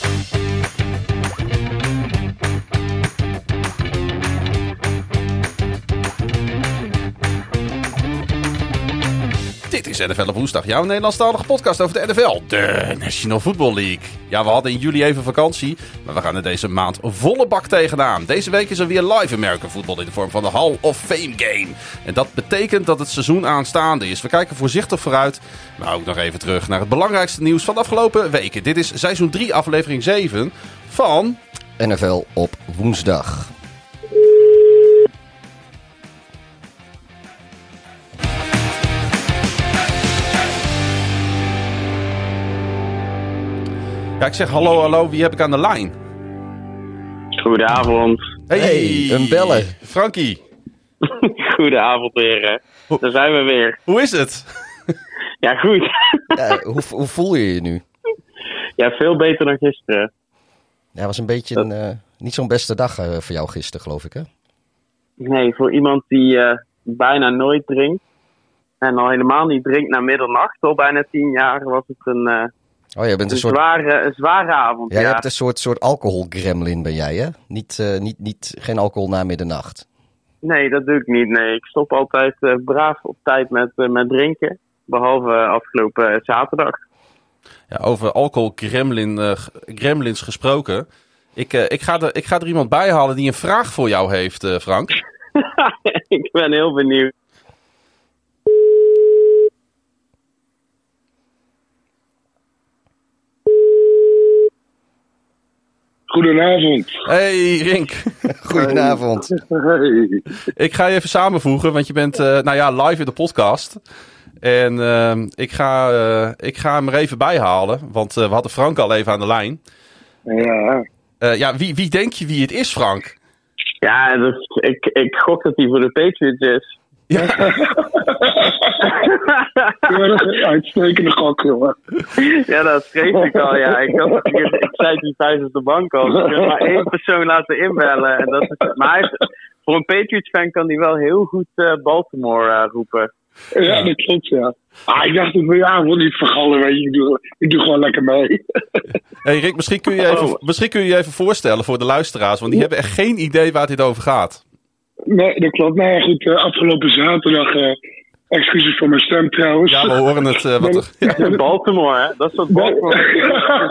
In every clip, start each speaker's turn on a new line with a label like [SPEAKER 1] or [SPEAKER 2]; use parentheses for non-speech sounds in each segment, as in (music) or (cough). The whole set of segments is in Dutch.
[SPEAKER 1] Thank you. Dit is NFL op woensdag, jouw Nederlandstalige podcast over de NFL, de National Football League. Ja, we hadden in juli even vakantie, maar we gaan er deze maand volle bak tegenaan. Deze week is er weer live American football in de vorm van de Hall of Fame game. En dat betekent dat het seizoen aanstaande is. We kijken voorzichtig vooruit, maar ook nog even terug naar het belangrijkste nieuws van de afgelopen weken. Dit is seizoen 3, aflevering 7 van...
[SPEAKER 2] NFL op woensdag.
[SPEAKER 1] Ja, ik zeg hallo, hallo, wie heb ik aan de lijn?
[SPEAKER 3] Goedenavond.
[SPEAKER 2] Hey, een beller.
[SPEAKER 1] Frankie, (laughs)
[SPEAKER 3] Goedenavond weer. Daar zijn we weer.
[SPEAKER 1] hoe is het? (laughs)
[SPEAKER 3] Ja, goed.
[SPEAKER 2] Ja, hoe, hoe voel je je nu?
[SPEAKER 3] Ja, veel beter dan gisteren.
[SPEAKER 2] Ja, was een beetje een, eh, niet zo'n beste dag eh, voor jou gisteren, geloof ik, hè?
[SPEAKER 3] Nee, voor iemand die eh, bijna nooit drinkt. En al helemaal niet drinkt na middernacht, al bijna tien jaar, was het een, eh,
[SPEAKER 2] Oh, jij bent
[SPEAKER 3] een,
[SPEAKER 2] een soort...
[SPEAKER 3] zware, een zware avond.
[SPEAKER 2] Ja, je hebt een soort, soort alcoholgremlin ben jij, hè? Niet, eh, niet, niet, geen alcohol na middernacht.
[SPEAKER 3] Nee, dat doe ik niet. Nee, ik stop altijd eh, braaf op tijd met, eh, met drinken. Behalve afgelopen zaterdag.
[SPEAKER 1] Ja, over alcohol gremlin, g- gremlins gesproken. Ik, eh, ik, ga er, ik ga er iemand bij halen die een vraag voor jou heeft, eh, Frank. (laughs)
[SPEAKER 3] ik ben heel benieuwd.
[SPEAKER 4] Goedenavond.
[SPEAKER 1] Hey Rink, (laughs)
[SPEAKER 2] Goedenavond.
[SPEAKER 4] Hey.
[SPEAKER 1] ik ga je even samenvoegen, want je bent eh, nou ja, live in de podcast. En ehm, ik, ga, eh, ik ga hem er even bij halen, want eh, we hadden Frank al even aan de lijn.
[SPEAKER 4] Ja,
[SPEAKER 1] Eh, ja, wie, wie denk je wie het is, Frank?
[SPEAKER 3] Ja, dus ik, ik gok dat hij voor de Patriots is.
[SPEAKER 1] Ja, (laughs)
[SPEAKER 4] uitstekende gok, jongen.
[SPEAKER 3] Ja, dat schreef ik al. Ja. Ik, ik, ik zei die thuis op de bank al. Ik heb maar één persoon laten inbellen. En dat is, maar voor een Patriots-fan kan hij wel heel goed eh, Baltimore eh, roepen.
[SPEAKER 4] Ja, dat klopt, ja. Ah, ik dacht, ik ja, wil niet vergallen, weet je. Ik doe, ik doe gewoon lekker mee. (laughs)
[SPEAKER 1] hey Rick, misschien kun, je je even,
[SPEAKER 3] Oh.
[SPEAKER 1] misschien kun je je even voorstellen voor de luisteraars, want die hebben echt geen idee waar dit over gaat.
[SPEAKER 4] Nee, dat klopt. Nou ja, goed, eh, afgelopen zaterdag, eh, excuses voor mijn stem trouwens.
[SPEAKER 1] Ja, we horen het. eh, wat er, (laughs) ja.
[SPEAKER 3] Baltimore, hè? Dat is wat Baltimore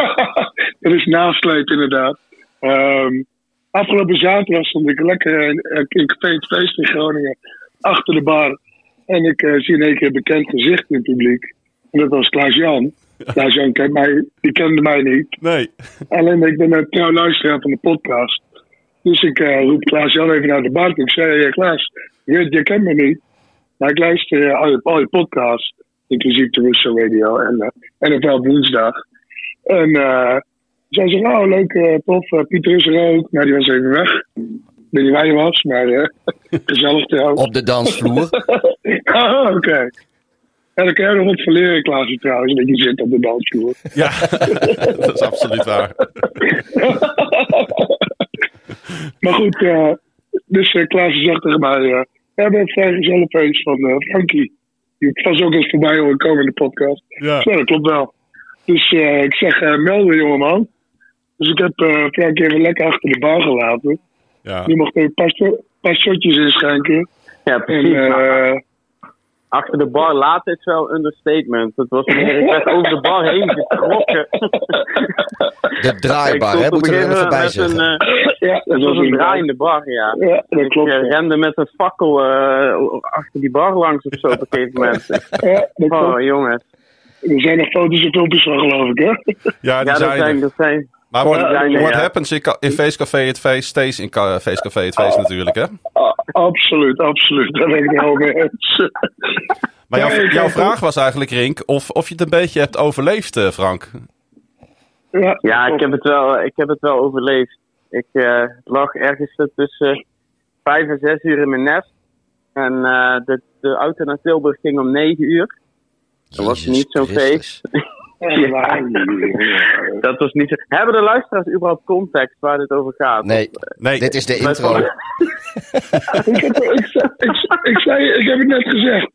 [SPEAKER 3] (laughs)
[SPEAKER 4] dat is nasleep, inderdaad. Ehm, afgelopen zaterdag stond ik lekker in, in Café het Feest in Groningen, achter de bar. En ik eh, zie in één keer een bekend gezicht in het publiek. En dat was Klaas-Jan. Klaas-Jan kent mij, die kende mij niet.
[SPEAKER 1] Nee.
[SPEAKER 4] Alleen ik ben een trouw luisteraar van de podcast. Dus ik eh, roep Klaas-Jan even naar de bar. toe. Ik zei, hey, Klaas, je, je kent me niet. Maar ik luister eh, al, je, al je podcasts, inclusief de Russo Radio en uh, NFL Woensdag. En eh zij zei, oh leuk, eh, tof, eh, Pieter is er ook. Nou, die was even weg. Ik weet niet waar je was, maar eh, (laughs) gezellig trouwens.
[SPEAKER 2] Op de dansvloer. (laughs)
[SPEAKER 4] Ah, oké. Ja, dan kan je nog wat verleren, Klaas, trouwens, dat je zit op de dansvloer.
[SPEAKER 1] Ja, (laughs) dat is absoluut waar.
[SPEAKER 4] Maar goed, eh, dus uh, Klaas zegt tegen mij: eh We hebben een vrij gezellig feest van eh, Frankie. Die was ook eens voorbij horen komen in de podcast.
[SPEAKER 1] Ja.
[SPEAKER 4] Ja, dat klopt wel. Dus eh, ik zeg: melden, jongeman. Dus ik heb eh Frankie even lekker achter de bar gelaten.
[SPEAKER 1] Ja.
[SPEAKER 4] Die mocht even een paar, paar shotjes inschenken.
[SPEAKER 3] Ja,
[SPEAKER 4] En
[SPEAKER 3] precies.
[SPEAKER 4] eh,
[SPEAKER 3] achter de bar laten is wel een understatement. Het was meer, ik werd over de bar heen getrokken. (laughs)
[SPEAKER 2] De draaibar, hè? Moeten we er even bij
[SPEAKER 3] met een,
[SPEAKER 2] zeggen.
[SPEAKER 3] eh,
[SPEAKER 4] ja, dat
[SPEAKER 3] was een draaiende bar, ja.
[SPEAKER 4] Ja, dat klopt.
[SPEAKER 3] Ik eh, rende met een fakkel eh, achter die bar langs of zo op een gegeven moment. (laughs)
[SPEAKER 4] Ja,
[SPEAKER 3] Oh, jongens.
[SPEAKER 4] Er zijn nog foto's en filmpjes van, geloof ik, hè?
[SPEAKER 1] Ja, die
[SPEAKER 3] Ja, dat
[SPEAKER 1] zijn
[SPEAKER 3] zijn,
[SPEAKER 1] er.
[SPEAKER 3] dat zijn...
[SPEAKER 1] Maar what, happens in, ca- in Feestcafé het feest, stays in ca- Feestcafé het feest natuurlijk, hè?
[SPEAKER 4] Ah, absoluut, absoluut. Daar ben ik het helemaal mee eens. (laughs)
[SPEAKER 1] Maar jouw, jouw vraag was eigenlijk, Rink, of, of je het een beetje hebt overleefd, eh, Frank.
[SPEAKER 4] Ja,
[SPEAKER 3] Ja, ik heb het wel, ik heb het wel overleefd. Ik eh, lag ergens tussen vijf en zes uur in mijn nest. En eh, de, de auto naar Tilburg ging om negen uur. Dat was niet zo'n
[SPEAKER 2] Christus.
[SPEAKER 4] Echt waar.
[SPEAKER 3] Dat was niet zo... Hebben de luisteraars überhaupt context waar dit over gaat?
[SPEAKER 2] Nee,
[SPEAKER 1] Nee,
[SPEAKER 2] dit is de intro.
[SPEAKER 4] ik, heb, ik, zei- ik, ik, zei, ik heb het net gezegd.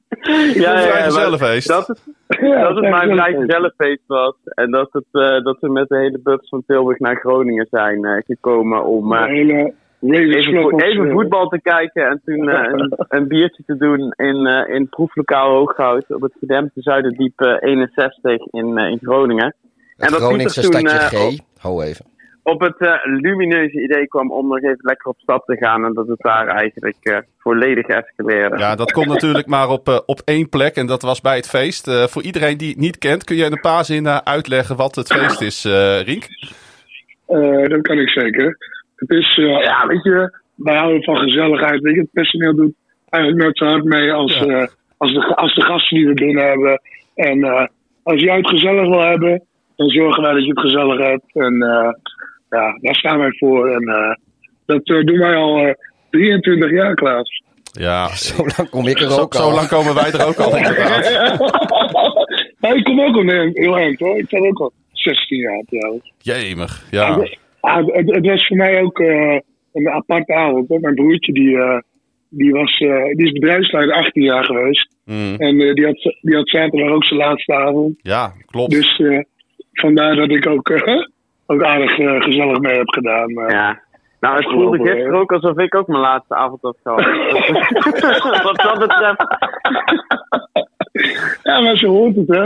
[SPEAKER 3] Ja, ja, ja, dat is,
[SPEAKER 4] Ja,
[SPEAKER 3] dat het mijn
[SPEAKER 4] leuk.
[SPEAKER 3] gezellenfeest was. En dat, het, eh, dat we met de hele bus van Tilburg naar Groningen zijn eh, gekomen om
[SPEAKER 4] hele Ravens
[SPEAKER 3] even, vo- even voetbal te kijken. En toen eh, een, (laughs) een biertje te doen in, eh, in proeflokaal Hooghout op het gedempte Zuiderdiep eh, 61 in, eh, in Groningen.
[SPEAKER 2] Het
[SPEAKER 3] dat
[SPEAKER 2] Groningse
[SPEAKER 3] toen,
[SPEAKER 2] stadje
[SPEAKER 3] eh,
[SPEAKER 2] G. Ho even.
[SPEAKER 3] op het eh, lumineuze idee kwam om nog even lekker op stap te gaan. En dat het daar eigenlijk eh, volledig escaleerde.
[SPEAKER 1] Ja, dat komt natuurlijk maar op, op één plek en dat was bij het feest. Eh, voor iedereen die het niet kent, kun je in een paar zinnen uitleggen wat het feest is, eh Rink?
[SPEAKER 4] Eh, dat kan ik zeker. Het is, eh, ja, weet je, wij houden van gezelligheid. Weet je, het personeel doet eigenlijk nooit zo hard mee als,
[SPEAKER 1] Ja.
[SPEAKER 4] eh, als, de, als de gasten die we binnen hebben. En eh, als jij het gezellig wil hebben, dan zorgen wij dat je het gezellig hebt. En eh, ja, daar staan wij voor. En eh, dat doen wij al eh, 23 jaar, Klaas.
[SPEAKER 1] Ja, (laughs)
[SPEAKER 2] Zo lang kom ik er
[SPEAKER 1] zo,
[SPEAKER 2] ook
[SPEAKER 1] zo
[SPEAKER 2] al.
[SPEAKER 1] lang komen wij er ook al inderdaad. (laughs)
[SPEAKER 4] maar ik kom ook al heel heel eind hoor. Ik ben ook al 16 jaar trouwens.
[SPEAKER 1] Jemig, ja.
[SPEAKER 4] Ah, het, het was voor mij ook eh, een aparte avond. Hoor. Mijn broertje die, eh, die, was, eh, die is bedrijfsleider 18 jaar geweest.
[SPEAKER 1] Mm,
[SPEAKER 4] En eh, die, had, die had zaterdag ook zijn laatste avond.
[SPEAKER 1] ja, klopt.
[SPEAKER 4] Dus eh, vandaar dat ik ook, eh, ook aardig gezellig mee heb gedaan. maar-
[SPEAKER 3] Ja. Nou, het voelde gisteren ook alsof ik ook mijn laatste avond had gehad. (laughs) Wat dat betreft.
[SPEAKER 4] Ja, maar zo hoort het, hè?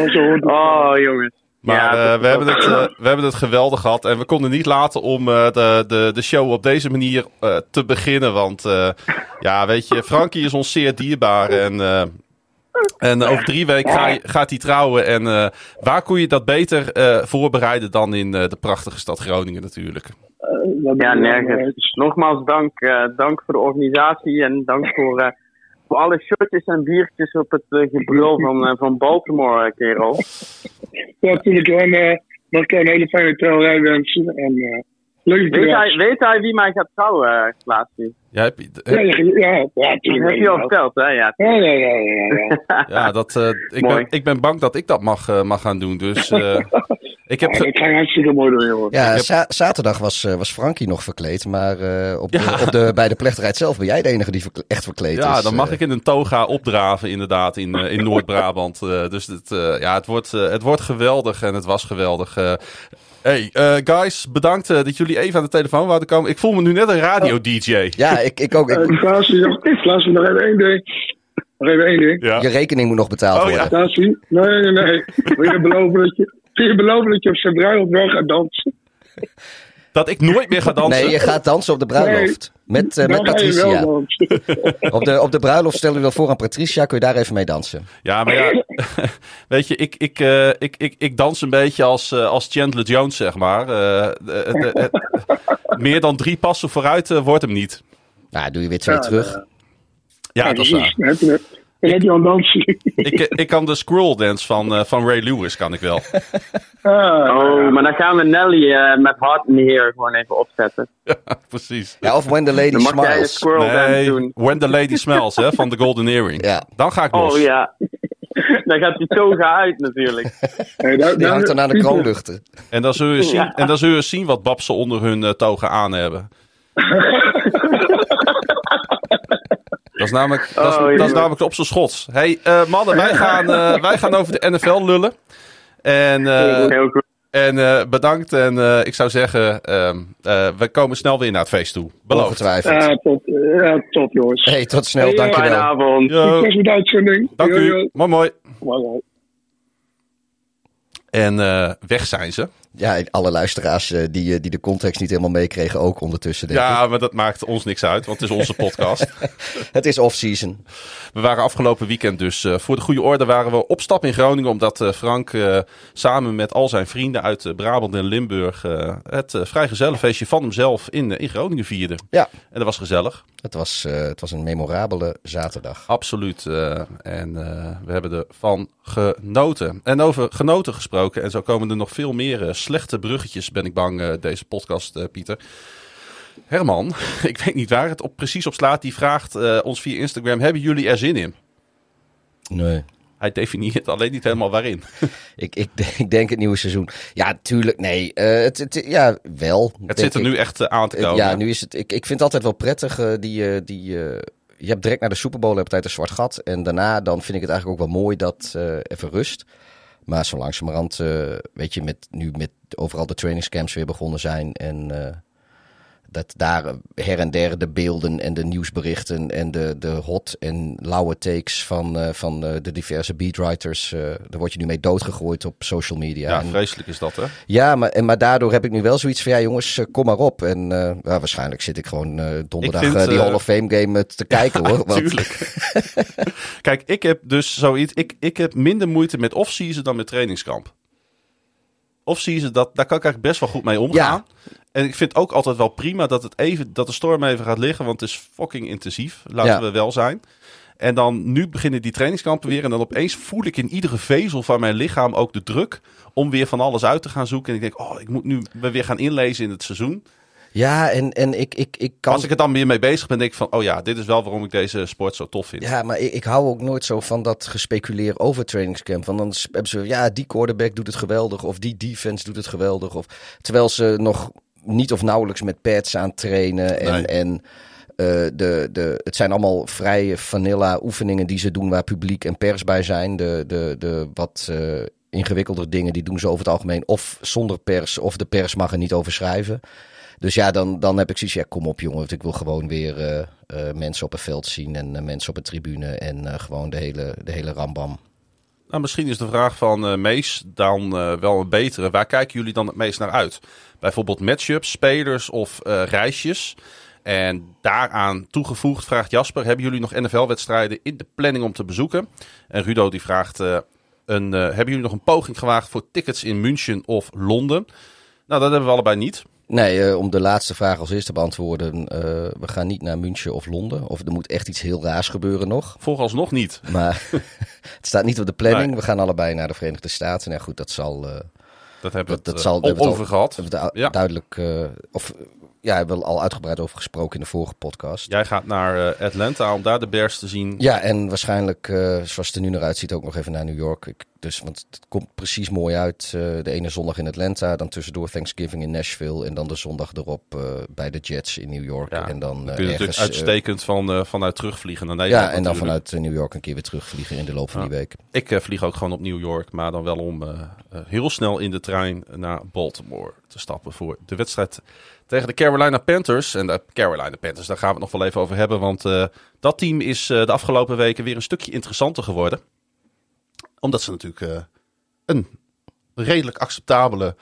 [SPEAKER 4] Ja, zo hoort het.
[SPEAKER 3] Oh, jongens.
[SPEAKER 1] Maar
[SPEAKER 3] Ja,
[SPEAKER 1] eh, we, hebben het, eh, we hebben het geweldig gehad. En we konden niet laten om eh, de, de, de show op deze manier eh, te beginnen. Want eh, ja, weet je, Frankie is ons zeer dierbaar. En, eh, en over drie weken ga gaat hij trouwen. En eh, waar kon je dat beter eh, voorbereiden dan in eh, de prachtige stad Groningen natuurlijk.
[SPEAKER 3] Ja, nergens. Nogmaals dank. eh, dank voor de organisatie en dank voor, eh, voor alle shirtjes en biertjes op het eh, gebrul van, eh, van Baltimore, eh, kerel. (laughs)
[SPEAKER 4] Ja, natuurlijk. En eh mag een hele fijne trouwerij wensen. En leuk
[SPEAKER 3] Weet hij, weet hij wie mij gaat trouwen, uh, Klaasje?
[SPEAKER 1] Ja, heb je-
[SPEAKER 4] Ja,
[SPEAKER 1] heb-
[SPEAKER 4] ja, ja, ja,
[SPEAKER 3] Dat heb je al verteld, hè? Ja.
[SPEAKER 4] Ja, ja, ja, ja. ja. (laughs)
[SPEAKER 1] dat, eh, ik, ben, ik ben bang dat ik dat mag, mag gaan doen. Dus (laughs) eh, ik heb...
[SPEAKER 4] Ja, dat hartstikke mooi jongen.
[SPEAKER 2] Ja,
[SPEAKER 1] heb-
[SPEAKER 2] za- zaterdag was, eh, was Frankie nog verkleed. Maar eh, op, de,
[SPEAKER 1] Ja.
[SPEAKER 2] op de, bij de plechtigheid zelf ben jij de enige die echt verkleed is.
[SPEAKER 1] Ja, dan mag
[SPEAKER 2] eh.
[SPEAKER 1] ik in een toga opdraven inderdaad in, eh, in Noord-Brabant. Eh, dus het, eh, ja, het, wordt, het wordt geweldig en het was geweldig. Hey, eh, guys, bedankt dat jullie even aan de telefoon wouden komen. Ik voel me nu net een radio-dj.
[SPEAKER 2] Ja, ik, ik ook. Ik,
[SPEAKER 4] Eh, Klaasje, nog- even één ding. Nog even één ding.
[SPEAKER 1] Ja.
[SPEAKER 2] Je rekening moet nog betaald
[SPEAKER 1] Oh, ja.
[SPEAKER 2] worden.
[SPEAKER 4] Klaasje, nee, nee, nee. Wil je beloven dat je, wil je, beloven dat je op zijn bruiloft wel gaat dansen?
[SPEAKER 1] Dat ik nooit meer ga dansen.
[SPEAKER 2] Nee, je gaat dansen op de bruiloft. Met, eh, met
[SPEAKER 4] je
[SPEAKER 2] Patricia. (laughs) Op de, op de bruiloft stellen we wel voor aan Patricia. Kun je daar even mee dansen?
[SPEAKER 1] Ja, maar ja, (laughs) weet je, ik, ik, eh, ik, ik, ik dans een beetje als, eh, als Chandler Jones, zeg maar. Meer dan drie passen vooruit wordt hem niet.
[SPEAKER 2] Nou, doe je weer twee
[SPEAKER 4] Ja,
[SPEAKER 2] terug.
[SPEAKER 1] Ja,
[SPEAKER 4] Ja,
[SPEAKER 1] dat is waar.
[SPEAKER 4] Dan heb je, dan heb je al dansen.
[SPEAKER 1] Ik, eh, ik kan de squirrel dance van, eh, van Ray Lewis, kan ik wel.
[SPEAKER 4] Ah,
[SPEAKER 3] Oh, maar dan gaan we Nelly eh, met Hart in the Here gewoon even opzetten. (laughs)
[SPEAKER 1] Precies.
[SPEAKER 2] Ja, of When the Lady
[SPEAKER 3] Dan mag jij een
[SPEAKER 2] Smiles.
[SPEAKER 3] dance
[SPEAKER 1] Nee,
[SPEAKER 3] doen.
[SPEAKER 1] When the Lady Smells, hè, van The Golden Earring.
[SPEAKER 2] Ja.
[SPEAKER 1] Dan ga ik los.
[SPEAKER 3] Oh ja. (laughs) dan gaat die toga uit natuurlijk.
[SPEAKER 4] hey, daar-
[SPEAKER 2] Die hangt dan aan de kroonluchten.
[SPEAKER 1] En dan zul je zien,
[SPEAKER 3] Ja.
[SPEAKER 1] en dan zul je zien wat babsen onder hun eh, toga aan hebben. (laughs) Dat is namelijk, dat is,
[SPEAKER 3] Oh,
[SPEAKER 1] dat is
[SPEAKER 3] jongen.
[SPEAKER 1] namelijk op zijn schots. hey, eh, mannen, wij gaan, eh, wij gaan over de NFL lullen. En, eh,
[SPEAKER 3] Heel goed.
[SPEAKER 1] en eh, bedankt. En eh, ik zou zeggen, ehm, eh, we komen snel weer naar het feest toe. Beloofd.
[SPEAKER 4] Ja, top, ja, top jongens.
[SPEAKER 2] Hey, tot snel.
[SPEAKER 4] Hey, eh,
[SPEAKER 3] Fijne
[SPEAKER 2] Dankjewel.
[SPEAKER 3] avond.
[SPEAKER 4] Succes met de uitzending.
[SPEAKER 1] dank
[SPEAKER 4] Yo,
[SPEAKER 1] u.
[SPEAKER 4] yo.
[SPEAKER 1] Mooi, mooi.
[SPEAKER 4] Mooi, mooi.
[SPEAKER 1] En eh, weg zijn ze.
[SPEAKER 2] Ja, alle luisteraars eh, die, eh, die de context niet helemaal meekregen ook ondertussen. Denk ik.
[SPEAKER 1] Ja, maar dat maakt ons niks uit, want het is onze podcast. (laughs)
[SPEAKER 2] Het is off-season.
[SPEAKER 1] We waren afgelopen weekend dus eh, voor de goede orde waren we op stap in Groningen. Omdat Frank samen met al zijn vrienden uit Brabant en Limburg het vrijgezellenfeestje van hemzelf in, in Groningen vierde.
[SPEAKER 2] Ja.
[SPEAKER 1] En dat was gezellig.
[SPEAKER 2] Het was, het was een memorabele zaterdag.
[SPEAKER 1] Absoluut. en we hebben ervan genoten. En over genoten gesproken. En zo komen er nog veel meer slechte bruggetjes, ben ik bang, eh, deze podcast, eh, Pieter. Herman, (laughs) ik weet niet waar het op, precies op slaat. Die vraagt eh, ons via Instagram: Hebben jullie er zin in?
[SPEAKER 2] Nee.
[SPEAKER 1] Hij definieert alleen niet helemaal waarin. (laughs)
[SPEAKER 2] Ik, ik, (laughs) ik denk het nieuwe seizoen. Ja, tuurlijk, nee. Eh, het, het, ja, wel.
[SPEAKER 1] Het zit er
[SPEAKER 2] ik.
[SPEAKER 1] nu echt aan te komen.
[SPEAKER 2] Ja, nu is het. Ik, ik vind het altijd wel prettig, die, die, je hebt direct naar de Super Bowl heb tijd een zwart gat. En daarna dan vind ik het eigenlijk ook wel mooi dat even rust. Maar zo langzamerhand, weet je, met, nu met overal de trainingscamps weer begonnen zijn. En eh, dat daar her en der de beelden en de nieuwsberichten en de, de hot en lauwe takes van, eh, van eh, de diverse beatwriters. daar word je nu mee doodgegooid op social media.
[SPEAKER 1] Ja,
[SPEAKER 2] En-
[SPEAKER 1] vreselijk is dat, hè?
[SPEAKER 2] ja, maar, en, maar daardoor heb ik nu wel zoiets van, ja jongens, kom maar op. En ja, waarschijnlijk zit ik gewoon donderdag
[SPEAKER 1] Ik vind,
[SPEAKER 2] die Hall of Fame game te (laughs) kijken hoor. Want-
[SPEAKER 1] Tuurlijk. (laughs) Kijk, ik heb dus zoiets. Ik, ik heb minder moeite met off-season dan met trainingskamp. Off-season, dat, daar kan ik eigenlijk best wel goed mee omgaan. En ik vind ook altijd wel prima dat, het even, dat de storm even gaat liggen, want het is fucking intensief. Laten
[SPEAKER 2] Ja.
[SPEAKER 1] we wel zijn. En dan nu beginnen die trainingskampen weer. En dan opeens voel ik in iedere vezel van mijn lichaam ook de druk om weer van alles uit te gaan zoeken. En ik denk, oh, ik moet nu weer gaan inlezen in het seizoen.
[SPEAKER 2] Ja, en, en ik, ik, ik kan...
[SPEAKER 1] Als ik er dan weer mee bezig ben, denk ik van, oh ja, dit is wel waarom ik deze sport zo tof vind.
[SPEAKER 2] Ja, maar ik, ik hou ook nooit zo van dat gespeculeer over trainingscamp. Want dan hebben ze, ja, die quarterback doet het geweldig. Of die defense doet het geweldig. Of, terwijl ze nog niet of nauwelijks met pads aan trainen. En,
[SPEAKER 1] Nee.
[SPEAKER 2] en eh, de, de, het zijn allemaal vrije vanilla oefeningen die ze doen waar publiek en pers bij zijn. De, de, de wat eh ingewikkelder dingen, die doen ze over het algemeen of zonder pers. Of de pers mag er niet over schrijven. Dus ja, dan, dan heb ik zoiets, ja, kom op jongen. Want ik wil gewoon weer eh, eh, mensen op het veld zien en eh, mensen op de tribune. En gewoon de hele, de hele rambam.
[SPEAKER 1] Nou, misschien is de vraag van Mees dan wel een betere. Waar kijken jullie dan het meest naar uit? Bijvoorbeeld matchups, spelers of reisjes. En daaraan toegevoegd vraagt Jasper: hebben jullie nog NFL-wedstrijden in de planning om te bezoeken? En Rudo die vraagt: een, hebben jullie nog een poging gewaagd voor tickets in München of Londen? Nou, dat hebben we allebei niet.
[SPEAKER 2] Nee, eh, om de laatste vraag als eerste te beantwoorden. eh, we gaan niet naar München of Londen. Of er moet echt iets heel raars gebeuren nog.
[SPEAKER 1] Vooralsnog niet.
[SPEAKER 2] Maar (laughs) het staat niet op de planning.
[SPEAKER 1] Nee.
[SPEAKER 2] We gaan allebei naar de Verenigde Staten. En ja, goed, dat zal... eh,
[SPEAKER 1] Dat hebben we
[SPEAKER 2] Dat- zal-
[SPEAKER 1] over gehad.
[SPEAKER 2] hebben we du-
[SPEAKER 1] Ja.
[SPEAKER 2] duidelijk... of ja, hebben we al uitgebreid over gesproken in de vorige podcast.
[SPEAKER 1] Jij gaat naar eh, Atlanta om daar de Bears te zien.
[SPEAKER 2] Ja, en waarschijnlijk, eh, zoals het er nu naar uitziet, ook nog even naar New York. Ik, dus, want het komt precies mooi uit. eh, de ene zondag in Atlanta, dan tussendoor Thanksgiving in Nashville. En dan de zondag erop bij de Jets in New York.
[SPEAKER 1] Ja,
[SPEAKER 2] en dan
[SPEAKER 1] kun je
[SPEAKER 2] ergens,
[SPEAKER 1] natuurlijk uitstekend van, vanuit terugvliegen naar Nederland.
[SPEAKER 2] ja, en dan
[SPEAKER 1] natuurlijk.
[SPEAKER 2] vanuit New York een keer weer terugvliegen in de loop van
[SPEAKER 1] Ja.
[SPEAKER 2] die week.
[SPEAKER 1] Ik vlieg ook gewoon op New York, maar dan wel om heel snel in de trein naar Baltimore te stappen voor de wedstrijd tegen de Carolina Panthers. En de Carolina Panthers, daar gaan we het nog wel even over hebben, want eh, dat team is eh, de afgelopen weken weer een stukje interessanter geworden. Omdat ze natuurlijk eh, een redelijk acceptabele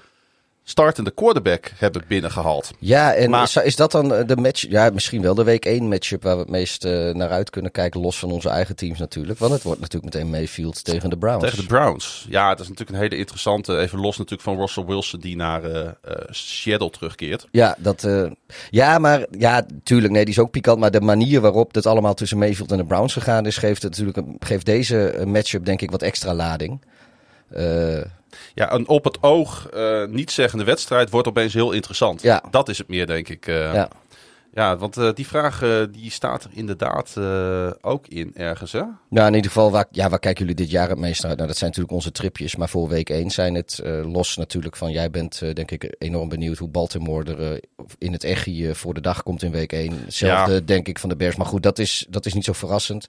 [SPEAKER 1] startende quarterback hebben binnengehaald.
[SPEAKER 2] Ja, en
[SPEAKER 1] Maar-
[SPEAKER 2] is, is dat dan de match? Ja, misschien wel de week 1 matchup waar we het meest eh, naar uit kunnen kijken. Los van onze eigen teams natuurlijk. Want het wordt natuurlijk meteen Mayfield tegen de Browns.
[SPEAKER 1] Tegen de Browns. Ja, het is natuurlijk een hele interessante. Even los natuurlijk van Russell Wilson die naar eh, Seattle terugkeert.
[SPEAKER 2] Ja, dat, ja, maar ja, tuurlijk, nee, die is ook pikant. Maar de manier waarop het allemaal tussen Mayfield en de Browns gegaan is, geeft, het natuurlijk een, geeft deze matchup denk ik wat extra lading.
[SPEAKER 1] Ja, een op het oog eh niet zeggende wedstrijd wordt opeens heel interessant.
[SPEAKER 2] Ja.
[SPEAKER 1] Dat is het meer, denk ik. eh.
[SPEAKER 2] ja.
[SPEAKER 1] ja, want eh, die vraag die staat er inderdaad ook in ergens, hè?
[SPEAKER 2] Nou, in ieder geval, waar, ja, waar kijken jullie dit jaar het meest naar uit? Nou, dat zijn natuurlijk onze tripjes. Maar voor week 1 zijn het los natuurlijk van... Jij bent denk ik enorm benieuwd hoe Baltimore er in het echi voor de dag komt in week 1. Hetzelfde denk ik van de Bears. Maar goed, dat is, dat is niet zo verrassend.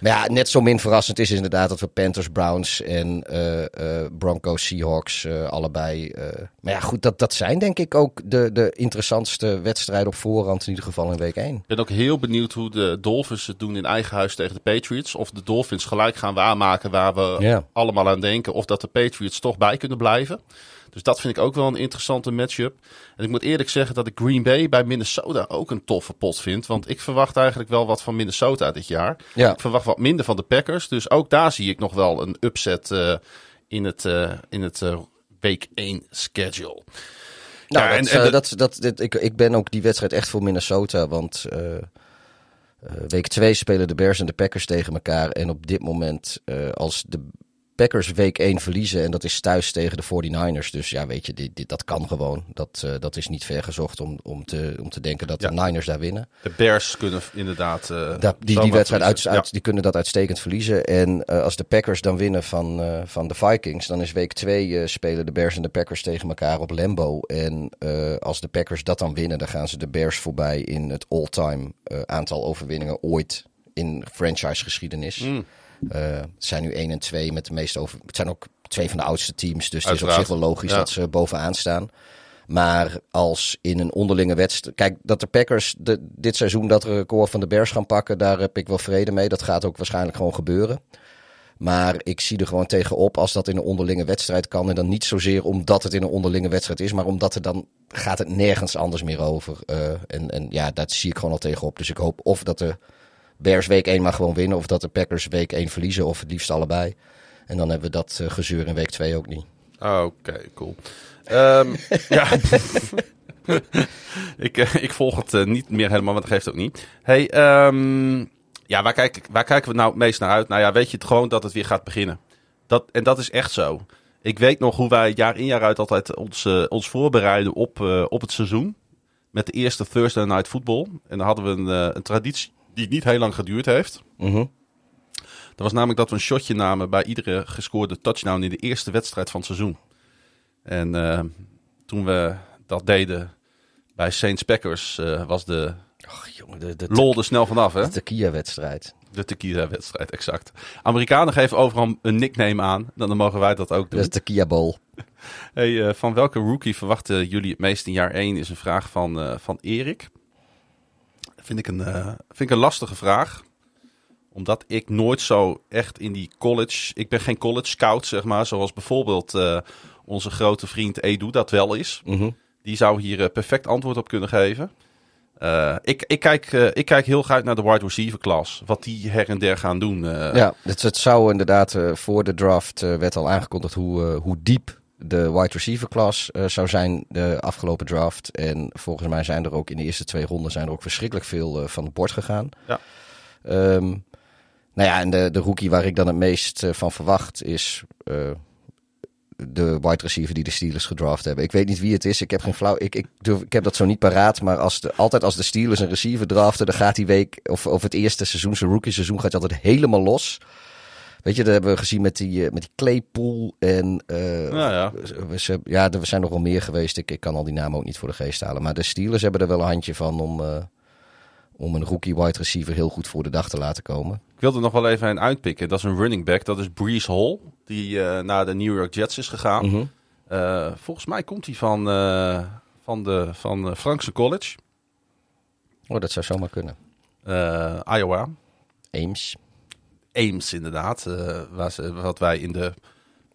[SPEAKER 2] Maar ja, net zo min verrassend is inderdaad dat we Panthers, Browns en eh, Broncos, Seahawks eh, allebei... maar ja, goed, dat, dat zijn denk ik ook de, de interessantste wedstrijden op voorhand in ieder geval in week 1.
[SPEAKER 1] Ik ben ook heel benieuwd hoe de Dolphins het doen in eigen huis tegen de Patriots. Of de Dolphins gelijk gaan waarmaken waar we allemaal aan denken. Of dat de Patriots toch bij kunnen blijven. Dus dat vind ik ook wel een interessante matchup. En ik moet eerlijk zeggen dat ik Green Bay bij Minnesota ook een toffe pot vind. Want ik verwacht eigenlijk wel wat van Minnesota dit jaar.
[SPEAKER 2] Ja.
[SPEAKER 1] Ik verwacht wat minder van de Packers. Dus ook daar zie ik nog wel een upset eh, in het, eh, in het eh, week 1 schedule.
[SPEAKER 2] Nou,
[SPEAKER 1] Ja,
[SPEAKER 2] dat,
[SPEAKER 1] en-
[SPEAKER 2] is,
[SPEAKER 1] en de-
[SPEAKER 2] dat, dat, dit- ik, ik ben ook die wedstrijd echt voor Minnesota. Want week 2 spelen de Bears en de Packers tegen elkaar. En op dit moment, als de Packers week 1 verliezen... en dat is thuis tegen de 49ers. Dus ja, weet je, dit, dit, dat kan gewoon. Dat, eh, dat is niet ver gezocht om, om, te, om te denken dat
[SPEAKER 1] Ja.
[SPEAKER 2] de Niners daar winnen.
[SPEAKER 1] De Bears kunnen inderdaad. eh,
[SPEAKER 2] die, die wedstrijd uit, uit, die kunnen dat uitstekend verliezen. En eh, als de Packers dan winnen van, van de Vikings, dan is week 2 spelen de Bears en de Packers tegen elkaar op Lambo. En als de Packers dat dan winnen, dan gaan ze de Bears voorbij in het all-time aantal overwinningen ooit in franchise-geschiedenis.
[SPEAKER 1] Mm.
[SPEAKER 2] Het zijn nu 1 en 2 met de meeste over. Het zijn ook twee van de oudste teams. Dus het is op zich wel logisch
[SPEAKER 1] Ja.
[SPEAKER 2] dat ze bovenaan staan. Maar als in een onderlinge wedstrijd. Kijk, dat de Packers de, dit seizoen dat record van de Bears gaan pakken, daar heb ik wel vrede mee. Dat gaat ook waarschijnlijk gewoon gebeuren. Maar ik zie er gewoon tegenop als dat in een onderlinge wedstrijd kan. En dan niet zozeer omdat het in een onderlinge wedstrijd is, maar omdat er dan gaat het nergens anders meer over. Eh, en, en ja, dat zie ik gewoon al tegenop. Dus ik hoop of dat de Bears week 1 maar gewoon winnen, of dat de Packers week 1 verliezen, of het liefst allebei. En dan hebben we dat eh, gezeur in week 2 ook niet.
[SPEAKER 1] Oké, cool. Ehm, (laughs) ja. (laughs) ik, eh, ik volg het eh, niet meer helemaal, want dat geeft ook niet. Hey, ehm, ja, waar, kijk, waar kijken we nou het meest naar uit? Nou ja, weet je het gewoon dat het weer gaat beginnen. Dat, en dat is echt zo. Ik weet nog hoe wij jaar in jaar uit altijd ons, ons voorbereiden op, op het seizoen. Met de eerste Thursday Night Football. En dan hadden we een, een traditie die niet heel lang geduurd heeft.
[SPEAKER 2] Mhm.
[SPEAKER 1] Dat was namelijk dat we een shotje namen bij iedere gescoorde touchdown in de eerste wedstrijd van het seizoen. En eh, toen we dat deden bij Saints Packers eh, was de
[SPEAKER 2] Ach jongen, de, de,
[SPEAKER 1] lol er snel vanaf, hè?
[SPEAKER 2] de tequila-wedstrijd.
[SPEAKER 1] De tequila-wedstrijd, exact. Amerikanen geven overal een nickname aan. Dan mogen wij dat ook doen.
[SPEAKER 2] De tequila bowl.
[SPEAKER 1] Hey, eh, van welke rookie verwachten jullie het meest in jaar 1? Is een vraag van, van Erik. Vind ik, een, eh, vind ik een lastige vraag. Omdat ik nooit zo echt in die college... Ik ben geen college scout, zeg maar. Zoals bijvoorbeeld eh, onze grote vriend Edu dat wel is.
[SPEAKER 2] Mhm.
[SPEAKER 1] Die zou hier eh, perfect antwoord op kunnen geven. Ik, ik, kijk, ik kijk heel graag naar de wide receiver class. Wat die her en der gaan doen.
[SPEAKER 2] Ja, het, het zou inderdaad voor de draft werd al aangekondigd hoe, hoe diep de wide receiver class eh, zou zijn de afgelopen draft. En volgens mij zijn er ook in de eerste twee ronden zijn er ook verschrikkelijk veel eh, van het bord gegaan.
[SPEAKER 1] Ja.
[SPEAKER 2] Ehm, nou ja, en de, de rookie waar ik dan het meest eh, van verwacht is de wide receiver die de Steelers gedraft hebben. Ik weet niet wie het is. Ik heb geen flauw. Ik, ik, durf, ik heb dat zo niet paraat. Maar als de, altijd als de Steelers een receiver draften, dan gaat die week of, of het eerste seizoen, zijn rookie seizoen, gaat hij altijd helemaal los. Weet je, dat hebben we gezien met die, eh, met die Claypool en eh,
[SPEAKER 1] Ja, ja.
[SPEAKER 2] we, ze, ja, er zijn nog wel meer geweest. Ik, ik kan al die namen ook niet voor de geest halen. Maar de Steelers hebben er wel een handje van om, eh, om een rookie wide receiver heel goed voor de dag te laten komen.
[SPEAKER 1] Ik wilde nog wel even een uitpikken. Dat is een running back. Dat is Breeze Hall. Die naar de New York Jets is gegaan.
[SPEAKER 2] Mhm.
[SPEAKER 1] Volgens mij komt hij van, van, de, van Frankse College.
[SPEAKER 2] Oh, dat zou zomaar kunnen.
[SPEAKER 1] Iowa.
[SPEAKER 2] Ames.
[SPEAKER 1] Ames inderdaad. eh, waar ze, wat wij in de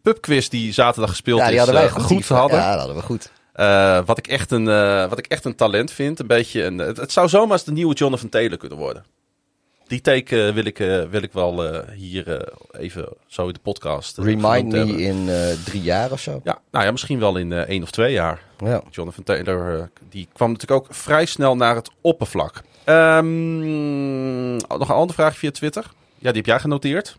[SPEAKER 1] pubquiz die zaterdag gespeeld
[SPEAKER 2] Ja, die
[SPEAKER 1] is
[SPEAKER 2] hadden wij
[SPEAKER 1] eh,
[SPEAKER 2] goed,
[SPEAKER 1] goed hadden.
[SPEAKER 2] Ja, dat hadden we goed.
[SPEAKER 1] Eh, wat, ik echt een, wat ik echt een talent vind. Een beetje een, het, het zou zomaar eens de nieuwe Jonathan Taylor kunnen worden. Die take wil, ik, wil ik wel hier even zo in de podcast
[SPEAKER 2] Remind me
[SPEAKER 1] hebben.
[SPEAKER 2] in drie jaar of zo.
[SPEAKER 1] Ja, nou ja, misschien wel in één of twee jaar.
[SPEAKER 2] Ja.
[SPEAKER 1] Jonathan Taylor, die kwam natuurlijk ook vrij snel naar het oppervlak. Ehm, nog een andere vraag via Twitter. Ja, die heb jij genoteerd.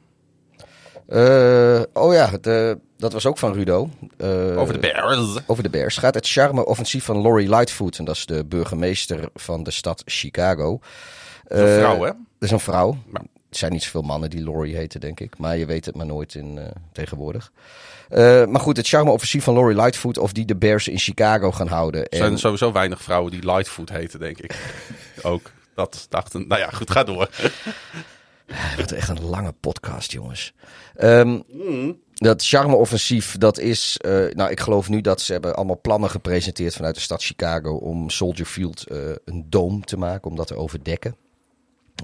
[SPEAKER 2] Eh, oh ja, de, dat was ook van Rudo. Eh,
[SPEAKER 1] Over de Bears.
[SPEAKER 2] Over de Bears. Gaat het charme-offensief van Laurie Lightfoot. En dat is de burgemeester van de stad Chicago.
[SPEAKER 1] Dat is een
[SPEAKER 2] Eh,
[SPEAKER 1] vrouw, hè?
[SPEAKER 2] Dat is een vrouw. Er zijn niet zoveel mannen die Laurie heten, denk ik. Maar je weet het maar nooit in, eh, tegenwoordig. Eh, maar goed, het charme-offensief van Laurie Lightfoot. Of die de Bears in Chicago gaan houden.
[SPEAKER 1] Er zijn
[SPEAKER 2] En,
[SPEAKER 1] sowieso weinig vrouwen die Lightfoot heten, denk ik. (laughs) ook. Dat dachten. Nou ja, goed, ga door. (laughs)
[SPEAKER 2] Het wordt echt een lange podcast, jongens. Ehm,
[SPEAKER 1] Mm.
[SPEAKER 2] dat charme-offensief, dat is... eh, nou, ik geloof nu dat ze hebben allemaal plannen gepresenteerd vanuit de stad Chicago... om Soldier Field eh, een dome te maken, om dat te overdekken.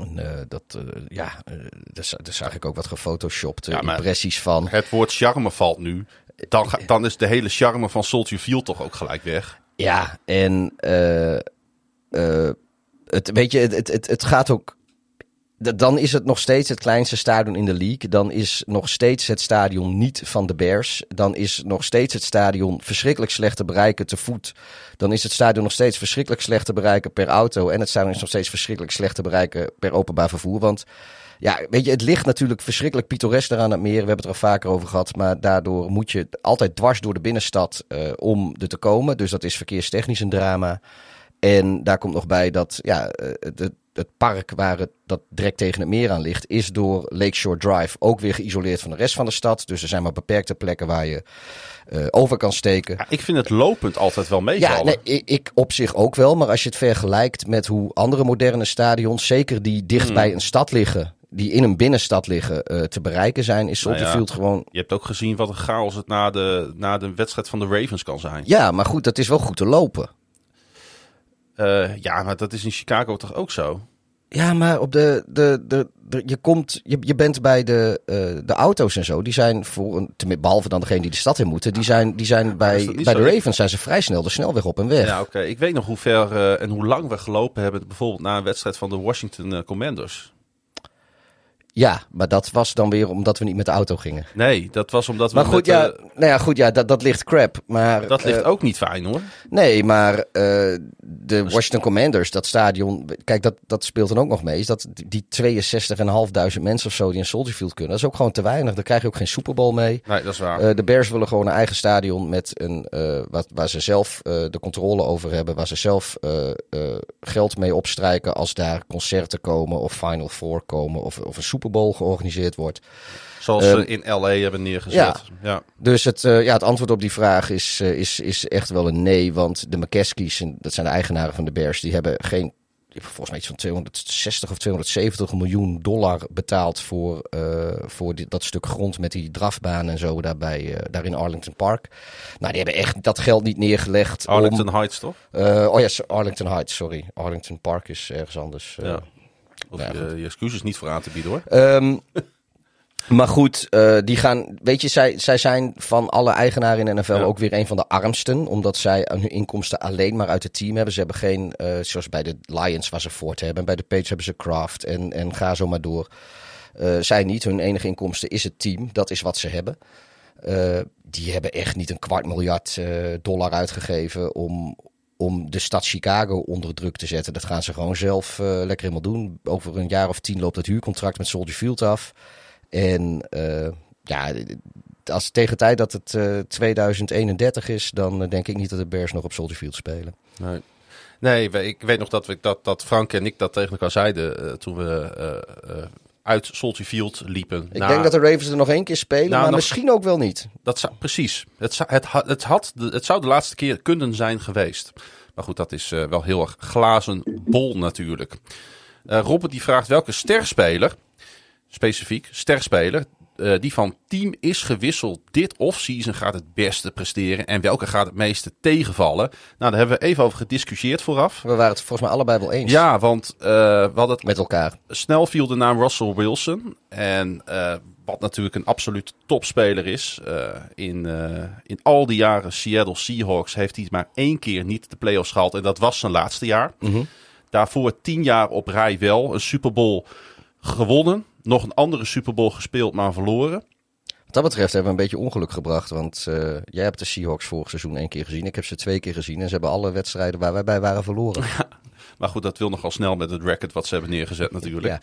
[SPEAKER 2] En, eh, dat, ja, eh, daar, za- daar zag ik ook wat gefotoshopte
[SPEAKER 1] Ja,
[SPEAKER 2] impressies van.
[SPEAKER 1] Het woord charme valt nu. Dan, ga- dan is de hele charme van Soldier Field toch ook gelijk weg.
[SPEAKER 2] Ja, en het, weet je, het, het, het gaat ook. Dan is het nog steeds het kleinste stadion in de league. Dan is nog steeds het stadion niet van de Bears. Dan is nog steeds het stadion verschrikkelijk slecht te bereiken te voet. Dan is het stadion nog steeds verschrikkelijk slecht te bereiken per auto. En het stadion is nog steeds verschrikkelijk slecht te bereiken per openbaar vervoer. Want ja, weet je, het ligt natuurlijk verschrikkelijk pittoresk daar aan het meer. We hebben het er al vaker over gehad. Maar daardoor moet je altijd dwars door de binnenstad eh, om er te komen. Dus dat is verkeerstechnisch een drama. En daar komt nog bij dat ja, eh, het, park waar het dat direct tegen het meer aan ligt, is door Lakeshore Drive ook weer geïsoleerd van de rest van de stad. Dus er zijn maar beperkte plekken waar je eh, over kan steken.
[SPEAKER 1] Ja, ik vind het lopend altijd wel meevallen.
[SPEAKER 2] Ja, nee, ik, ik op zich ook wel. Maar als je het vergelijkt met hoe andere moderne stadions, zeker die dicht
[SPEAKER 1] Hmm.
[SPEAKER 2] bij een stad liggen, die in een binnenstad liggen eh, te bereiken zijn, is
[SPEAKER 1] Nou
[SPEAKER 2] Soldier
[SPEAKER 1] ja.
[SPEAKER 2] Field gewoon...
[SPEAKER 1] Je hebt ook gezien wat een chaos het na de, na de wedstrijd van de Ravens kan zijn.
[SPEAKER 2] Ja, maar goed, dat is wel goed te lopen.
[SPEAKER 1] Eh, ja, maar dat is in Chicago toch ook zo?
[SPEAKER 2] Ja, maar op de, de, de, de- je, komt, je, je bent bij de, eh, de auto's en zo. Die zijn voor een, behalve dan degene die de stad in moeten, die zijn, die zijn bij, bij de Ravens zijn ze vrij snel de snelweg op en weg.
[SPEAKER 1] Ja, oké. Ik weet nog hoe ver eh, en hoe lang we gelopen hebben, bijvoorbeeld na een wedstrijd van de Washington eh, Commanders.
[SPEAKER 2] Ja, maar dat was dan weer omdat we niet met de auto gingen.
[SPEAKER 1] Nee, dat was omdat we
[SPEAKER 2] Maar goed,
[SPEAKER 1] met,
[SPEAKER 2] ja,
[SPEAKER 1] eh,
[SPEAKER 2] nou ja, goed, ja dat, dat ligt crap. Maar,
[SPEAKER 1] dat ligt
[SPEAKER 2] eh,
[SPEAKER 1] ook niet fijn hoor.
[SPEAKER 2] Nee, maar eh, de Washington Commanders, dat stadion, kijk, dat, dat speelt dan ook nog mee. Is dat die 62.500 mensen of zo die in Soldier Field kunnen, dat is ook gewoon te weinig. Dan krijg je ook geen Super Bowl mee.
[SPEAKER 1] Nee, dat is waar.
[SPEAKER 2] De Bears willen gewoon een eigen stadion met een, wat, waar ze zelf de controle over hebben. Waar ze zelf geld mee opstrijken als daar concerten komen of Final Four komen of, of een Super Bowl georganiseerd wordt.
[SPEAKER 1] Zoals
[SPEAKER 2] eh,
[SPEAKER 1] ze in LA hebben neergezet. Ja.
[SPEAKER 2] Dus het, eh, ja, het antwoord op die vraag is, eh, is, is echt wel een nee. Want de McCaskies, dat zijn de eigenaren van de Bears, die hebben geen. Volgens mij iets van 260 of 270 miljoen dollar betaald voor, eh, voor dat stuk grond met die drafbaan en zo daarbij, daar in Arlington Park. Nou, die hebben echt dat geld niet neergelegd. om-
[SPEAKER 1] Arlington Heights toch?
[SPEAKER 2] Oh ja, Arlington Heights, sorry. Arlington Park is ergens anders.
[SPEAKER 1] Ja. Of
[SPEAKER 2] Ja,
[SPEAKER 1] je, je excuses niet voor aan te bieden hoor.
[SPEAKER 2] Ehm, maar goed, eh, die gaan. Weet je, zij, zij zijn van alle eigenaren in de NFL
[SPEAKER 1] Ja.
[SPEAKER 2] ook weer een van de armsten. Omdat zij hun inkomsten alleen maar uit het team hebben. Ze hebben geen, eh, zoals bij de Lions waar ze Ford hebben. En bij de Patriots hebben ze Kraft. En, en ga zo maar door. Eh, zij niet. Hun enige inkomsten is het team. Dat is wat ze hebben. Die hebben echt niet een kwart miljard dollar uitgegeven om, om de stad Chicago onder druk te zetten. Dat gaan ze gewoon zelf eh, lekker helemaal doen. Over een jaar of tien loopt het huurcontract met Soldier Field af. En eh, ja, als tegen tijd dat het eh, 2031 is, dan eh, denk ik niet dat de Bears nog op Soldier Field spelen.
[SPEAKER 1] Nee. Nee, ik weet nog dat, we, dat, dat Frank en ik dat tegen elkaar zeiden eh, toen we eh, eh, uit Soldier Field liepen.
[SPEAKER 2] Ik denk dat de Ravens er nog één keer spelen,
[SPEAKER 1] Nou,
[SPEAKER 2] maar
[SPEAKER 1] nog-
[SPEAKER 2] misschien ook wel niet.
[SPEAKER 1] Dat zou, precies. Het, zou- het, het, had, de- het zou de laatste keer kunnen zijn geweest. Maar goed, dat is eh, wel heel erg glazen bol natuurlijk. Eh Robert die vraagt welke sterspeler, specifiek sterspeler, eh, die van team is gewisseld dit offseason gaat het beste presteren en welke gaat het meeste tegenvallen. Nou, daar hebben we even over gediscussieerd vooraf.
[SPEAKER 2] We waren het volgens mij allebei wel eens
[SPEAKER 1] Ja, want eh, we hadden het
[SPEAKER 2] met elkaar.
[SPEAKER 1] snel viel de naam Russell Wilson. En eh, wat natuurlijk een absoluut topspeler is. in, in al die jaren Seattle Seahawks heeft hij maar één keer niet de playoffs gehaald. En dat was zijn laatste jaar.
[SPEAKER 2] Mhm.
[SPEAKER 1] Daarvoor tien jaar op rij wel een Super Bowl gewonnen. Nog een andere Super Bowl gespeeld, maar verloren.
[SPEAKER 2] Wat dat betreft hebben we een beetje ongeluk gebracht. Want eh, jij hebt de Seahawks vorig seizoen één keer gezien. Ik heb ze twee keer gezien. En ze hebben alle wedstrijden waar wij bij waren verloren. (laughs)
[SPEAKER 1] Maar goed, dat wil nogal snel met het record wat ze hebben neergezet natuurlijk.
[SPEAKER 2] Ja.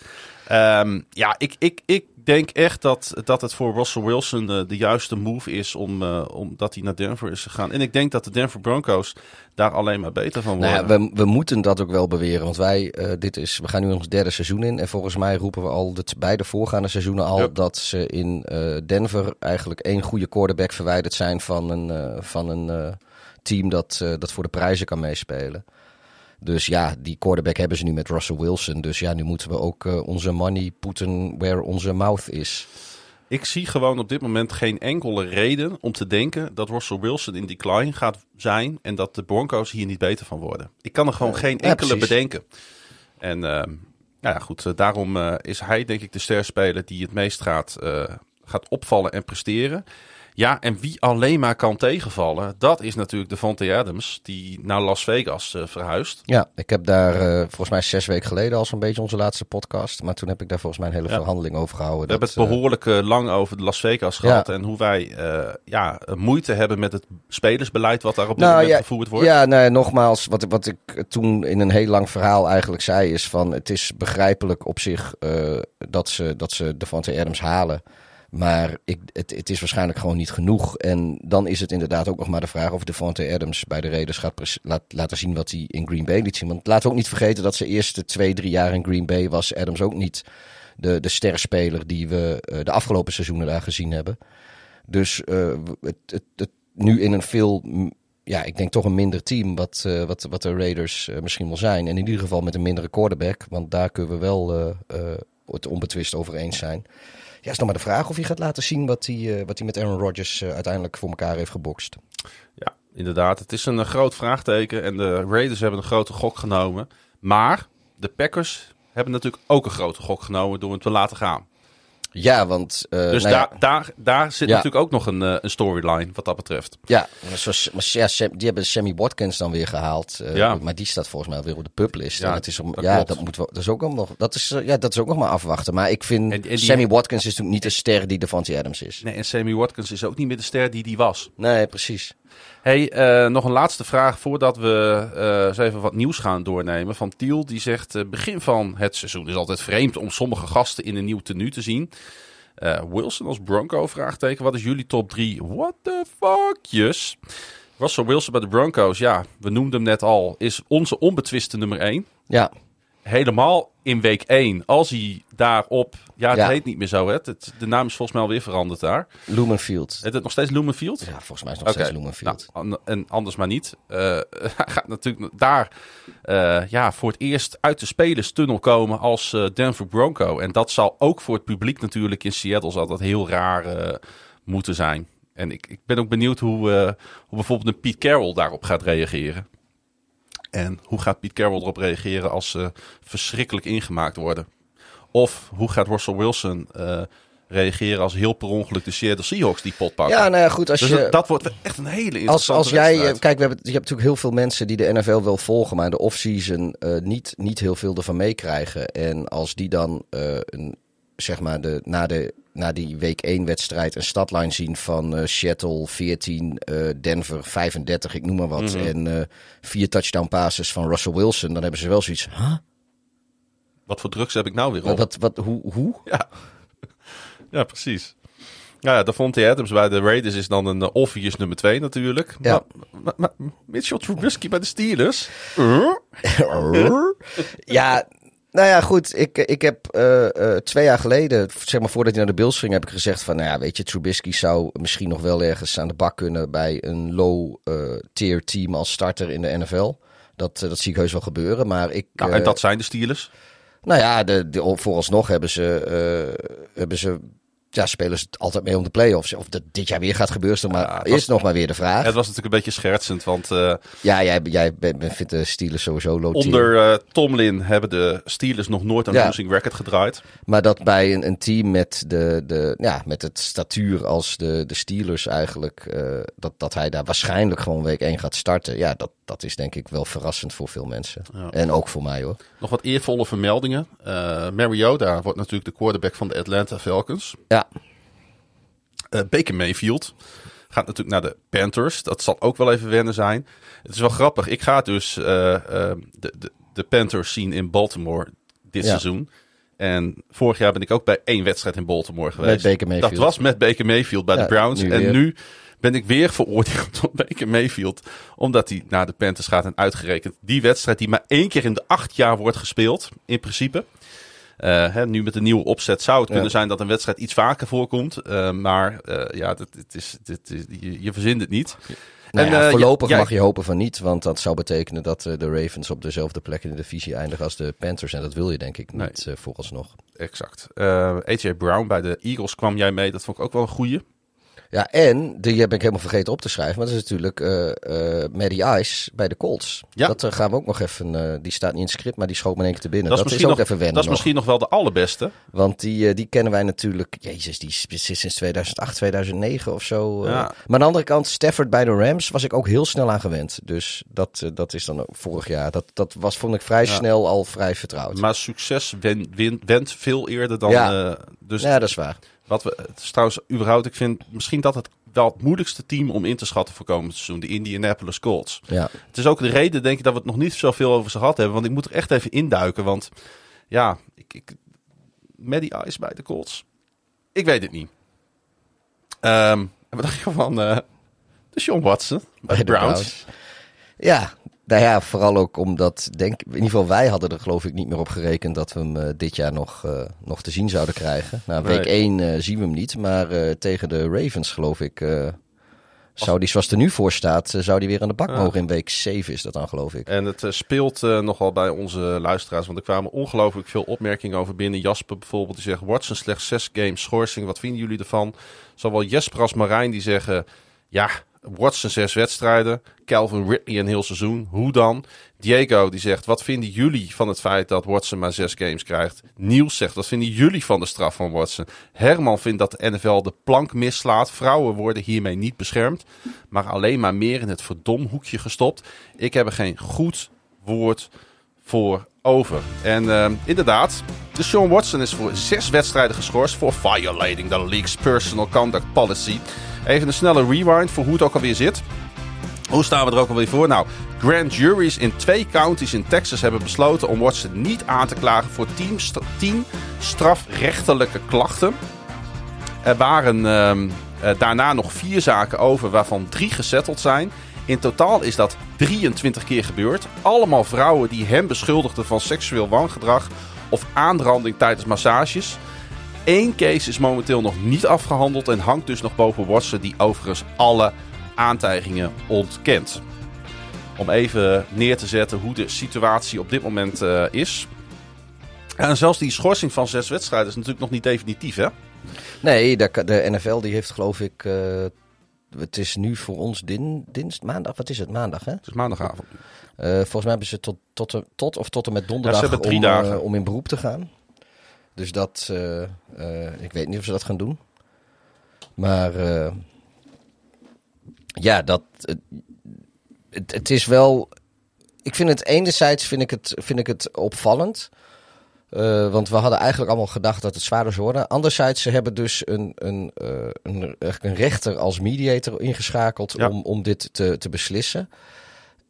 [SPEAKER 1] Ja, ja ik, ik, ik denk echt dat, dat het voor Russell Wilson eh, de juiste move is om, eh, omdat hij naar Denver is gegaan. En ik denk dat de Denver Broncos daar alleen maar beter van worden.
[SPEAKER 2] Nou ja, we, we moeten dat ook wel beweren. Want wij, eh, dit is, we gaan nu ons derde seizoen in. En volgens mij roepen we al de beide voorgaande seizoenen al dat ze in eh, Denver eigenlijk één goede quarterback verwijderd zijn van een, van een team dat, dat voor de prijzen kan meespelen. Dus ja, die quarterback hebben ze nu met Russell Wilson. Dus ja, nu moeten we ook eh, onze money puten where onze mouth is.
[SPEAKER 1] Ik zie gewoon op dit moment geen enkele reden om te denken dat Russell Wilson in decline gaat zijn en dat de Broncos hier niet beter van worden. Ik kan er gewoon geen
[SPEAKER 2] ja,
[SPEAKER 1] enkele bedenken. En eh, nou ja, goed, eh, daarom eh, is hij denk ik de sterspeler die het meest gaat, eh, gaat opvallen en presteren. Ja, en wie alleen maar kan tegenvallen, dat is natuurlijk Devontae Adams, die naar Las Vegas eh, verhuist.
[SPEAKER 2] Ja, ik heb daar eh, volgens mij zes weken geleden al zo'n beetje onze laatste podcast. Maar toen heb ik daar volgens mij een hele
[SPEAKER 1] Ja.
[SPEAKER 2] verhandeling over gehouden.
[SPEAKER 1] We hebben het
[SPEAKER 2] eh,
[SPEAKER 1] behoorlijk eh, lang over de Las Vegas gehad en hoe wij ja, moeite hebben met het spelersbeleid wat daar op dit
[SPEAKER 2] Nou,
[SPEAKER 1] moment
[SPEAKER 2] ja,
[SPEAKER 1] gevoerd wordt.
[SPEAKER 2] Ja, nee, nogmaals, wat, wat ik toen in een heel lang verhaal eigenlijk zei, is van het is begrijpelijk op zich dat ze, dat ze Devontae Adams halen. Maar ik, het, het is waarschijnlijk gewoon niet genoeg. En dan is het inderdaad ook nog maar de vraag of Devontae Adams bij de Raiders gaat laat, laten zien wat hij in Green Bay liet zien. Want laten we ook niet vergeten dat zijn eerste twee, drie jaar in Green Bay was Adams ook niet de, de sterspeler die we eh, de afgelopen seizoenen daar gezien hebben. Dus eh, het, het, nu in een veel, ja, ik denk toch een minder team wat, eh, wat, wat de Raiders misschien wel zijn. En in ieder geval met een mindere quarterback, want daar kunnen we wel het onbetwist over eens zijn. Ja, is nog maar de vraag of hij gaat laten zien wat hij, wat hij met Aaron Rodgers uiteindelijk voor elkaar heeft gebokst.
[SPEAKER 1] Ja, inderdaad. Het is een groot vraagteken en de Raiders hebben een grote gok genomen. Maar de Packers hebben natuurlijk ook een grote gok genomen door hem te laten gaan.
[SPEAKER 2] Ja, want... Uh,
[SPEAKER 1] dus
[SPEAKER 2] nou
[SPEAKER 1] daar, daar, daar zit natuurlijk ook nog een, uh, een storyline wat dat betreft.
[SPEAKER 2] Ja, zoals, ja, die hebben Sammy Watkins dan weer gehaald. Uh, ja. Maar die staat volgens mij weer op de publist. Ja, het is om, dat ja dat, moet wel, dat, is ook nog, dat, is, ja, dat is ook nog maar afwachten. Maar ik vind en, en Sammy Watkins is natuurlijk niet de ster die Devontae Adams is.
[SPEAKER 1] Nee, en Sammy Watkins is ook niet meer de ster die die was.
[SPEAKER 2] Nee, precies.
[SPEAKER 1] Hey, uh, nog een laatste vraag voordat we uh, eens even wat nieuws gaan doornemen. Van Tiel, die zegt: uh, begin van het seizoen is altijd vreemd om sommige gasten in een nieuw tenue te zien. Wilson als Bronco, vraagteken. Wat is jullie top 3? What the fuckjes? Russell Wilson bij de Broncos, ja, we noemden hem net al, is onze onbetwiste nummer 1.
[SPEAKER 2] Ja
[SPEAKER 1] helemaal in week 1, als hij daarop... Ja, het heet niet meer zo, hè? Het, de naam is volgens mij alweer veranderd daar.
[SPEAKER 2] Lumenfield.
[SPEAKER 1] Heet het nog steeds Lumenfield?
[SPEAKER 2] Ja, volgens mij is het nog steeds Lumenfield.
[SPEAKER 1] Nou, en anders maar niet. Uh, (laughs) hij gaat natuurlijk daar uh, ja, voor het eerst uit de spelerstunnel komen als uh, Denver Bronco. En dat zal ook voor het publiek natuurlijk in Seattle zal dat heel raar moeten zijn. En ik, ik ben ook benieuwd hoe, hoe bijvoorbeeld een Pete Carroll daarop gaat reageren. En hoe gaat Pete Carroll erop reageren als ze verschrikkelijk ingemaakt worden? Of hoe gaat Russell Wilson uh, reageren als heel per ongeluk de Seattle Seahawks die pot pakken?
[SPEAKER 2] Ja, nou ja, goed. Als
[SPEAKER 1] dus
[SPEAKER 2] je,
[SPEAKER 1] dat, wordt echt een hele interessante
[SPEAKER 2] als, als jij, Kijk, we hebben, je hebt natuurlijk heel veel mensen die de NFL wel volgen, maar in de offseason uh, niet, niet heel veel ervan meekrijgen. En als die dan uh, een, zeg maar de, na de na die week 1 wedstrijd een stadline zien van uh, Seattle 14, uh, Denver 35, ik noem maar wat. Mm -hmm. En uh, vier touchdown passes van Russell Wilson. Dan hebben ze wel zoiets. Huh?
[SPEAKER 1] Wat voor drugs heb ik nou weer op?
[SPEAKER 2] Wat, wat, hoe, hoe? (laughs)
[SPEAKER 1] Ja. ja, precies. Ja, Davante Adams bij de Raiders is dan een uh, obvious nummer 2 natuurlijk.
[SPEAKER 2] Ja.
[SPEAKER 1] Maar, maar, maar Mitchell Trubisky bij de Steelers? (laughs)
[SPEAKER 2] ja, nou ja, goed. Ik, ik heb uh, uh, twee jaar geleden, zeg maar voordat hij naar de Bills ging, heb ik gezegd van, nou ja, weet je, Trubisky zou misschien nog wel ergens aan de bak kunnen bij een low-tier uh, team als starter in de NFL. Dat, dat zie ik heus wel gebeuren, maar ik...
[SPEAKER 1] Nou, en dat zijn de Steelers?
[SPEAKER 2] Nou ja, de, de, vooralsnog hebben ze, hebben ze ja, spelen ze altijd mee om de play-offs. Of dat dit jaar weer gaat gebeuren, is, maar, ja, is was, nog maar weer de vraag.
[SPEAKER 1] Het was natuurlijk een beetje schertsend, want... Uh,
[SPEAKER 2] ja, jij, jij vindt de Steelers sowieso low
[SPEAKER 1] Onder uh, Tomlin hebben de Steelers nog nooit een ja. losing record gedraaid.
[SPEAKER 2] Maar dat bij een, een, team met, de, de, ja, met het statuur als de, de Steelers eigenlijk... Uh, dat, dat hij daar waarschijnlijk gewoon week 1 gaat starten. Ja, dat, dat is denk ik wel verrassend voor veel mensen. Ja. En ook voor mij hoor.
[SPEAKER 1] Nog wat eervolle vermeldingen. Mariota wordt natuurlijk de quarterback van de Atlanta Falcons.
[SPEAKER 2] Ja.
[SPEAKER 1] Uh, Baker Mayfield gaat natuurlijk naar de Panthers. Dat zal ook wel even wennen zijn. Het is wel grappig. Ik ga dus uh, uh, de, de, de, Panthers zien in Baltimore dit ja. seizoen. En vorig jaar ben ik ook bij één wedstrijd in Baltimore geweest.
[SPEAKER 2] Met Baker Mayfield.
[SPEAKER 1] Dat was met Baker Mayfield bij ja, de Browns.
[SPEAKER 2] Nu
[SPEAKER 1] en
[SPEAKER 2] weer.
[SPEAKER 1] nu ben ik weer (laughs) veroordeeld tot Baker Mayfield. Omdat hij naar de Panthers gaat en uitgerekend die wedstrijd die maar één keer in de acht jaar wordt gespeeld. In principe. Uh, hè, nu met de nieuwe opzet zou het ja. kunnen zijn dat een wedstrijd iets vaker voorkomt. Uh, maar uh, ja, dit is, dit is, je, je verzint het niet.
[SPEAKER 2] Nou ja, en, voorlopig ja, mag je hopen van niet, want dat zou betekenen dat de Ravens op dezelfde plek in de divisie eindigen als de Panthers. En dat wil je denk ik niet nee. vooralsnog.
[SPEAKER 1] Exact. AJ Brown bij de Eagles kwam jij mee, dat vond ik ook wel een goeie.
[SPEAKER 2] Ja, en die heb ik helemaal vergeten op te schrijven. Maar dat is natuurlijk uh, uh, Maddie Ice bij de Colts.
[SPEAKER 1] Ja.
[SPEAKER 2] Dat uh, gaan we ook nog even. Die staat niet in het script, maar die schoot me in één keer te binnen.
[SPEAKER 1] Dat,
[SPEAKER 2] dat
[SPEAKER 1] is,
[SPEAKER 2] ook
[SPEAKER 1] nog,
[SPEAKER 2] even wennen.
[SPEAKER 1] Dat is misschien nog wel de allerbeste.
[SPEAKER 2] Want die, die kennen wij natuurlijk. Jezus, die is sinds 2008, 2009 of zo.
[SPEAKER 1] Ja.
[SPEAKER 2] Maar aan de andere kant, Stafford bij de Rams was ik ook heel snel aan gewend. Dus dat, dat is dan ook vorig jaar. Dat, dat was, vond ik vrij
[SPEAKER 1] Ja.
[SPEAKER 2] snel al vrij vertrouwd.
[SPEAKER 1] Maar succes went veel eerder dan.
[SPEAKER 2] Ja.
[SPEAKER 1] eh, dus
[SPEAKER 2] ja, dat is waar.
[SPEAKER 1] Wat we, het is trouwens überhaupt, ik vind misschien dat het wel het moeilijkste team om in te schatten voor komend seizoen. De Indianapolis Colts.
[SPEAKER 2] Ja.
[SPEAKER 1] Het is ook de reden, denk ik, dat we het nog niet zoveel over ze gehad hebben. Want ik moet er echt even induiken. Want ja, ik, ik, Maddie Ice bij de Colts. Ik weet het niet. Ehm en wat dacht je van eh de Sean Watson bij, de Browns?
[SPEAKER 2] Ja, nou ja, vooral ook omdat, denk, in ieder geval wij hadden er geloof ik niet meer op gerekend dat we hem uh, dit jaar nog, uh, nog te zien zouden krijgen. Nou, week
[SPEAKER 1] Nee.
[SPEAKER 2] 1 uh, zien we hem niet, maar tegen de Ravens geloof ik Zou die zoals er nu voor staat, eh, zou die weer aan de bak mogen in week 7 is dat dan geloof ik.
[SPEAKER 1] En het eh, speelt eh, nogal bij onze luisteraars, want er kwamen ongelooflijk veel opmerkingen over binnen. Jasper bijvoorbeeld, die zegt, Watson slechts zes games schorsing, wat vinden jullie ervan? Zowel Jesper als Marijn die zeggen, ja, Watson zes wedstrijden, Calvin Ridley een heel seizoen, hoe dan? Diego die zegt, wat vinden jullie van het feit dat Watson maar zes games krijgt? Niels zegt, wat vinden jullie van de straf van Watson? Herman vindt dat de NFL de plank mislaat. Vrouwen worden hiermee niet beschermd, maar alleen maar meer in het verdomhoekje gestopt. Ik heb er geen goed woord voor over. En eh, inderdaad, de Sean Watson is voor zes wedstrijden geschorst voor violating the league's personal conduct policy. Even een snelle rewind voor hoe het ook alweer zit. Hoe staan we er ook alweer voor? Nou, grand juries in twee counties in Texas hebben besloten om Watson niet aan te klagen voor tien, st- tien strafrechtelijke klachten. Er waren ehm, eh, daarna nog vier zaken over, waarvan drie gesetteld zijn. In totaal is dat 23 keer gebeurd. Allemaal vrouwen die hem beschuldigden van seksueel wangedrag of aanranding tijdens massages. Eén case is momenteel nog niet afgehandeld en hangt dus nog boven Watson, die overigens alle aantijgingen ontkent. Om even neer te zetten hoe de situatie op dit moment eh, is. En zelfs die schorsing van zes wedstrijden is natuurlijk nog niet definitief, hè?
[SPEAKER 2] Nee, de, de NFL die heeft geloof ik, eh, het is nu voor ons din, maandag, wat is het, maandig hè?
[SPEAKER 1] Het is maandagavond.
[SPEAKER 2] Eh, volgens mij hebben ze tot, tot, tot of tot en met donderdag om,
[SPEAKER 1] dagen.
[SPEAKER 2] om in beroep te gaan. Dus dat, eh, eh, ik weet niet of ze dat gaan doen. Maar eh, ja, dat, het, het, is wel, ik vind het enerzijds vind ik het, vind ik het opvallend. Want we hadden eigenlijk allemaal gedacht dat het zwaarder zou worden. Anderzijds, ze hebben dus een, een, een, een rechter als mediator ingeschakeld
[SPEAKER 1] Ja.
[SPEAKER 2] om, om dit te, te beslissen.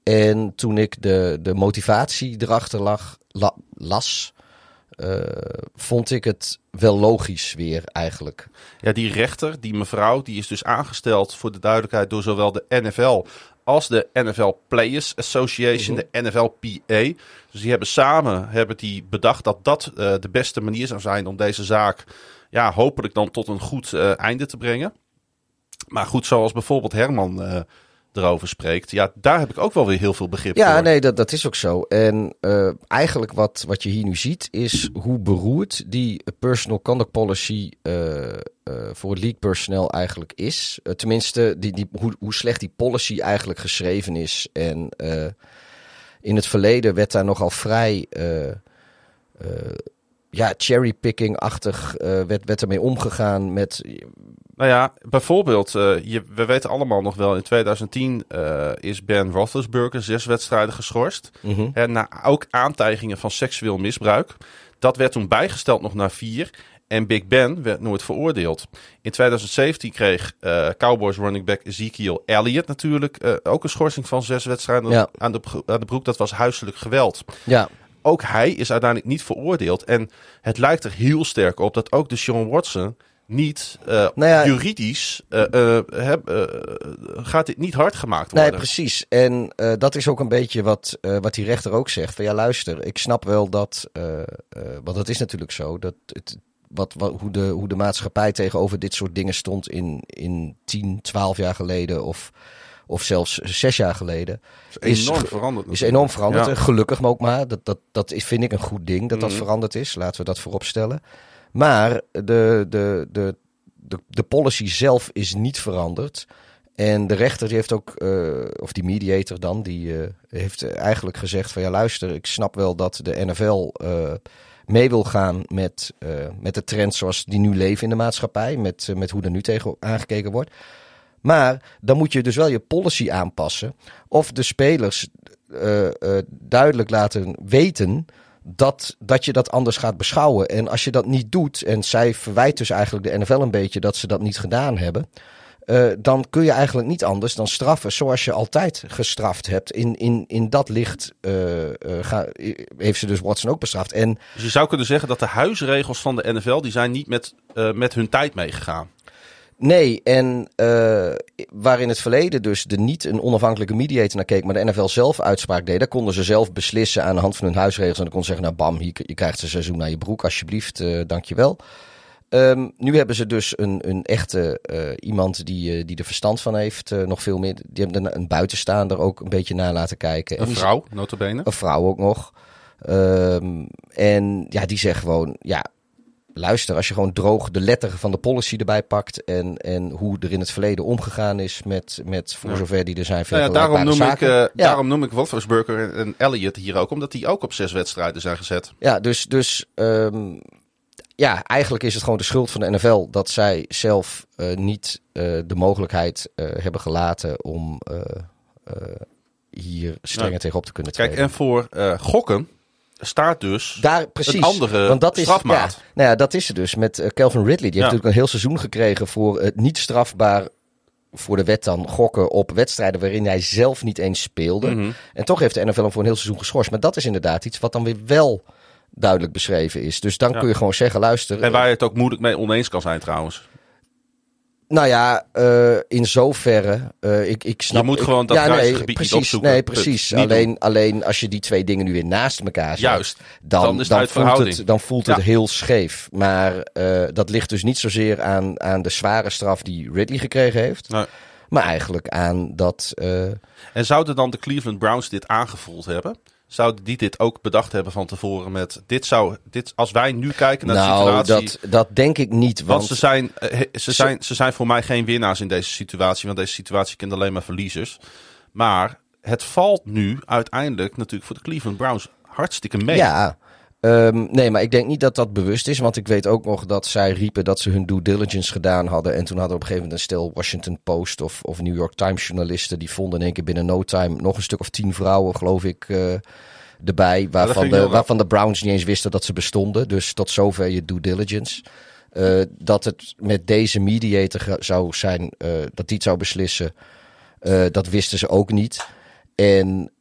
[SPEAKER 2] En toen ik de, de motivatie erachter lag, la- las, eh, vond ik het wel logisch weer eigenlijk.
[SPEAKER 1] Ja, die rechter, die mevrouw, die is dus aangesteld voor de duidelijkheid door zowel de NFL als de NFL Players Association, de NFLPA. Dus die hebben samen hebben die bedacht dat dat eh, de beste manier zou zijn om deze zaak ja, hopelijk dan tot een goed eh, einde te brengen. Maar goed, zoals bijvoorbeeld Herman erover spreekt, ja, daar heb ik ook wel weer heel veel begrip
[SPEAKER 2] Ja,
[SPEAKER 1] voor.
[SPEAKER 2] nee, dat, dat is ook zo. En eh, eigenlijk wat, wat je hier nu ziet, is hoe beroerd die personal conduct policy eh, eh, voor het league personnel eigenlijk is. Tenminste, die, die, hoe, hoe slecht die policy eigenlijk geschreven is. En in het verleden werd daar nogal vrij. Ja, cherrypicking-achtig eh, werd, werd ermee omgegaan met
[SPEAKER 1] Nou ja, bijvoorbeeld, eh, je, we weten allemaal nog wel, in 2010 eh, is Ben Roethlisberger zes wedstrijden geschorst.
[SPEAKER 2] Mhm.
[SPEAKER 1] Hè, na ook aantijgingen van seksueel misbruik. Dat werd toen bijgesteld nog naar vier. En Big Ben werd nooit veroordeeld. In 2017 kreeg Cowboys running back Ezekiel Elliott natuurlijk ook een schorsing van zes wedstrijden
[SPEAKER 2] Ja.
[SPEAKER 1] aan, de, aan de broek. Dat was huiselijk geweld.
[SPEAKER 2] Ja,
[SPEAKER 1] Ook hij is uiteindelijk niet veroordeeld. En het lijkt er heel sterk op dat ook de Sean Watson niet eh,
[SPEAKER 2] Nou ja-
[SPEAKER 1] juridisch eh, eh, heb, gaat dit niet hard gemaakt
[SPEAKER 2] Nee,
[SPEAKER 1] worden.
[SPEAKER 2] precies. En dat is ook een beetje wat, wat die rechter ook zegt. Van ja, luister, ik snap wel dat, want dat is natuurlijk zo, dat het, wat, wat, hoe, de, hoe de maatschappij tegenover dit soort dingen stond in, in 10, 12 jaar geleden of, of zelfs zes jaar geleden.
[SPEAKER 1] is
[SPEAKER 2] is
[SPEAKER 1] enorm veranderd.
[SPEAKER 2] Is enorm veranderd.
[SPEAKER 1] Ja.
[SPEAKER 2] En gelukkig ook maar. Dat, dat, dat is, vind ik een goed ding dat dat
[SPEAKER 1] Mhm.
[SPEAKER 2] veranderd is. Laten we dat voorop stellen. Maar de, de, de, de, de policy zelf is niet veranderd. En de rechter die heeft ook, eh, of die mediator dan, die eh, heeft eigenlijk gezegd van ja luister, ik snap wel dat de NFL eh, mee wil gaan met, met de trend zoals die nu leven in de maatschappij, met, met hoe er nu tegen aangekeken wordt. Maar dan moet je dus wel je policy aanpassen. Of de spelers eh, eh, duidelijk laten weten dat, dat je dat anders gaat beschouwen. En als je dat niet doet, en zij verwijt dus eigenlijk de NFL een beetje dat ze dat niet gedaan hebben. eh, dan kun je eigenlijk niet anders dan straffen zoals je altijd gestraft hebt. In, in, in dat licht ga, heeft ze dus Watson ook bestraft. En
[SPEAKER 1] Dus je zou kunnen zeggen dat de huisregels van de NFL, die zijn niet met, met hun tijd meegegaan.
[SPEAKER 2] Nee, en eh, waar in het verleden dus de niet een onafhankelijke mediator naar keek, maar de NFL zelf uitspraak deed, daar konden ze zelf beslissen aan de hand van hun huisregels. En dan konden ze zeggen, nou bam, hier, je krijgt een seizoen naar je broek, alsjeblieft, eh dankjewel. Ehm, nu hebben ze dus een, een echte eh, iemand die, die er verstand van heeft. nog veel meer. Die hebben een, een buitenstaander ook een beetje na laten kijken. En
[SPEAKER 1] Een vrouw, notabene.
[SPEAKER 2] Een vrouw ook nog. Ehm, en ja, die zegt gewoon, ja, luister, als je gewoon droog de letter van de policy erbij pakt en, en hoe er in het verleden omgegaan is met, met voor
[SPEAKER 1] Ja.
[SPEAKER 2] zover die er zijn
[SPEAKER 1] Nou ja, daarom, noem ik, eh, daarom noem ik Wolfersburger en, Elliot hier ook, omdat die ook op zes wedstrijden zijn gezet.
[SPEAKER 2] Ja, dus, dus ehm, ja, eigenlijk is het gewoon de schuld van de NFL dat zij zelf eh, niet eh, de mogelijkheid hebben gelaten om hier strenger tegenop te kunnen
[SPEAKER 1] Kijk,
[SPEAKER 2] treden.
[SPEAKER 1] en voor gokken staat dus
[SPEAKER 2] Daar precies.
[SPEAKER 1] een andere
[SPEAKER 2] Want dat is,
[SPEAKER 1] strafmaat.
[SPEAKER 2] Ja, nou ja, dat is het dus met eh, Calvin Ridley. Die heeft natuurlijk een heel seizoen gekregen voor het niet strafbaar voor de wet dan gokken op wedstrijden waarin hij zelf niet eens speelde.
[SPEAKER 1] Mhm.
[SPEAKER 2] En toch heeft de NFL hem voor een heel seizoen geschorst. Maar dat is inderdaad iets wat dan weer wel duidelijk beschreven is. Dus dan
[SPEAKER 1] Ja.
[SPEAKER 2] kun je gewoon zeggen, luister.
[SPEAKER 1] En waar je het ook moeilijk mee oneens kan zijn trouwens.
[SPEAKER 2] Nou ja, eh, in zoverre. eh, ik, ik snap,
[SPEAKER 1] Je moet
[SPEAKER 2] ik-
[SPEAKER 1] gewoon dat
[SPEAKER 2] ja, nee, precies,
[SPEAKER 1] opzoeken.
[SPEAKER 2] Nee, precies. Alleen, alleen als je die twee dingen nu weer naast elkaar zet.
[SPEAKER 1] Juist.
[SPEAKER 2] dan,
[SPEAKER 1] Dan is het
[SPEAKER 2] dan
[SPEAKER 1] uit
[SPEAKER 2] voelt het, dan voelt het heel scheef. Maar eh, dat ligt dus niet zozeer aan, aan de zware straf die Ridley gekregen heeft.
[SPEAKER 1] Nee.
[SPEAKER 2] Maar eigenlijk aan dat.
[SPEAKER 1] En zouden dan de Cleveland Browns dit aangevoeld hebben? Zouden die dit ook bedacht hebben van tevoren met dit zou dit als wij nu kijken naar
[SPEAKER 2] nou,
[SPEAKER 1] de situatie?
[SPEAKER 2] dat, dat denk ik niet.
[SPEAKER 1] want
[SPEAKER 2] Want,
[SPEAKER 1] ze zijn, eh, ze, zijn, ze zijn voor mij geen winnaars in deze situatie, want deze situatie kent alleen maar verliezers. Maar het valt nu uiteindelijk natuurlijk voor de Cleveland Browns hartstikke mee.
[SPEAKER 2] Ja. Ehm, nee, maar ik denk niet dat dat bewust is. Want ik weet ook nog dat zij riepen dat ze hun due diligence gedaan hadden. En toen hadden op een gegeven moment een stel Washington Post of, of New York Times journalisten. Die vonden in één keer binnen no time nog een stuk of tien vrouwen, geloof ik, eh, erbij. Waarvan, de, waarvan de Browns niet eens wisten dat ze bestonden. Dus tot zover je due diligence. Eh, dat het met deze mediator zou zijn, eh, dat die het zou beslissen. dat wisten ze ook niet. En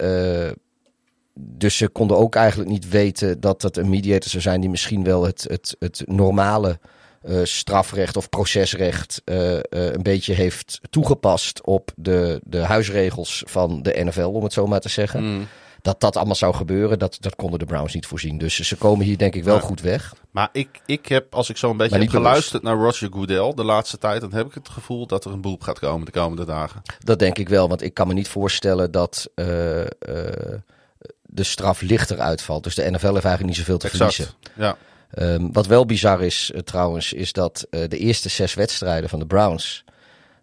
[SPEAKER 2] dus ze konden ook eigenlijk niet weten dat het een mediator zou zijn die misschien wel het, het, het normale eh, strafrecht of procesrecht eh, eh, een beetje heeft toegepast op de, de huisregels van de NFL, om het zo maar te zeggen.
[SPEAKER 1] Mm.
[SPEAKER 2] Dat dat allemaal zou gebeuren, dat, dat konden de Browns niet voorzien. Dus ze komen hier denk ik wel goed weg.
[SPEAKER 1] Maar ik, ik heb, als ik zo een beetje heb
[SPEAKER 2] bewust.
[SPEAKER 1] geluisterd naar Roger Goodell de laatste tijd, dan heb ik het gevoel dat er een beroep gaat komen de komende dagen.
[SPEAKER 2] Dat denk ik wel, want ik kan me niet voorstellen dat de straf lichter uitvalt. Dus de NFL heeft eigenlijk niet zoveel te verliezen.
[SPEAKER 1] Ja.
[SPEAKER 2] Ehm, wat wel bizar is eh, trouwens, is dat eh, de eerste zes wedstrijden van de Browns.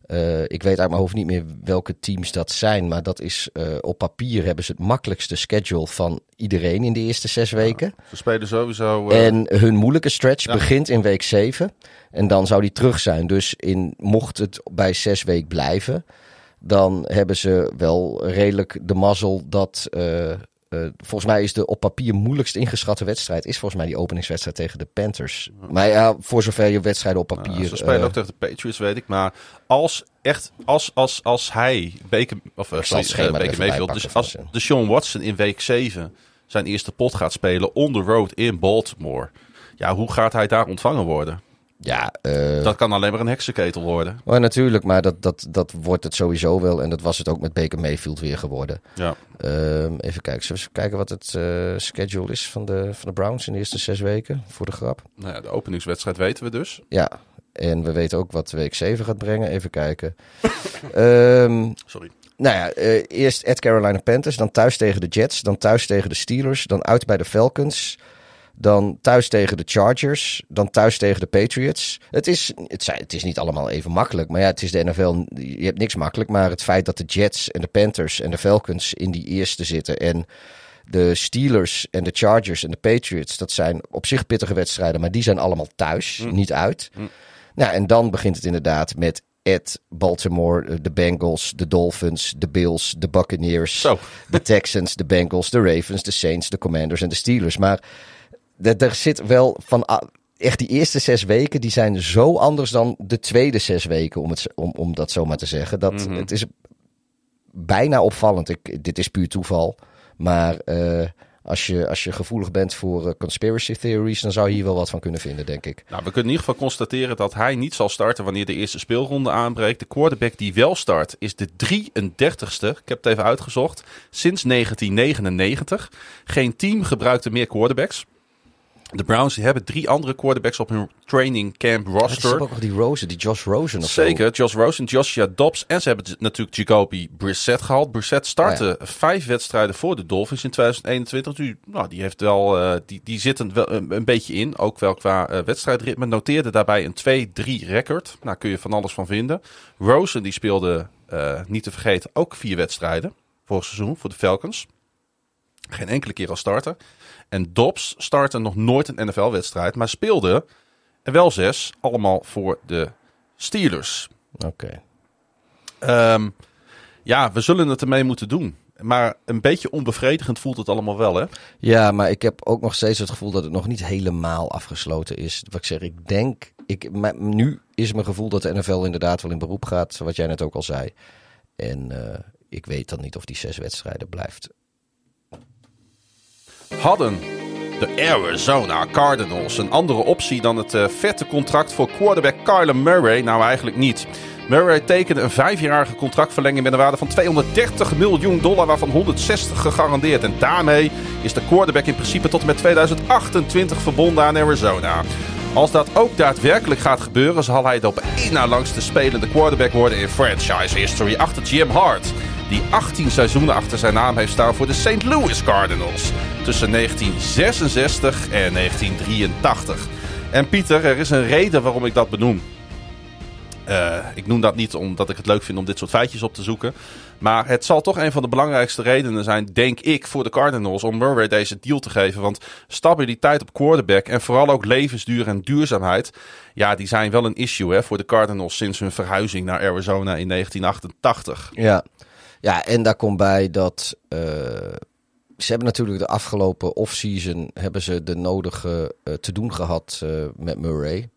[SPEAKER 2] eh, ik weet uit mijn hoofd niet meer welke teams dat zijn. Maar dat is op papier hebben ze het makkelijkste schedule van iedereen in de eerste zes weken.
[SPEAKER 1] Ze spelen sowieso.
[SPEAKER 2] En hun moeilijke stretch
[SPEAKER 1] Ja.
[SPEAKER 2] begint in week 7. En dan zou die terug zijn. Dus in, mocht het bij zes week blijven, dan hebben ze wel redelijk de mazzel dat. Eh, volgens mij is de op papier moeilijkst ingeschatte wedstrijd. Is volgens mij die openingswedstrijd tegen de Panthers. Maar ja, voor zover je wedstrijden op papier.
[SPEAKER 1] Ja, ze spelen
[SPEAKER 2] eh,
[SPEAKER 1] ook tegen de Patriots, weet ik. Maar als echt, als, als, als hij, Baker, of eh, sorry, Baker Mayfield, dus als de Sean Watson in week 7 zijn eerste pot gaat spelen on the road in Baltimore. Ja, hoe gaat hij daar ontvangen worden?
[SPEAKER 2] Ja, eh,
[SPEAKER 1] Dat kan alleen maar een heksenketel worden.
[SPEAKER 2] maar natuurlijk, maar dat, dat, dat wordt het sowieso wel. En dat was het ook met Baker Mayfield weer geworden.
[SPEAKER 1] Ja.
[SPEAKER 2] Ehm, even kijken. Zullen we kijken wat het eh, schedule is van de, van de Browns in de eerste zes weken? Voor de grap.
[SPEAKER 1] Nou ja, de openingswedstrijd weten we dus.
[SPEAKER 2] Ja, en we weten ook wat week 7 gaat brengen. Even kijken. (laughs) Ehm,
[SPEAKER 1] Sorry.
[SPEAKER 2] nou ja, eh, eerst at Carolina Panthers, dan thuis tegen de Jets, dan thuis tegen de Steelers, dan uit bij de Falcons, dan thuis tegen de Chargers, dan thuis tegen de Patriots. Het is, het, zijn, het is niet allemaal even makkelijk, maar ja, het is de NFL, je hebt niks makkelijk, maar het feit dat de Jets en de Panthers en de Falcons in die eerste zitten en de Steelers en de Chargers en de Patriots, dat zijn op zich pittige wedstrijden, maar die zijn allemaal thuis, niet uit. Nou, en dan begint het inderdaad met at Baltimore, eh, de Bengals, de Dolphins, de Bills, de Buccaneers, de Texans, de Bengals, de Ravens, de Saints, de Commanders en de Steelers. Maar er zit wel van echt die eerste zes weken, die zijn zo anders dan de tweede zes weken, om, het, om, om dat zo maar te zeggen. Dat,
[SPEAKER 1] Mhm.
[SPEAKER 2] Het is bijna opvallend. Ik, dit is puur toeval. Maar eh, als, je, als je gevoelig bent voor eh, conspiracy theories, dan zou je hier wel wat van kunnen vinden, denk ik.
[SPEAKER 1] Nou, we kunnen in ieder geval constateren dat hij niet zal starten wanneer de eerste speelronde aanbreekt. De quarterback die wel start is de 33ste. Ik heb het even uitgezocht. Sinds 1999. Geen team gebruikte meer quarterbacks. De Browns die hebben drie andere quarterbacks op hun training camp
[SPEAKER 2] Ja, ze
[SPEAKER 1] roster.
[SPEAKER 2] hebben ook nog die Rosen, die Josh Rosen of zo.
[SPEAKER 1] Zeker, Josh Rosen, Joshua Dobbs. En ze hebben z- natuurlijk Jacoby Brissett gehaald. Brissett startte vijf wedstrijden voor de Dolphins in 2021. Nu, nou, die, heeft wel, eh, die, die zit er wel een, een beetje in. Ook wel qua eh, wedstrijdritme. Noteerde daarbij een 2-3 record. Nou, kun je van alles van vinden. Rosen die speelde, eh, niet te vergeten, ook vier wedstrijden. Vorig seizoen voor de Falcons. Geen enkele keer als starter. En Dobbs startte nog nooit een NFL-wedstrijd. Maar speelde er wel zes. Allemaal voor de Steelers.
[SPEAKER 2] Oké.
[SPEAKER 1] Ehm, ja, we zullen het ermee moeten doen. Maar een beetje onbevredigend voelt het allemaal wel, hè?
[SPEAKER 2] Ja, maar ik heb ook nog steeds het gevoel dat het nog niet helemaal afgesloten is. Wat ik zeg, ik denk, ik, maar nu is mijn gevoel dat de NFL inderdaad wel in beroep gaat, wat jij net ook al zei. En eh, ik weet dan niet of die zes wedstrijden blijft.
[SPEAKER 1] Hadden de Arizona Cardinals een andere optie dan het eh, vette contract voor quarterback Kyler Murray? Nou, eigenlijk niet. Murray tekende een vijfjarige contractverlenging met een waarde van 230 miljoen dollar, waarvan 160 gegarandeerd. En daarmee is de quarterback in principe tot en met 2028 verbonden aan Arizona. Als dat ook daadwerkelijk gaat gebeuren, zal hij de op één na langste spelende quarterback worden in franchise history achter Jim Hart. Die 18 seizoenen achter zijn naam heeft staan voor de St. Louis Cardinals. Tussen 1966 en 1983. En Pieter, er is een reden waarom ik dat benoem. Eh, ik noem dat niet omdat ik het leuk vind om dit soort feitjes op te zoeken. Maar het zal toch een van de belangrijkste redenen zijn, denk ik, voor de Cardinals om Murray deze deal te geven. Want stabiliteit op quarterback en vooral ook levensduur en duurzaamheid. Ja, die zijn wel een issue hè, voor de Cardinals sinds hun verhuizing naar Arizona in 1988.
[SPEAKER 2] Ja, ja en daar komt bij dat eh, ze hebben natuurlijk de afgelopen offseason hebben ze de nodige eh, te doen gehad eh, met Murray.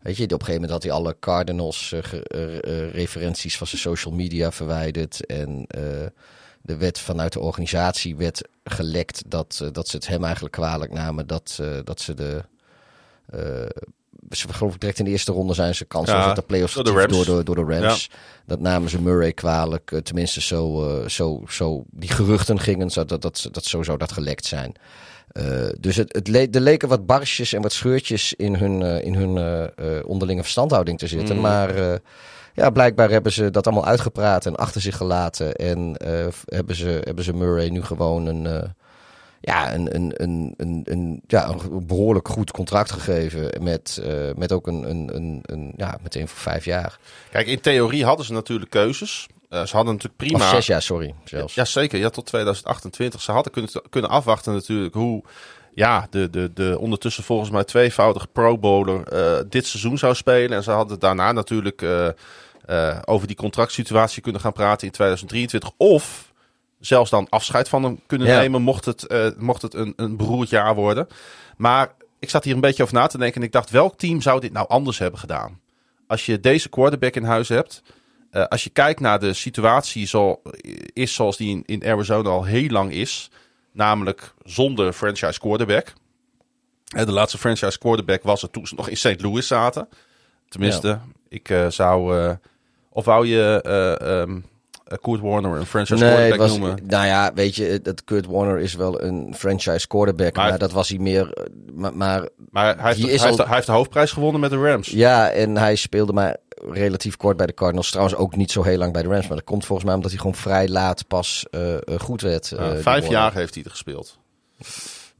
[SPEAKER 2] Weet je, op een gegeven moment had hij alle Cardinals eh, ge- eh, eh, referenties van zijn social media verwijderd. En de wet vanuit de organisatie werd gelekt dat, dat ze het hem eigenlijk kwalijk namen dat, dat ze de... ze geloof ik direct in de eerste ronde zijn ze kans
[SPEAKER 1] Ja,
[SPEAKER 2] op de playoffs
[SPEAKER 1] door de
[SPEAKER 2] door de, door de Rams. Dat namen ze Murray kwalijk. eh, tenminste, zo, eh, zo, zo die geruchten gingen zo dat, dat, dat zo zou dat gelekt zijn. Eh, dus het, het le er leken wat barsjes en wat scheurtjes in hun, in hun onderlinge verstandhouding te zitten.
[SPEAKER 1] Mm.
[SPEAKER 2] Maar ja, blijkbaar hebben ze dat allemaal uitgepraat en achter zich gelaten. En hebben, ze, hebben ze Murray nu gewoon een, ja, een, een, een, een, een, ja, een behoorlijk goed contract gegeven. Met, eh, met ook een, een, een, een, ja, meteen voor vijf jaar.
[SPEAKER 1] Kijk, in theorie hadden ze natuurlijk keuzes. Eh, ze hadden natuurlijk prima...
[SPEAKER 2] Of zes jaar, sorry. Zelfs.
[SPEAKER 1] Ja, zeker. Ja, tot 2028. Ze hadden kunnen, kunnen afwachten natuurlijk hoe ja, de, de, de ondertussen volgens mij tweevoudige Pro Bowler eh, dit seizoen zou spelen. En ze hadden daarna natuurlijk over die contractsituatie kunnen gaan praten in 2023. Of zelfs dan afscheid van hem kunnen
[SPEAKER 2] Ja.
[SPEAKER 1] nemen mocht het, eh, mocht het een, een beroerd jaar worden. Maar ik zat hier een beetje over na te denken en ik dacht, welk team zou dit nou anders hebben gedaan? Als je deze quarterback in huis hebt, eh, als je kijkt naar de situatie zo, is zoals die in, in Arizona al heel lang is, namelijk zonder franchise quarterback. Eh, de laatste franchise quarterback was er toen ze nog in St. Louis zaten. Tenminste, ik eh, zou... eh, of wou je eh ehm, eh, Kurt Warner een franchise
[SPEAKER 2] Nee,
[SPEAKER 1] quarterback
[SPEAKER 2] was,
[SPEAKER 1] noemen?
[SPEAKER 2] nou ja, weet je, dat Kurt Warner is wel een franchise quarterback,
[SPEAKER 1] Maar-
[SPEAKER 2] maar, dat was hij meer. eh, Maar, maar
[SPEAKER 1] Maar hij heeft, hij,
[SPEAKER 2] is
[SPEAKER 1] heeft,
[SPEAKER 2] al-
[SPEAKER 1] de- hij heeft de hoofdprijs gewonnen met de Rams.
[SPEAKER 2] ja, en hij speelde maar relatief kort bij de Cardinals. Trouwens ook niet zo heel lang bij de Rams, maar dat komt volgens mij omdat hij gewoon vrij laat pas eh, eh, goed werd. eh,
[SPEAKER 1] vijf jaar heeft hij er gespeeld.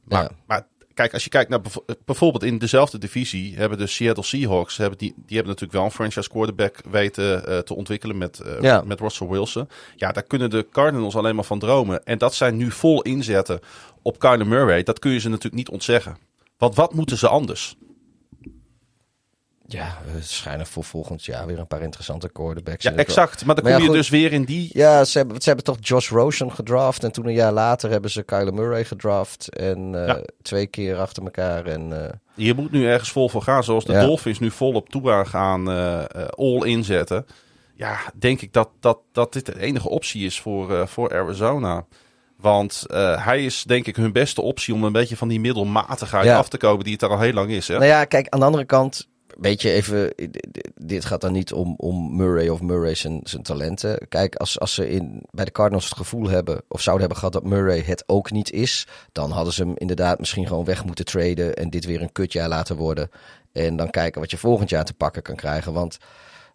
[SPEAKER 1] Maar,
[SPEAKER 2] Ja.
[SPEAKER 1] maar kijk, als je kijkt naar bijvoorbeeld in dezelfde divisie hebben de Seattle Seahawks, hebben die, die hebben natuurlijk wel een franchise quarterback weten eh, te ontwikkelen met, eh,
[SPEAKER 2] Ja.
[SPEAKER 1] met Russell Wilson. Ja, daar kunnen de Cardinals alleen maar van dromen. En dat zijn nu vol inzetten op Kyler Murray. Dat kun je ze natuurlijk niet ontzeggen. Want wat moeten ze anders?
[SPEAKER 2] Ja, er schijnen voor volgend jaar weer een paar interessante quarterbacks.
[SPEAKER 1] Ja,
[SPEAKER 2] ik-
[SPEAKER 1] exact. Maar dan
[SPEAKER 2] Maar
[SPEAKER 1] kom
[SPEAKER 2] ja,
[SPEAKER 1] je dus weer in die...
[SPEAKER 2] Ja, ze hebben, ze hebben toch Josh Rosen gedraft. En toen een jaar later hebben ze Kyler Murray gedraft. En eh,
[SPEAKER 1] Ja.
[SPEAKER 2] twee keer achter elkaar. En eh,
[SPEAKER 1] Je moet nu ergens vol voor gaan. Zoals de
[SPEAKER 2] Ja.
[SPEAKER 1] Dolphins nu vol op toe gaan eh, eh, all inzetten. Ja, denk ik dat, dat, dat dit de enige optie is voor, eh, voor Arizona. Want eh, hij is denk ik hun beste optie om een beetje van die middelmatigheid
[SPEAKER 2] Ja.
[SPEAKER 1] af te komen die het er al heel lang is. Hè?
[SPEAKER 2] Nou ja, kijk, aan de andere kant, weet je, even, dit gaat dan niet om, om Murray of Murray zijn, zijn talenten. Kijk, als, als ze in, bij de Cardinals het gevoel hebben, of zouden hebben gehad dat Murray het ook niet is, dan hadden ze hem inderdaad misschien gewoon weg moeten traden en dit weer een kutjaar laten worden. En dan kijken wat je volgend jaar te pakken kan krijgen. Want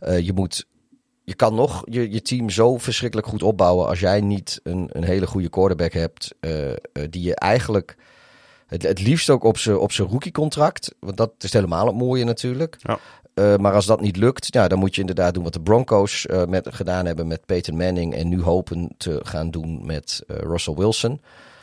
[SPEAKER 2] uh, je moet je kan nog je, je team zo verschrikkelijk goed opbouwen als jij niet een, een hele goede quarterback hebt. Uh, uh, die je eigenlijk het, het liefst ook op zijn op rookie contract. Want dat is helemaal het mooie natuurlijk. Ja. Uh, maar als dat niet lukt, ja, dan moet je inderdaad doen wat de Broncos met, gedaan hebben met Peyton Manning. En nu hopen te gaan doen met Russell Wilson.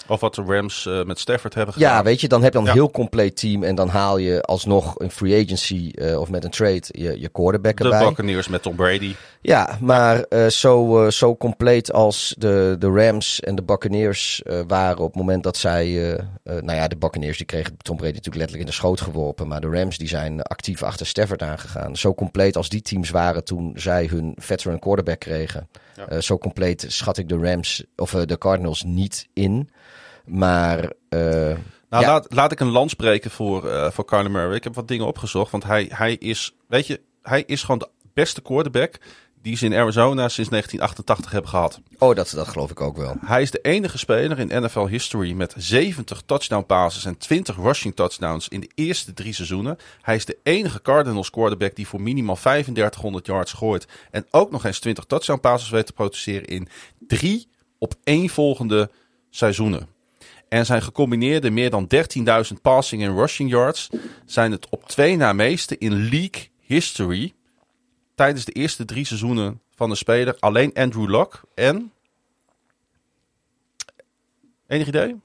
[SPEAKER 1] Of wat de Rams uh, met Stafford hebben gedaan.
[SPEAKER 2] Ja, weet je, dan heb je dan een heel compleet team. En dan haal je alsnog een free agency uh, of met een trade je, je quarterback erbij.
[SPEAKER 1] De Buccaneers met Tom Brady.
[SPEAKER 2] Ja, maar uh, zo, zo compleet als de, de Rams en de Buccaneers waren op het moment dat zij... nou ja, de Buccaneers die kregen Tom Brady natuurlijk letterlijk in de schoot geworpen. Maar de Rams die zijn actief achter Stafford aangegaan. Zo compleet als die teams waren toen zij hun veteran quarterback kregen. Ja. zo compleet schat ik de Rams of de Cardinals niet in. Maar. Uh,
[SPEAKER 1] nou, ja. laat, laat ik een land spreken voor, uh, voor Kyler Murray. Ik heb wat dingen opgezocht. Want hij, hij is. Weet je, hij is gewoon de beste quarterback. die ze in Arizona sinds 1988 hebben gehad.
[SPEAKER 2] Oh, dat, dat geloof ik ook wel.
[SPEAKER 1] Hij is de enige speler in NFL history met 70 touchdown passes en 20 rushing touchdowns in de eerste drie seizoenen. Hij is de enige Cardinals quarterback die voor minimaal 3500 yards gooit. En ook nog eens 20 touchdown passes weet te produceren in drie op één volgende seizoenen. En zijn gecombineerde meer dan 13.000 passing en rushing yards zijn het op twee na meeste in league history tijdens de eerste drie seizoenen van de speler. Alleen Andrew Luck en... Enig idee?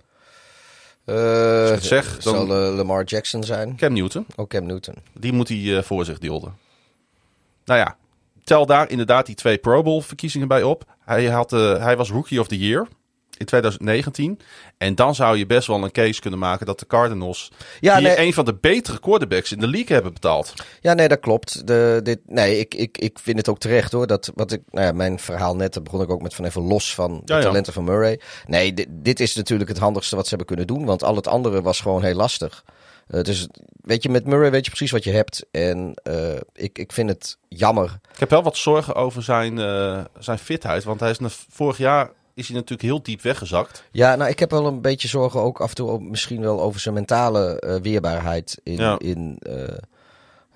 [SPEAKER 2] Uh, het zeg, dan... Zal uh, Lamar Jackson zijn?
[SPEAKER 1] Cam Newton.
[SPEAKER 2] Oh, Cam Newton.
[SPEAKER 1] Die moet hij uh, voor zich dulden. Nou ja, tel daar inderdaad die twee Pro Bowl verkiezingen bij op. Hij, had, hij was Rookie of the Year in 2019. En dan zou je best wel een case kunnen maken dat de Cardinals ja, nee, een van de betere quarterbacks in de league hebben betaald.
[SPEAKER 2] Ja, nee, dat klopt. De, dit, nee, ik, ik, ik vind het ook terecht hoor. Dat wat ik, nou ja, mijn verhaal net, begon ik ook met van even los van de talenten van Murray. Nee, dit, dit is natuurlijk het handigste wat ze hebben kunnen doen, want al het andere was gewoon heel lastig. Uh, dus weet je, met Murray weet je precies wat je hebt. En uh, ik, ik vind het jammer.
[SPEAKER 1] Ik heb wel wat zorgen over zijn, uh, zijn fitheid. Want hij is vorig jaar is hij natuurlijk heel diep weggezakt.
[SPEAKER 2] Ja, nou, ik heb wel een beetje zorgen ook af en toe misschien wel over zijn mentale uh, weerbaarheid in, ja. in uh,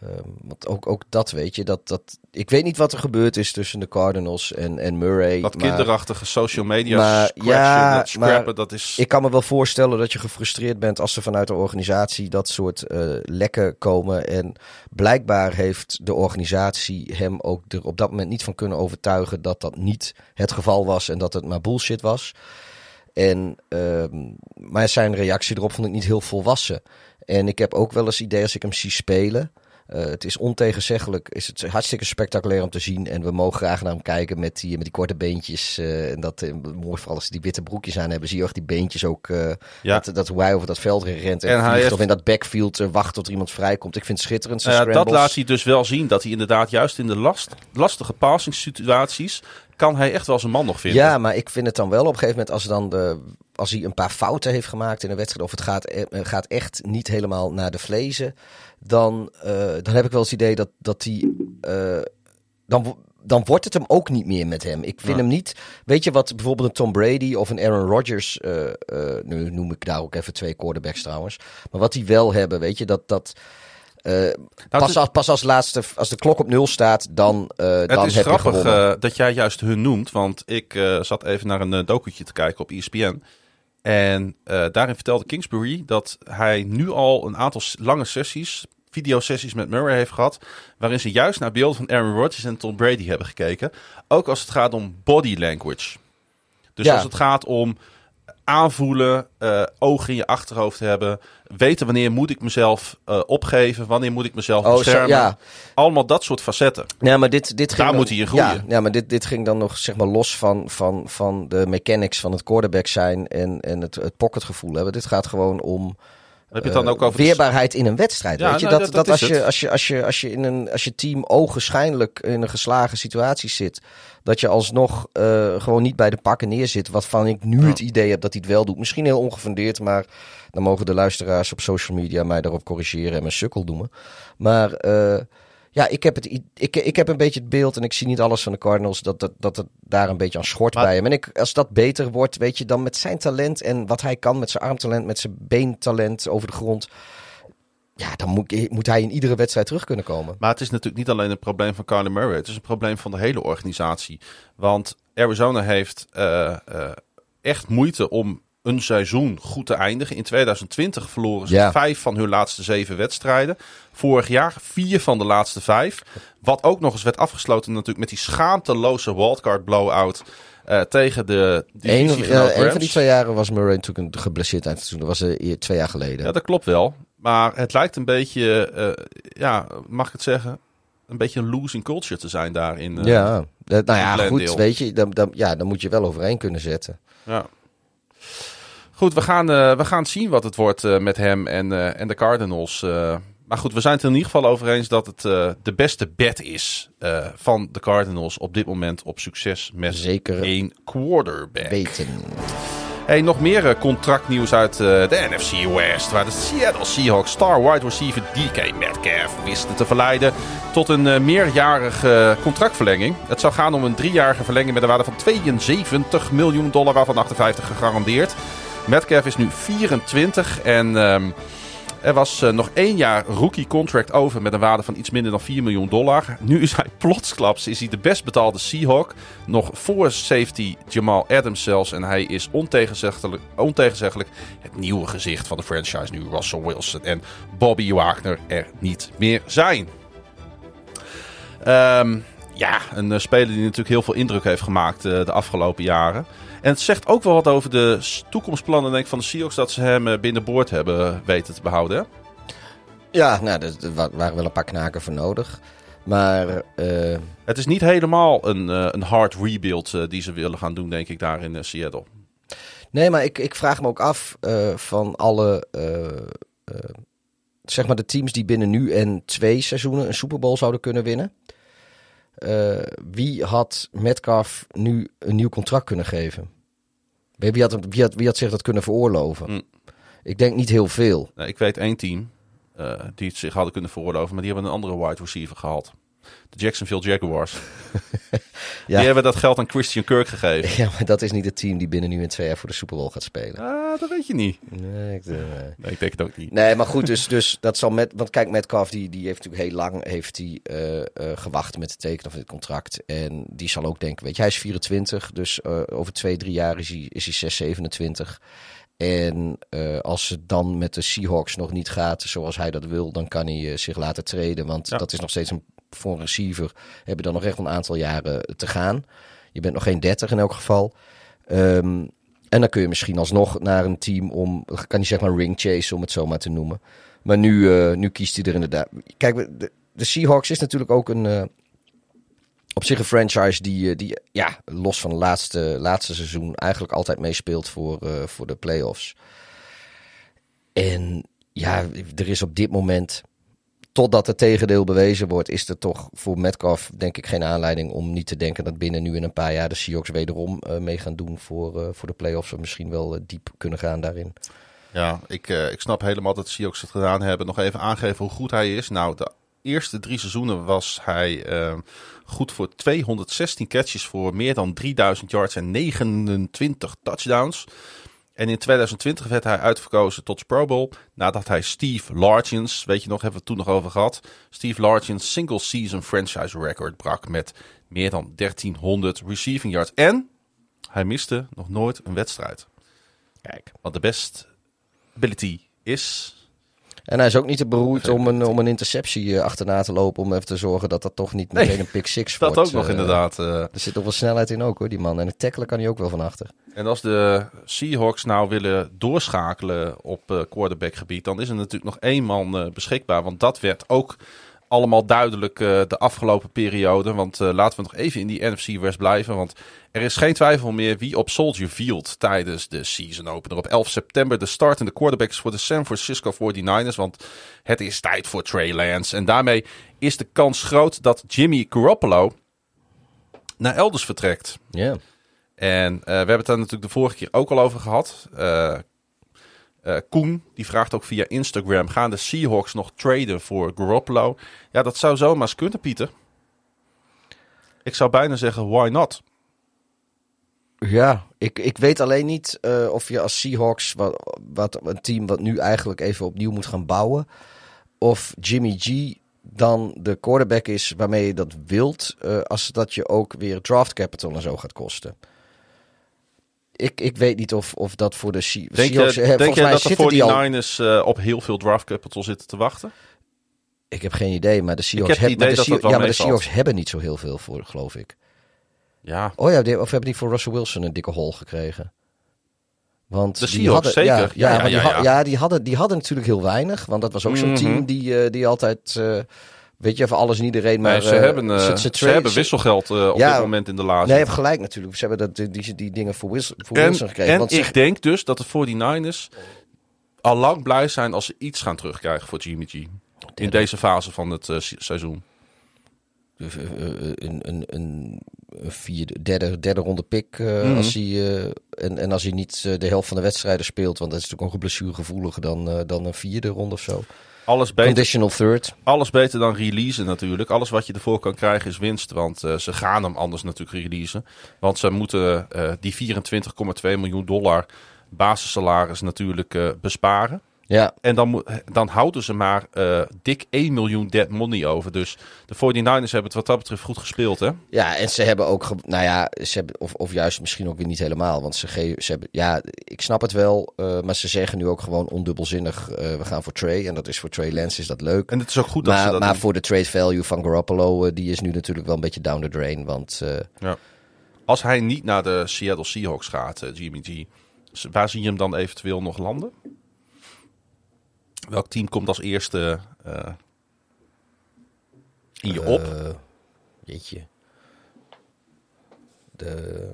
[SPEAKER 2] Um, want ook, ook dat weet je, dat, dat, ik weet niet wat er gebeurd is tussen de Cardinals en, en Murray.
[SPEAKER 1] Dat kinderachtige social media maar, ja, dat scrappen, maar dat is...
[SPEAKER 2] Ik kan me wel voorstellen dat je gefrustreerd bent als er vanuit de organisatie dat soort uh, lekken komen. En blijkbaar heeft de organisatie hem ook er op dat moment niet van kunnen overtuigen dat dat niet het geval was en dat het maar bullshit was. En, uh, maar zijn reactie erop vond ik niet heel volwassen. En ik heb ook wel eens idee als ik hem zie spelen. Uh, het is ontegenzeggelijk, is het hartstikke spectaculair om te zien. En we mogen graag naar hem kijken met die, met die korte beentjes. Uh, en dat, uh, mooi vooral als ze die witte broekjes aan hebben, zie je ook die beentjes ook. ja. dat, dat hoe hij over dat veld rent en, en hij heeft... of in dat backfield wacht tot er iemand vrijkomt. Ik vind het schitterend.
[SPEAKER 1] Ja, dat laat hij dus wel zien, dat hij inderdaad juist in de last, lastige passingssituaties kan hij echt wel zijn man nog vinden.
[SPEAKER 2] Ja, maar ik vind het dan wel op een gegeven moment als, dan de, als hij een paar fouten heeft gemaakt in een wedstrijd. Of het gaat, gaat echt niet helemaal naar de vlezen dan, uh, dan heb ik wel het idee dat, dat die. Uh, dan, dan wordt het hem ook niet meer met hem. Ik vind ja. hem niet. Weet je wat bijvoorbeeld een Tom Brady of een Aaron Rodgers. Uh, nu noem ik daar ook even twee quarterbacks trouwens. Maar wat die wel hebben, weet je, dat. dat uh, nou, pas, is, als, pas als laatste, als de klok op nul staat, dan, uh,
[SPEAKER 1] het
[SPEAKER 2] dan
[SPEAKER 1] is
[SPEAKER 2] heb
[SPEAKER 1] grappig. Uh, dat jij juist hun noemt, want ik zat even naar een docutje te kijken op ESPN. En daarin vertelde Kingsbury dat hij nu al een aantal lange sessies videosessies met Murray heeft gehad. Waarin ze juist naar beelden van Aaron Rodgers en Tom Brady hebben gekeken. Ook als het gaat om body language. Dus als het gaat om aanvoelen, uh, ogen in je achterhoofd hebben, weten wanneer moet ik mezelf uh, opgeven, wanneer moet ik mezelf oh, beschermen. ja. Allemaal dat soort facetten.
[SPEAKER 2] Ja, maar dit, dit ging
[SPEAKER 1] Daar
[SPEAKER 2] dan,
[SPEAKER 1] moet hij in groeien.
[SPEAKER 2] Ja, ja, maar dit, dit ging dan nog zeg maar los van, van, van de mechanics van het quarterback zijn en, en het, het pocketgevoel hebben. Dit gaat gewoon om
[SPEAKER 1] Heb je het dan ook over de-
[SPEAKER 2] weerbaarheid in een wedstrijd.
[SPEAKER 1] Ja,
[SPEAKER 2] weet je?
[SPEAKER 1] nou,
[SPEAKER 2] dat,
[SPEAKER 1] dat-
[SPEAKER 2] als, je, als, je, als, je, als je in een als je team ogenschijnlijk in een geslagen situatie zit, dat je alsnog eh, gewoon niet bij de pakken neerzit. Waarvan ik nu
[SPEAKER 1] Ja.
[SPEAKER 2] het idee heb dat hij het wel doet. Misschien heel ongefundeerd, maar dan mogen de luisteraars op social media mij daarop corrigeren en mijn sukkel noemen. Maar eh, ja, ik heb, het, ik, ik heb een beetje het beeld en ik zie niet alles van de Cardinals dat, dat, dat het daar een beetje aan schort
[SPEAKER 1] Maar-
[SPEAKER 2] bij hem. En ik, als dat beter wordt, weet je, dan met zijn talent en wat hij kan met zijn armtalent, met zijn beentalent over de grond. Ja, dan moet, moet hij in iedere wedstrijd terug kunnen komen.
[SPEAKER 1] Maar het is natuurlijk niet alleen een probleem van Kyler Murray. Het is een probleem van de hele organisatie. Want Arizona heeft eh, eh, echt moeite om een seizoen goed te eindigen. In 2020 verloren ze
[SPEAKER 2] Ja.
[SPEAKER 1] vijf van hun laatste zeven wedstrijden. Vorig jaar vier van de laatste vijf. Wat ook nog eens werd afgesloten natuurlijk met die schaamteloze wildcard blowout eh, tegen de
[SPEAKER 2] Eén
[SPEAKER 1] divisie
[SPEAKER 2] eh, een van die twee jaren was Murray natuurlijk een geblesseerd eind seizoen. Dat was eer- twee jaar geleden.
[SPEAKER 1] Ja, dat klopt wel. Maar het lijkt een beetje, ja, mag ik het zeggen, een beetje een losing culture te zijn daarin.
[SPEAKER 2] ja, nou ja, goed, weet je, dan, dan, ja, dan moet je wel overeen kunnen zetten.
[SPEAKER 1] Ja. Goed, we gaan, eh, we gaan zien wat het wordt eh, met hem en, eh, en de Cardinals. maar goed, we zijn het er in ieder geval over eens dat het de beste bet is van de Cardinals op dit moment op succes met
[SPEAKER 2] Zeker
[SPEAKER 1] één quarterback.
[SPEAKER 2] weten.
[SPEAKER 1] Hey, nog meer contractnieuws uit de NFC West. Waar de Seattle Seahawks star wide receiver DK Metcalf wisten te verleiden tot een meerjarige contractverlenging. Het zou gaan om een driejarige verlenging met een waarde van 72 miljoen dollar, waarvan 58 gegarandeerd. Metcalf is nu 24 en ehm, er was eh, nog één jaar rookie contract over met een waarde van iets minder dan 4 miljoen dollar. Nu is hij (laughs) plotsklaps, is hij de best betaalde Seahawk. Nog voor safety Jamal Adams zelfs. En hij is ontegenzeggelijk, ontegenzeggelijk het nieuwe gezicht van de franchise nu Russell Wilson en Bobby Wagner er niet meer zijn. Ehm, ja, een eh, speler die natuurlijk heel veel indruk heeft gemaakt eh, de afgelopen jaren. En het zegt ook wel wat over de toekomstplannen denk ik, van de Seahawks dat ze hem eh, binnenboord hebben weten te behouden. Hè?
[SPEAKER 2] Ja, nou, er wa- waren wel een paar knaken voor nodig. Maar eh,
[SPEAKER 1] Het is niet helemaal een, eh, een hard rebuild die ze willen gaan doen, denk ik, daar in Seattle.
[SPEAKER 2] nee, maar ik, ik vraag me ook af van alle, zeg maar de teams die binnen nu en twee seizoenen een Super Bowl zouden kunnen winnen. Wie had Metcalf nu een nieuw contract kunnen geven? Wie had, wie, had, wie had zich dat kunnen veroorloven?
[SPEAKER 1] Hm.
[SPEAKER 2] Ik denk niet heel veel.
[SPEAKER 1] Nou, ik weet één team eh, die het zich hadden kunnen veroorloven, maar die hebben een andere wide receiver gehad. De Jacksonville Jaguars. (laughs)
[SPEAKER 2] Ja.
[SPEAKER 1] Die hebben dat geld aan Christian Kirk gegeven.
[SPEAKER 2] Ja, maar dat is niet het team die binnen nu en twee jaar voor de Super Bowl gaat spelen.
[SPEAKER 1] Ah, dat weet je niet.
[SPEAKER 2] Nee, ik, eh,
[SPEAKER 1] Nee, ik denk het ook niet.
[SPEAKER 2] Nee, maar goed, dus, dus dat zal met. Want kijk, Metcalf die, die heeft natuurlijk heel lang heeft die, eh, eh, gewacht met het tekenen van dit contract. En die zal ook denken, weet je, hij is 24, dus over twee, drie jaar is hij, is hij 6, 27. En als het dan met de Seahawks nog niet gaat zoals hij dat wil, dan kan hij zich laten treden. Want
[SPEAKER 1] Ja.
[SPEAKER 2] dat is nog steeds een, voor een receiver. Heb je dan nog echt een aantal jaren te gaan. Je bent nog geen 30 in elk geval. Ehm, en dan kun je misschien alsnog naar een team om, kan hij zeg maar ring chase om het zo maar te noemen. Maar nu, eh, nu kiest hij er inderdaad. Kijk, de, de Seahawks is natuurlijk ook een, eh, op zich een franchise die, eh, die ja, los van het laatste, laatste seizoen eigenlijk altijd meespeelt voor, voor de playoffs. En ja, er is op dit moment, totdat het tegendeel bewezen wordt, is er toch voor Metcalf denk ik geen aanleiding om niet te denken dat binnen nu in een paar jaar de Seahawks wederom eh, mee gaan doen voor, eh, voor de playoffs. Of misschien wel eh, diep kunnen gaan daarin.
[SPEAKER 1] Ja, ik, ik snap helemaal dat de Seahawks het gedaan hebben. Nog even aangeven hoe goed hij is. Nou, de eerste drie seizoenen was hij eh, goed voor 216 catches voor meer dan 3000 yards en 29 touchdowns. En in 2020 werd hij uitverkozen tot Pro Bowl nadat hij Steve Largents, weet je nog, hebben we het toen nog over gehad. Steve Largents single season franchise record brak met meer dan 1300 receiving yards. En hij miste nog nooit een wedstrijd.
[SPEAKER 2] Kijk.
[SPEAKER 1] Want de best ability is.
[SPEAKER 2] En hij is ook niet te beroerd om een, om een interceptie eh, achterna te lopen. Om even te zorgen dat dat toch niet
[SPEAKER 1] Nee,
[SPEAKER 2] meteen een pick six
[SPEAKER 1] Dat
[SPEAKER 2] wordt.
[SPEAKER 1] ook nog
[SPEAKER 2] Eh,
[SPEAKER 1] inderdaad. eh.
[SPEAKER 2] Er zit toch wel snelheid in ook hoor, die man. En het tackelen kan hij ook wel van achter.
[SPEAKER 1] En als de Seahawks nou willen doorschakelen op quarterbackgebied, dan is er natuurlijk nog één man beschikbaar. Want dat werd ook allemaal duidelijk eh, de afgelopen periode. Want eh, laten we nog even in die NFC West blijven. Want er is geen twijfel meer wie op Soldier Field tijdens de season opener. Op 11 september de start en de quarterbacks voor de San Francisco 49ers. Want het is tijd voor Trey Lance. En daarmee is de kans groot dat Jimmy Garoppolo naar elders vertrekt.
[SPEAKER 2] Ja.
[SPEAKER 1] En eh, we hebben het daar natuurlijk de vorige keer ook al over gehad. Eh, eh, Koen, die vraagt ook via Instagram... gaan de Seahawks nog traden voor Garoppolo? Ja, dat zou zomaar eens kunnen, Pieter. Ik zou bijna zeggen, why not?
[SPEAKER 2] Ja, ik, ik weet alleen niet eh, of je als Seahawks, wat, wat een team wat nu eigenlijk even opnieuw moet gaan bouwen, of Jimmy G dan de quarterback is waarmee je dat wilt, eh, als dat je ook weer draft capital en zo gaat kosten. Ik, ik weet niet of, of dat voor de Se-
[SPEAKER 1] Denk
[SPEAKER 2] Seahawks...
[SPEAKER 1] je,
[SPEAKER 2] eh,
[SPEAKER 1] denk je dat de
[SPEAKER 2] zitten die al...
[SPEAKER 1] 49ers eh, op heel veel draft capital zitten te wachten?
[SPEAKER 2] Ik heb geen idee, maar de Seahawks,
[SPEAKER 1] heb
[SPEAKER 2] maar de ja, maar de. Seahawks hebben niet zo heel veel voor, geloof ik.
[SPEAKER 1] Ja,
[SPEAKER 2] Oh ja, of hebben die voor Russell Wilson een dikke hol gekregen? Want
[SPEAKER 1] De
[SPEAKER 2] die
[SPEAKER 1] Seahawks,
[SPEAKER 2] hadden,
[SPEAKER 1] zeker.
[SPEAKER 2] ja,
[SPEAKER 1] Ja, ja,
[SPEAKER 2] maar die,
[SPEAKER 1] ja,
[SPEAKER 2] ha-
[SPEAKER 1] ja.
[SPEAKER 2] ja, die, hadden, die hadden natuurlijk heel weinig. Want dat was ook zo'n
[SPEAKER 1] Mhm.
[SPEAKER 2] team die, eh, die altijd... eh, weet je, even alles en iedereen. Maar
[SPEAKER 1] nee, ze,
[SPEAKER 2] eh,
[SPEAKER 1] hebben, eh,
[SPEAKER 2] ze-
[SPEAKER 1] ze, hebben wisselgeld eh, op
[SPEAKER 2] Ja,
[SPEAKER 1] dit moment in de laatste.
[SPEAKER 2] Nee, je hebt gelijk natuurlijk. Ze hebben dat, die, die, dingen voor, Wis- voor
[SPEAKER 1] En,
[SPEAKER 2] Wilson gekregen.
[SPEAKER 1] en
[SPEAKER 2] want
[SPEAKER 1] ik
[SPEAKER 2] ze-
[SPEAKER 1] denk dus dat de 49ers al lang blij zijn als ze iets gaan terugkrijgen voor Jimmy G. In deze fase van het se- seizoen.
[SPEAKER 2] Eh, eh, eh, een, een, een, een vierde, derde, derde ronde pick.
[SPEAKER 1] Mhm.
[SPEAKER 2] als hij, en, en als hij niet de helft van de wedstrijden speelt. Want dat is natuurlijk blessuregevoeliger dan, dan een vierde ronde of zo.
[SPEAKER 1] Alles beter,
[SPEAKER 2] Conditional third.
[SPEAKER 1] alles beter dan releasen natuurlijk. Alles wat je ervoor kan krijgen is winst. Want ze gaan hem anders natuurlijk releasen. Want ze moeten die 24,2 miljoen dollar basissalaris natuurlijk besparen.
[SPEAKER 2] Ja,
[SPEAKER 1] En dan, dan houden ze maar eh, dik 1 miljoen dead money over. Dus de 49ers hebben het wat dat betreft goed gespeeld, hè?
[SPEAKER 2] Ja, en ze hebben ook, nou ja, ze hebben, of, of juist misschien ook weer niet helemaal. Want ze, ze hebben, ja, ik snap het wel, eh, maar ze zeggen nu ook gewoon ondubbelzinnig, eh, we gaan voor Trey. En dat is voor Trey Lance, is dat leuk.
[SPEAKER 1] En het is ook goed dat ze
[SPEAKER 2] Maar,
[SPEAKER 1] dat
[SPEAKER 2] maar
[SPEAKER 1] doen.
[SPEAKER 2] voor de trade value van Garoppolo, die is nu natuurlijk wel een beetje down the drain. Want eh,
[SPEAKER 1] Als hij niet naar de Seattle Seahawks gaat, Jimmy G, waar zie je hem dan eventueel nog landen? Welk team komt als eerste eh, in je op?
[SPEAKER 2] eh, jeetje. De,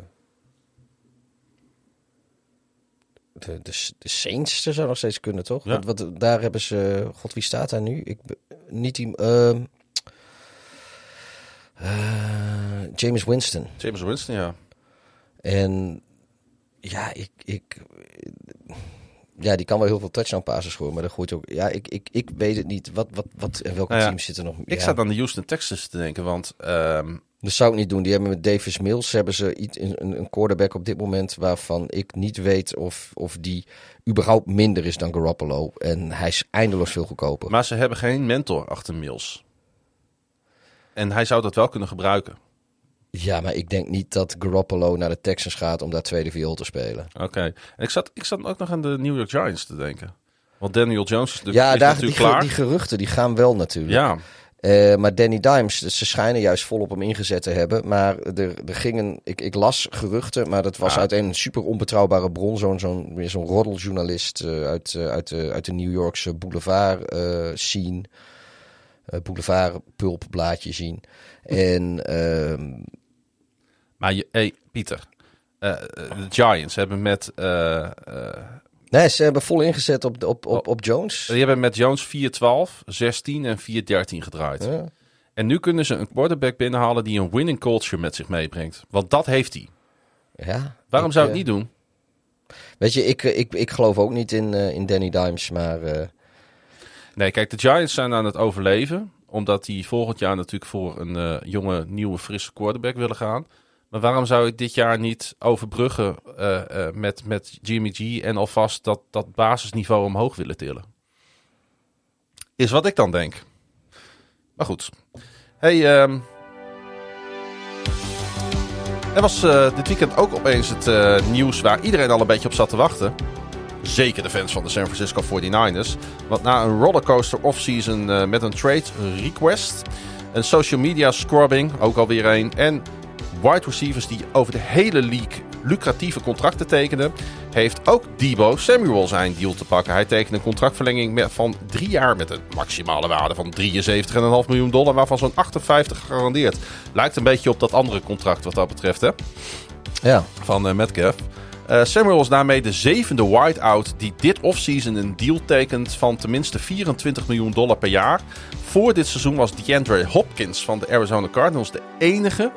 [SPEAKER 2] de, de, de Saints zou nog steeds kunnen, toch?
[SPEAKER 1] Ja.
[SPEAKER 2] Want wat, daar hebben ze... God, wie staat daar nu? Ik, niet die... ehm, eh, James Winston.
[SPEAKER 1] James Winston, ja.
[SPEAKER 2] En ja, ik, ik, ja, die kan wel heel veel touchdown passes gooien, maar dan gooit ook. Ja, ik, ik, ik weet het niet. Wat, wat, wat en welke
[SPEAKER 1] Nou ja,
[SPEAKER 2] teams zitten nog?
[SPEAKER 1] Ik
[SPEAKER 2] ja.
[SPEAKER 1] zat aan de Houston Texans te denken, want ehm,
[SPEAKER 2] Dat zou ik niet doen. Die hebben met Davis Mills hebben ze iets, een, een quarterback op dit moment waarvan ik niet weet of, of die überhaupt minder is dan Garoppolo. En hij is eindeloos veel goedkoper.
[SPEAKER 1] maar ze hebben geen mentor achter Mills. En hij zou dat wel kunnen gebruiken.
[SPEAKER 2] Ja, maar ik denk niet dat Garoppolo naar de Texans gaat om daar tweede viool te spelen.
[SPEAKER 1] Oké. En ik zat, ik zat ook nog aan de New York Giants te denken. Want Daniel Jones is, de,
[SPEAKER 2] ja,
[SPEAKER 1] is
[SPEAKER 2] daar, die,
[SPEAKER 1] natuurlijk klaar.
[SPEAKER 2] die geruchten die gaan wel natuurlijk.
[SPEAKER 1] ja,
[SPEAKER 2] Eh, maar Danny Dimes, ze schijnen juist vol op hem ingezet te hebben. Maar er, er gingen, ik, ik las geruchten, maar dat was
[SPEAKER 1] Ja.
[SPEAKER 2] uit een super onbetrouwbare bron. Zo'n zo'n weer zo'n roddeljournalist eh, uit, eh, uit, de, uit de New Yorkse boulevard scene. boulevard pulpblaadje zien. En ehm,
[SPEAKER 1] maar je, hey, Pieter. eh, eh, de Giants hebben met, eh,
[SPEAKER 2] nee, ze hebben vol ingezet op, op, op, op Jones.
[SPEAKER 1] die hebben met Jones 4-12, 16 en 4-13 gedraaid.
[SPEAKER 2] Ja.
[SPEAKER 1] En nu kunnen ze een quarterback binnenhalen die een winning culture met zich meebrengt. Want dat heeft hij.
[SPEAKER 2] Ja,
[SPEAKER 1] Waarom
[SPEAKER 2] ik,
[SPEAKER 1] zou het niet doen?
[SPEAKER 2] Weet je, ik, ik, ik geloof ook niet in, in Danny Dimes, maar...
[SPEAKER 1] Nee, kijk, de Giants zijn aan het overleven. Omdat die volgend jaar natuurlijk voor een jonge, nieuwe, frisse quarterback willen gaan. Maar waarom zou ik dit jaar niet overbruggen eh, eh, met, met Jimmy G en alvast dat, dat basisniveau omhoog willen tillen? Is wat ik dan denk. Maar goed. Hey, ehm, er was eh, dit weekend ook opeens het nieuws waar iedereen al een beetje op zat te wachten. Zeker de fans van de San Francisco 49ers. Want na een rollercoaster offseason met een trade request, een social media scrubbing, ook alweer een, en wide receivers die over de hele league lucratieve contract te tekenen, heeft ook Debo Samuel zijn deal te pakken. Hij tekende een contractverlenging van drie jaar met een maximale waarde van 73,5 miljoen dollar, waarvan zo'n 58 gegarandeerd. Lijkt een beetje op dat andere contract wat dat betreft, hè?
[SPEAKER 2] Ja.
[SPEAKER 1] Van uh, Metcalf. Uh, Samuel is daarmee de zevende wideout die dit offseason een deal tekent van tenminste 24 miljoen dollar per jaar. Voor dit seizoen was DeAndre Hopkins van de Arizona Cardinals de enige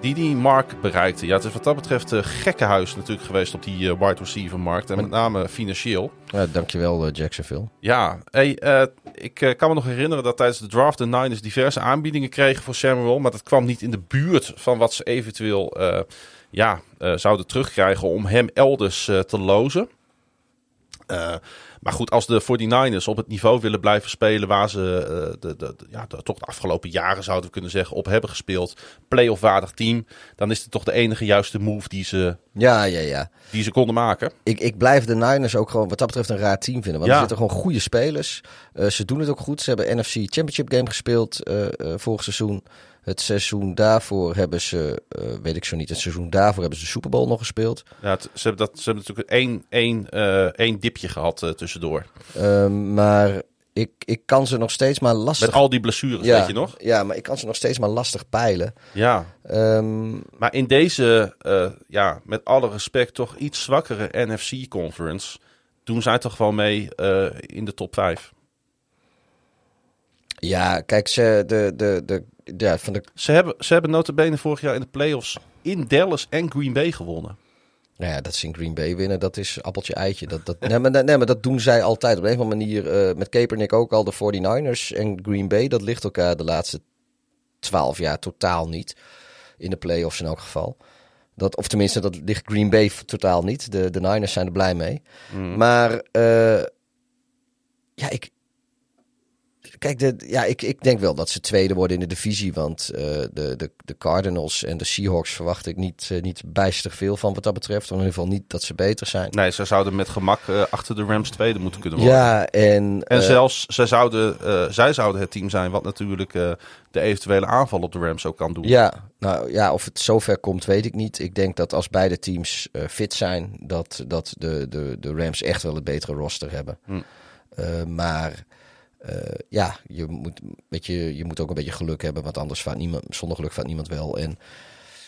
[SPEAKER 1] die die mark bereikte. Ja, het is wat dat betreft een gekke huis natuurlijk geweest op die uh, wide receiver markt. En met name financieel.
[SPEAKER 2] Ja, dankjewel uh, Jacksonville.
[SPEAKER 1] Ja, hey, ik kan me nog herinneren dat tijdens de draft de Niners diverse aanbiedingen kregen voor Samuel. Maar dat kwam niet in de buurt van wat ze eventueel ja, zouden terugkrijgen om hem elders te lozen. Maar goed, als de 49ers op het niveau willen blijven spelen waar ze uh, de, ja, de, toch de afgelopen jaren zouden we kunnen zeggen op hebben gespeeld, playoff waardig team, dan is het toch de enige juiste move die ze,
[SPEAKER 2] ja, ja, ja.
[SPEAKER 1] Die ze konden maken.
[SPEAKER 2] Ik, ik blijf de Niners ook gewoon wat dat betreft een raar team vinden. Want
[SPEAKER 1] Ja.
[SPEAKER 2] er zitten gewoon goede spelers. Uh, ze doen het ook goed. Ze hebben NFC Championship game gespeeld uh, vorig seizoen. Het seizoen daarvoor hebben ze, uh, weet ik zo niet, het seizoen daarvoor hebben ze de Super Bowl nog gespeeld.
[SPEAKER 1] Ja, het, ze, hebben dat, ze hebben natuurlijk één, één, uh, één dipje gehad uh, tussendoor.
[SPEAKER 2] Uh, maar ik, ik kan ze nog steeds maar lastig...
[SPEAKER 1] Met al die blessures,
[SPEAKER 2] ja,
[SPEAKER 1] weet je nog?
[SPEAKER 2] Ja, maar ik kan ze nog steeds maar lastig peilen.
[SPEAKER 1] Ja.
[SPEAKER 2] Um,
[SPEAKER 1] maar in deze, ja, met alle respect, toch iets zwakkere NFC-conference... doen zij toch wel mee in de top 5.
[SPEAKER 2] Ja, kijk, ze, de, de, de, ja, van de...
[SPEAKER 1] Ze hebben, ze hebben notabene vorig jaar in de playoffs in Dallas en Green Bay gewonnen.
[SPEAKER 2] Nou ja, dat ze in Green Bay winnen, dat is appeltje eitje. Dat, dat, (laughs) nee, maar, nee, maar dat doen zij altijd op een of andere manier. Uh, met Kaepernick ook al, de 49ers en Green Bay. Dat ligt elkaar de laatste twaalf jaar totaal niet. In de playoffs in elk geval. Dat, of tenminste, dat ligt Green Bay totaal niet. De, de Niners zijn er blij mee. Mm. Maar uh, ja, ik, Kijk, de, ja, ik, ik denk wel dat ze tweede worden in de divisie. Want uh, de, de, de Cardinals en de Seahawks verwacht ik niet, uh, niet bijster veel van wat dat betreft. Of in ieder geval niet dat ze beter zijn.
[SPEAKER 1] Nee, ze zouden met gemak uh, achter de Rams tweede moeten kunnen worden.
[SPEAKER 2] Ja, en...
[SPEAKER 1] En zelfs zij zouden, zij zouden het team zijn wat natuurlijk de eventuele aanval op de Rams ook kan doen.
[SPEAKER 2] Ja, nou ja, of het zover komt weet ik niet. Ik denk dat als beide teams fit zijn, dat, dat de, de, de Rams echt wel het betere roster hebben.
[SPEAKER 1] Hm.
[SPEAKER 2] maar... Uh, ja, je moet, weet je, je moet ook een beetje geluk hebben, want anders vaart niemand, zonder geluk vaart niemand wel. En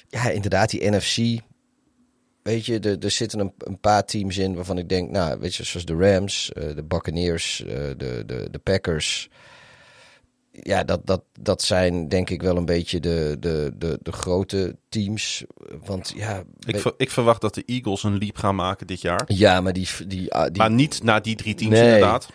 [SPEAKER 2] ja, inderdaad, die NFC. Weet je, er, er zitten een, een, paar teams in waarvan ik denk, nou, weet je, zoals de Rams, uh, de Buccaneers, uh, de, de, de Packers. Ja, dat, dat, dat zijn denk ik wel een beetje de, de, de, de grote teams. Want ja.
[SPEAKER 1] Ik, ver, ik verwacht dat de Eagles een leap gaan maken dit jaar.
[SPEAKER 2] Ja, maar die. die, die
[SPEAKER 1] maar niet naar die drie teams,
[SPEAKER 2] nee.
[SPEAKER 1] inderdaad.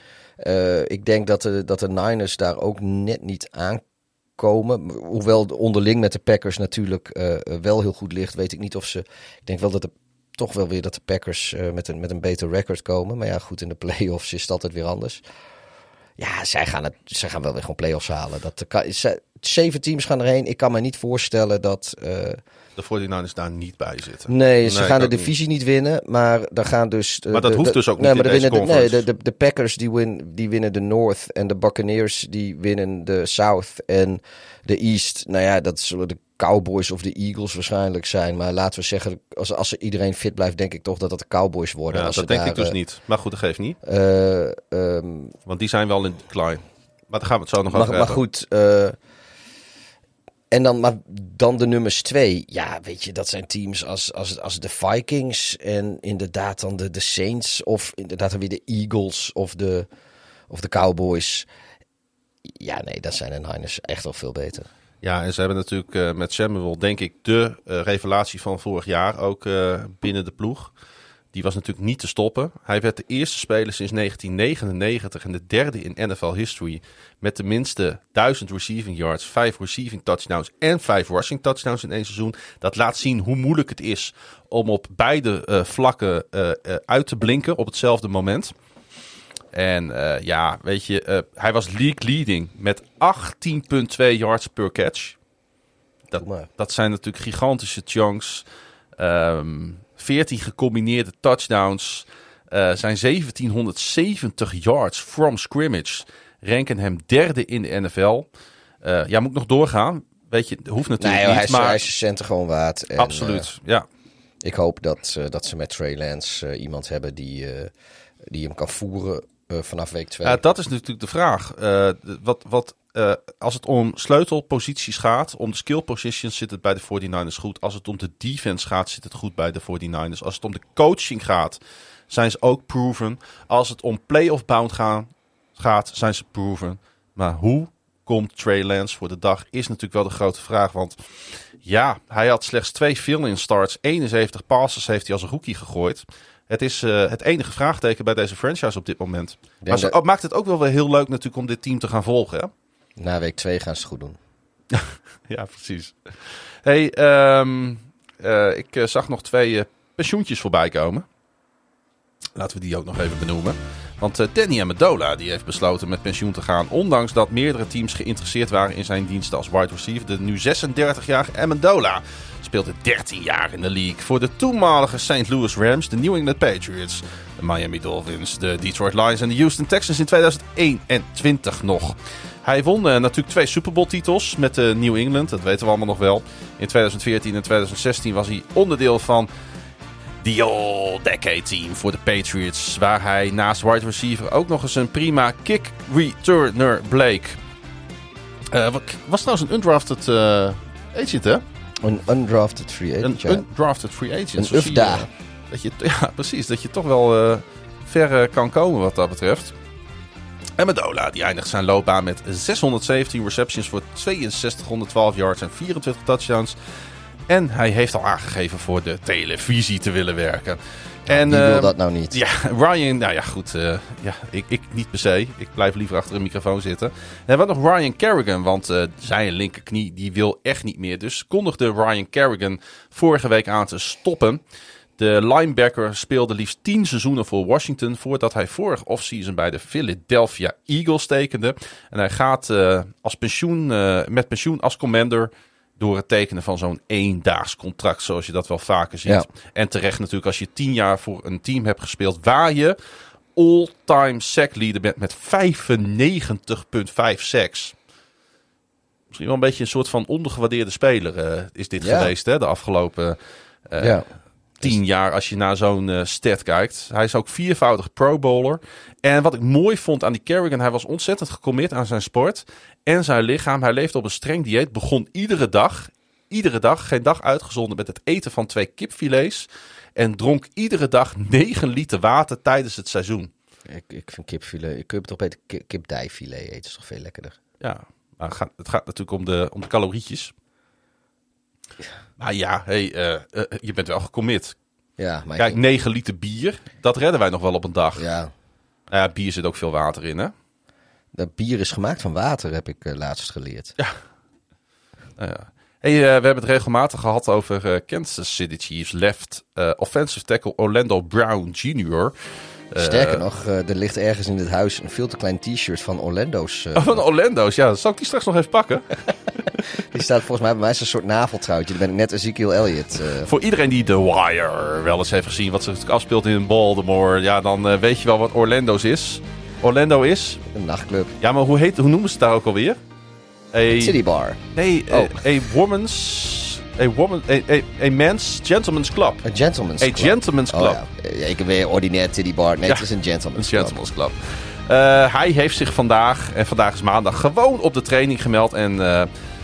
[SPEAKER 2] Uh, ik denk dat de, dat de Niners daar ook net niet aankomen. Hoewel onderling met de Packers natuurlijk uh, wel heel goed ligt, weet ik niet of ze. Ik denk wel dat de, toch wel weer dat de Packers uh, met, een, met een beter record komen. Maar ja, goed, in de (laughs) playoffs is het altijd weer anders. Ja, zij gaan, het, zij gaan wel weer gewoon playoffs halen. Dat ze, zeven teams gaan erheen. Ik kan me niet voorstellen dat.
[SPEAKER 1] De 49ers daar niet bij zitten.
[SPEAKER 2] Nee, ze nee, gaan de divisie niet. niet winnen, maar dan gaan dus...
[SPEAKER 1] maar dat
[SPEAKER 2] de,
[SPEAKER 1] hoeft dus ook
[SPEAKER 2] nee,
[SPEAKER 1] niet
[SPEAKER 2] maar
[SPEAKER 1] in
[SPEAKER 2] winnen de, nee, de, Packers die, win, die winnen de North en de Buccaneers die winnen de South en de East. Nou ja, dat zullen de Cowboys of de Eagles waarschijnlijk zijn. Maar laten we zeggen, als, als iedereen fit blijft, denk ik toch dat dat de Cowboys worden.
[SPEAKER 1] Ja,
[SPEAKER 2] als
[SPEAKER 1] dat denk
[SPEAKER 2] daar,
[SPEAKER 1] ik dus
[SPEAKER 2] uh,
[SPEAKER 1] niet. Maar goed, dat geeft niet.
[SPEAKER 2] Uh, um,
[SPEAKER 1] Want die zijn wel in decline. Maar daar gaan we het zo nog
[SPEAKER 2] maar,
[SPEAKER 1] over
[SPEAKER 2] maar
[SPEAKER 1] hebben.
[SPEAKER 2] goed, uh, en dan, maar dan de nummers twee. Ja, weet je, dat zijn teams als, als, als de Vikings en inderdaad dan de, de Saints. Of inderdaad dan weer de Eagles of de, of de Cowboys. Ja, nee, dat zijn de Niners echt wel veel beter.
[SPEAKER 1] Ja, en ze hebben natuurlijk uh, met Samuel, denk ik, de uh, revelatie van vorig jaar ook uh, binnen de ploeg. Die was natuurlijk niet te stoppen. Hij werd de eerste speler sinds 1999 en de derde in NFL history met tenminste 1000 receiving yards, 5 receiving touchdowns en 5 rushing touchdowns in één seizoen. Dat laat zien hoe moeilijk het is om op beide uh, vlakken uh, uh, uit te blinken op hetzelfde moment. En uh, ja, weet je, uh, hij was league leading met 18,2 yards per catch. Dat, dat zijn natuurlijk gigantische chunks. Um, 14 gecombineerde touchdowns. Uh, zijn 1770 yards from scrimmage. Ranken hem derde in de NFL. Uh, ja, moet ik nog doorgaan? Weet je, hoeft natuurlijk
[SPEAKER 2] nee,
[SPEAKER 1] niet.
[SPEAKER 2] Hij is,
[SPEAKER 1] maar
[SPEAKER 2] hij is centen gewoon waard. En,
[SPEAKER 1] absoluut, uh, ja.
[SPEAKER 2] Ik hoop dat, eh, dat ze met Trey Lance eh, iemand hebben die, eh, die hem kan voeren eh, vanaf week 2.
[SPEAKER 1] Ja, dat is natuurlijk de vraag. Eh, wat, wat, eh, als het om sleutelposities gaat, om de skill positions, zit het bij de 49ers goed. Als het om de defense gaat, zit het goed bij de 49ers. Als het om de coaching gaat, zijn ze ook proven. Als het om playoff bound gaan, gaat, zijn ze proven. Maar hoe komt Trey Lance voor de dag, is natuurlijk wel de grote vraag. Want ja, hij had slechts twee fill-in starts. 71 passes heeft hij als rookie gegooid. Het is eh, het enige vraagteken bij deze franchise op dit moment. Maar ze,
[SPEAKER 2] dat-
[SPEAKER 1] maakt het ook wel weer heel leuk natuurlijk om dit team te gaan volgen. Hè?
[SPEAKER 2] Na week 2 gaan ze het goed doen. (laughs)
[SPEAKER 1] Ja, precies. Hey, ehm, eh, ik eh, zag nog twee pensioentjes voorbij komen. Laten we die ook nog even benoemen. Want Danny Amendola die heeft besloten met pensioen te gaan. Ondanks dat meerdere teams geïnteresseerd waren in zijn diensten als wide receiver. De nu 36-jarige Amendola speelde 13 jaar in de league. Voor de toenmalige St. Louis Rams, de New England Patriots, de Miami Dolphins, de Detroit Lions en de Houston Texans in 2021 nog. Hij won eh, natuurlijk twee Super Bowl titels met eh, New England. Dat weten we allemaal nog wel. In 2014 en 2016 was hij onderdeel van The All Decade Team voor de Patriots. Waar hij naast wide receiver ook nog eens een prima kick returner bleek. Wat- was trouwens een undrafted agent, hè?
[SPEAKER 2] Een undrafted free agent,
[SPEAKER 1] Een
[SPEAKER 2] ja.
[SPEAKER 1] undrafted free agent.
[SPEAKER 2] Een UFDA.
[SPEAKER 1] eh, Dat je, (laughs) ja, precies. Dat je toch wel eh, ver eh, kan komen wat dat betreft. En Medola, die eindigt zijn loopbaan met 617 receptions voor 6212 yards en 24 touchdowns. En hij heeft al aangegeven voor de televisie te willen werken. En,
[SPEAKER 2] Wie wil
[SPEAKER 1] eh,
[SPEAKER 2] dat nou niet?
[SPEAKER 1] ja, (laughs) Ryan, nou ja, goed. eh, ja, ik, ik niet per se. Ik blijf liever achter een microfoon zitten. En wat nog Ryan Kerrigan, want eh, zijn linkerknie die wil echt niet meer. Dus kondigde Ryan Kerrigan vorige week aan te stoppen. De linebacker speelde liefst 10 seizoenen voor Washington voordat hij vorig offseason bij de Philadelphia Eagles tekende. En hij gaat eh, als pensioen, met pensioen als commander door het tekenen van zo'n eendaags contract, zoals je dat wel vaker ziet.
[SPEAKER 2] Ja.
[SPEAKER 1] En terecht natuurlijk als je 10 jaar voor een team hebt gespeeld waar je all-time sack leader bent met 95,5 sacks. Misschien wel een beetje een soort van ondergewaardeerde speler eh, is dit
[SPEAKER 2] Ja.
[SPEAKER 1] geweest hè, de afgelopen eh,
[SPEAKER 2] ja.
[SPEAKER 1] Tien jaar als je naar zo'n eh stat kijkt. Hij is ook viervoudig pro bowler. En wat ik mooi vond aan die Kerrigan, hij was ontzettend gecommitted aan zijn sport en zijn lichaam. Hij leefde op een streng dieet, begon iedere dag, iedere dag, geen dag uitgezonderd met het eten van twee kipfilets. En dronk iedere dag 9 liter water tijdens het seizoen.
[SPEAKER 2] Ik, ik vind kipfilet, ik heb toch beter ki- kipdijfilet eten, is toch veel lekkerder.
[SPEAKER 1] Ja, maar het gaat, het gaat natuurlijk om de, om de calorietjes. Maar ja, hey, eh, eh, je bent wel gecommit.
[SPEAKER 2] Ja, maar
[SPEAKER 1] Kijk,
[SPEAKER 2] ik,
[SPEAKER 1] 9 liter bier, dat redden wij nog wel op een dag.
[SPEAKER 2] ja,
[SPEAKER 1] Nou ja, bier zit ook veel water in, hè?
[SPEAKER 2] dat bier is gemaakt van water, heb ik eh, laatst geleerd.
[SPEAKER 1] Nou ja. Hey, we hebben het regelmatig gehad over Kansas City Chiefs left offensive tackle Orlando Brown Jr. Eh,
[SPEAKER 2] Sterker nog, eh, er ligt ergens in dit huis een veel te klein t-shirt van Orlando's. eh,
[SPEAKER 1] Oh, van Orlando's, ja. Zal ik die straks nog even pakken? (laughs)
[SPEAKER 2] die staat volgens mij bij mij als een soort naveltrouwtje. Dan ben ik net Ezekiel Elliott.
[SPEAKER 1] Voor iedereen die The Wire wel eens heeft gezien, wat zich afspeelt in Baltimore, ja, dan weet je wel wat Orlando's is. Orlando is,
[SPEAKER 2] een nachtclub.
[SPEAKER 1] ja, maar hoe, heet, hoe noemen ze het daar ook alweer? A,
[SPEAKER 2] City Bar.
[SPEAKER 1] Nee,
[SPEAKER 2] Oh.
[SPEAKER 1] a, a woman's, a woman, a, a, a man's gentleman's club.
[SPEAKER 2] Een gentleman's
[SPEAKER 1] A
[SPEAKER 2] club.
[SPEAKER 1] gentleman's club.
[SPEAKER 2] Oh ja, ik weer ordinair Titty Bar. Nee,
[SPEAKER 1] Ja,
[SPEAKER 2] het is een
[SPEAKER 1] Een
[SPEAKER 2] gentleman's club.
[SPEAKER 1] Gentleman's Club. Eh, hij heeft zich vandaag, en vandaag is maandag, gewoon op de training gemeld. En eh,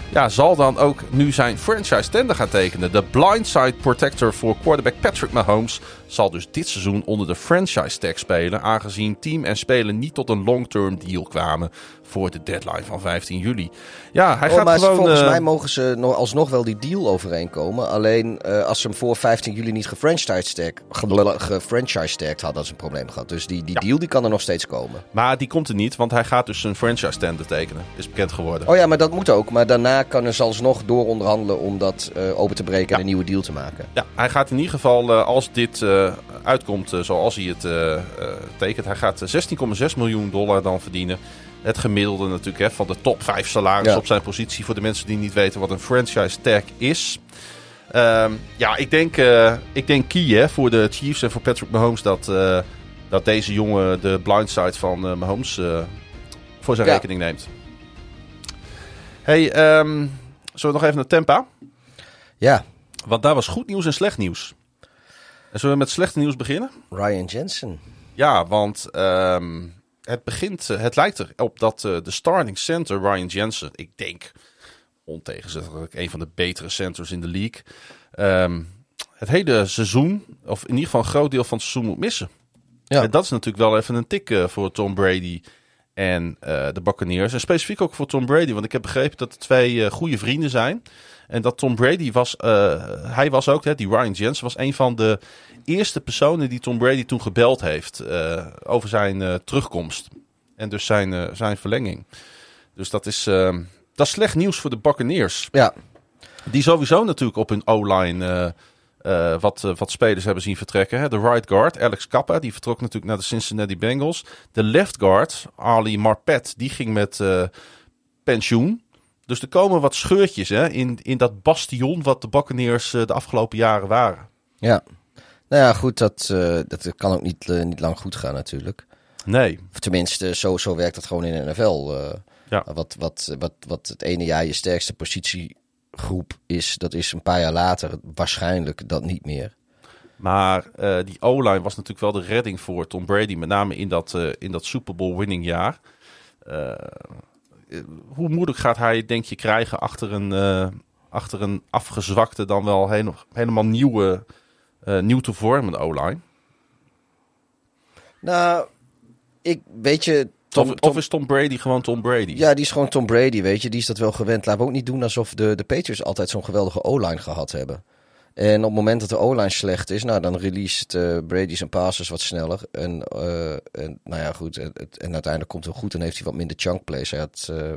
[SPEAKER 1] ja, zal dan ook nu zijn franchise tender gaan tekenen. De blindside protector voor quarterback Patrick Mahomes zal dus dit seizoen onder de franchise tag spelen. Aangezien team en speler niet tot een long-term deal kwamen voor de deadline van 15 juli. Ja, hij
[SPEAKER 2] Oh,
[SPEAKER 1] gaat
[SPEAKER 2] maar
[SPEAKER 1] gewoon...
[SPEAKER 2] volgens
[SPEAKER 1] eh,
[SPEAKER 2] mij mogen ze nog, alsnog wel die deal overeenkomen. Alleen eh, als ze hem voor 15 juli niet gefranchise-tagged hadden, dat is een probleem gehad. Dus die, die deal die kan er nog steeds komen.
[SPEAKER 1] Maar die komt er niet, want hij gaat dus een franchise tender tekenen. Is bekend geworden.
[SPEAKER 2] Oh ja, maar dat moet ook. Maar daarna kan er alsnog door onderhandelen om dat eh, open te breken
[SPEAKER 1] Ja.
[SPEAKER 2] en een nieuwe deal te maken.
[SPEAKER 1] Ja, hij gaat in ieder geval, als dit uitkomt zoals hij het tekent, hij gaat eh, 16,6 miljoen dollar dan verdienen. Het gemiddelde natuurlijk hè, van de top 5 salaris
[SPEAKER 2] Ja.
[SPEAKER 1] op zijn positie. Voor de mensen die niet weten wat een franchise tag is. Ehm, ja, ik denk, eh, ik denk key hè, voor de Chiefs en voor Patrick Mahomes dat, eh, dat deze jongen de blindside van eh, Mahomes voor zijn
[SPEAKER 2] Ja.
[SPEAKER 1] rekening neemt. Hey, ehm, zullen we nog even naar Tampa?
[SPEAKER 2] Ja,
[SPEAKER 1] Want daar was goed nieuws en slecht nieuws. En zullen we met slechte nieuws beginnen?
[SPEAKER 2] Ryan Jensen.
[SPEAKER 1] Ja, want ehm, het begint, eh, het lijkt erop dat eh, de starting center Ryan Jensen, ik denk ontegenzettelijk een van de betere centers in de league, ehm, het hele seizoen, of in ieder geval een groot deel van het seizoen moet missen.
[SPEAKER 2] Ja.
[SPEAKER 1] En dat is natuurlijk wel even een tik eh, voor Tom Brady en de Buccaneers. En specifiek ook voor Tom Brady, want ik heb begrepen dat het twee goede vrienden zijn. En dat Tom Brady was, hij was ook, hè, die Ryan Jensen was een van de eerste personen die Tom Brady toen gebeld heeft eh, over zijn eh, terugkomst. En dus zijn, eh, zijn verlenging. Dus dat is, dat is slecht nieuws voor de Buccaneers.
[SPEAKER 2] Ja,
[SPEAKER 1] Die sowieso natuurlijk op hun O-line wat, wat spelers hebben zien vertrekken. Hè. De right guard, Alex Kappa, die vertrok natuurlijk naar de Cincinnati Bengals. De left guard, Ali Marpet, die ging met pensioen. Dus er komen wat scheurtjes hè, in, in dat bastion wat de Buccaneers de afgelopen jaren waren.
[SPEAKER 2] ja. Nou ja, goed, dat, eh, dat kan ook niet, eh, niet lang goed gaan natuurlijk.
[SPEAKER 1] Nee,
[SPEAKER 2] Of tenminste, zo, zo werkt het gewoon in de NFL. eh.
[SPEAKER 1] Ja.
[SPEAKER 2] wat, wat, wat, wat het ene jaar je sterkste positiegroep is, dat is een paar jaar later waarschijnlijk dat niet meer.
[SPEAKER 1] maar die O-line was natuurlijk wel de redding voor Tom Brady. Met name in dat, in dat Super Bowl winning jaar. Hoe moeilijk gaat hij, denk je, krijgen achter een, achter een afgezwakte, dan wel hele- helemaal nieuwe, nieuw te vormende O-line?
[SPEAKER 2] Nou, ik weet je. Tom,
[SPEAKER 1] of,
[SPEAKER 2] Tom-
[SPEAKER 1] of is Tom Brady gewoon Tom Brady?
[SPEAKER 2] ja, die is gewoon Tom Brady, weet je. Die is dat wel gewend. Laten we ook niet doen alsof de, de Patriots altijd zo'n geweldige O-line gehad hebben. En op het moment dat de O-line slecht is, nou, dan released eh, Brady zijn passes wat sneller. En, eh, en nou ja, goed. En, het- en uiteindelijk komt het goed. Dan heeft hij wat minder chunk plays. Hij had, eh,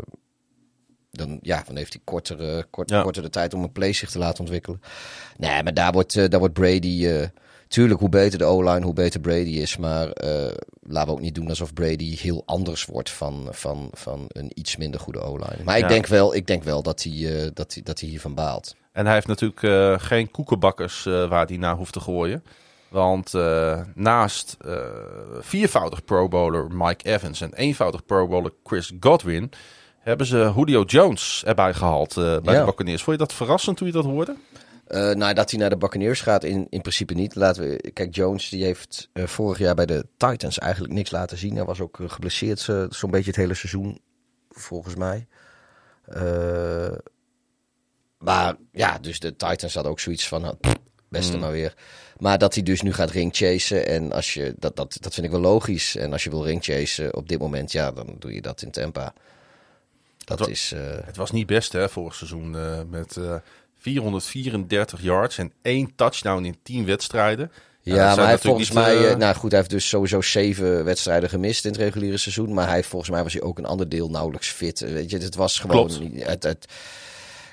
[SPEAKER 2] dan, ja, dan heeft hij korter, eh, kort,
[SPEAKER 1] Ja.
[SPEAKER 2] korter de tijd om een play zich te laten ontwikkelen. Nee, maar daar wordt, eh, daar wordt Brady... eh, tuurlijk, hoe beter de O-line, hoe beter Brady is. Maar eh, laten we ook niet doen alsof Brady heel anders wordt van, van, van een iets minder goede O-line. Maar
[SPEAKER 1] Ja.
[SPEAKER 2] ik, denk wel, ik denk wel dat hij, dat hij, dat hij hiervan baalt.
[SPEAKER 1] En hij heeft natuurlijk geen koekenbakkers waar hij naar hoeft te gooien. Want naast viervoudig Pro Bowler Mike Evans en eenvoudig Pro Bowler Chris Godwin... hebben ze Julio Jones erbij gehaald eh, bij
[SPEAKER 2] Ja.
[SPEAKER 1] de Buccaneers. Vond je dat verrassend toen je dat hoorde?
[SPEAKER 2] Eh, nou, dat hij naar de Buccaneers gaat, in, in principe niet. Laten we, kijk, Jones die heeft eh, vorig jaar bij de Titans eigenlijk niks laten zien. Hij was ook geblesseerd zo'n beetje het hele seizoen, volgens mij. Maar ja, dus de Titans hadden ook zoiets van, pff, beste maar weer. Maar dat hij dus nu gaat ringchasen en als je, dat, dat, dat vind ik wel logisch. En als je wil ringchasen op dit moment, ja, dan doe je dat in Tampa. Dat is... eh,
[SPEAKER 1] Het was niet best hè, vorig seizoen eh, met eh, 434 yards en één touchdown in 10 wedstrijden.
[SPEAKER 2] Ja, maar hij volgens mij...
[SPEAKER 1] eh,
[SPEAKER 2] eh, nou goed, hij heeft dus sowieso zeven wedstrijden gemist in het reguliere seizoen. Maar hij volgens mij was hij ook een ander deel nauwelijks fit. Eh, Weet je, het was gewoon...
[SPEAKER 1] Klopt.
[SPEAKER 2] Het, het,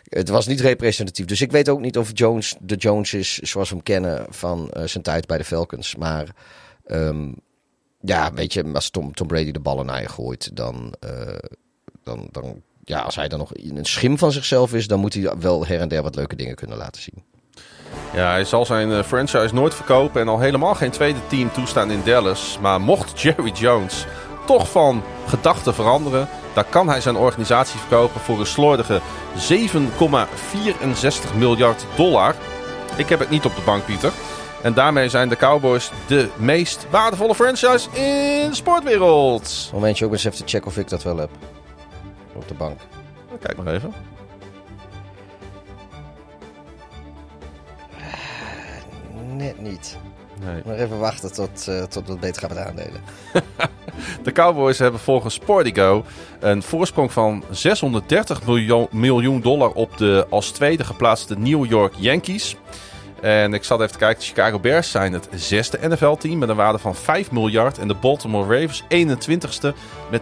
[SPEAKER 2] het was niet representatief. Dus ik weet ook niet of Jones de Jones is zoals we hem kennen van eh, zijn tijd bij de Falcons. Maar ehm, ja, weet je, als Tom, Tom Brady de ballen naar je gooit, dan... eh, dan, dan ja, als hij dan nog in een schim van zichzelf is, dan moet hij wel her en der wat leuke dingen kunnen laten zien.
[SPEAKER 1] Ja, hij zal zijn eh, franchise nooit verkopen en al helemaal geen tweede team toestaan in Dallas. Maar mocht Jerry Jones toch van gedachten veranderen, dan kan hij zijn organisatie verkopen voor een slordige 7,64 miljard dollar. Ik heb het niet op de bank, Pieter. En daarmee zijn de Cowboys de meest waardevolle franchise in de sportwereld.
[SPEAKER 2] Momentje ook eens even te checken of ik dat wel heb. Op de bank.
[SPEAKER 1] Kijk maar even.
[SPEAKER 2] Net niet.
[SPEAKER 1] Nee.
[SPEAKER 2] Nog even wachten tot, eh tot we het beter gaan met aandelen. (laughs)
[SPEAKER 1] De Cowboys hebben volgens Sportigo een voorsprong van 630 miljoen, miljoen dollar op de als tweede geplaatste New York Yankees. En ik zat even te kijken, de Chicago Bears zijn het zesde NFL-team met een waarde van 5 miljard. En de Baltimore Ravens 21ste met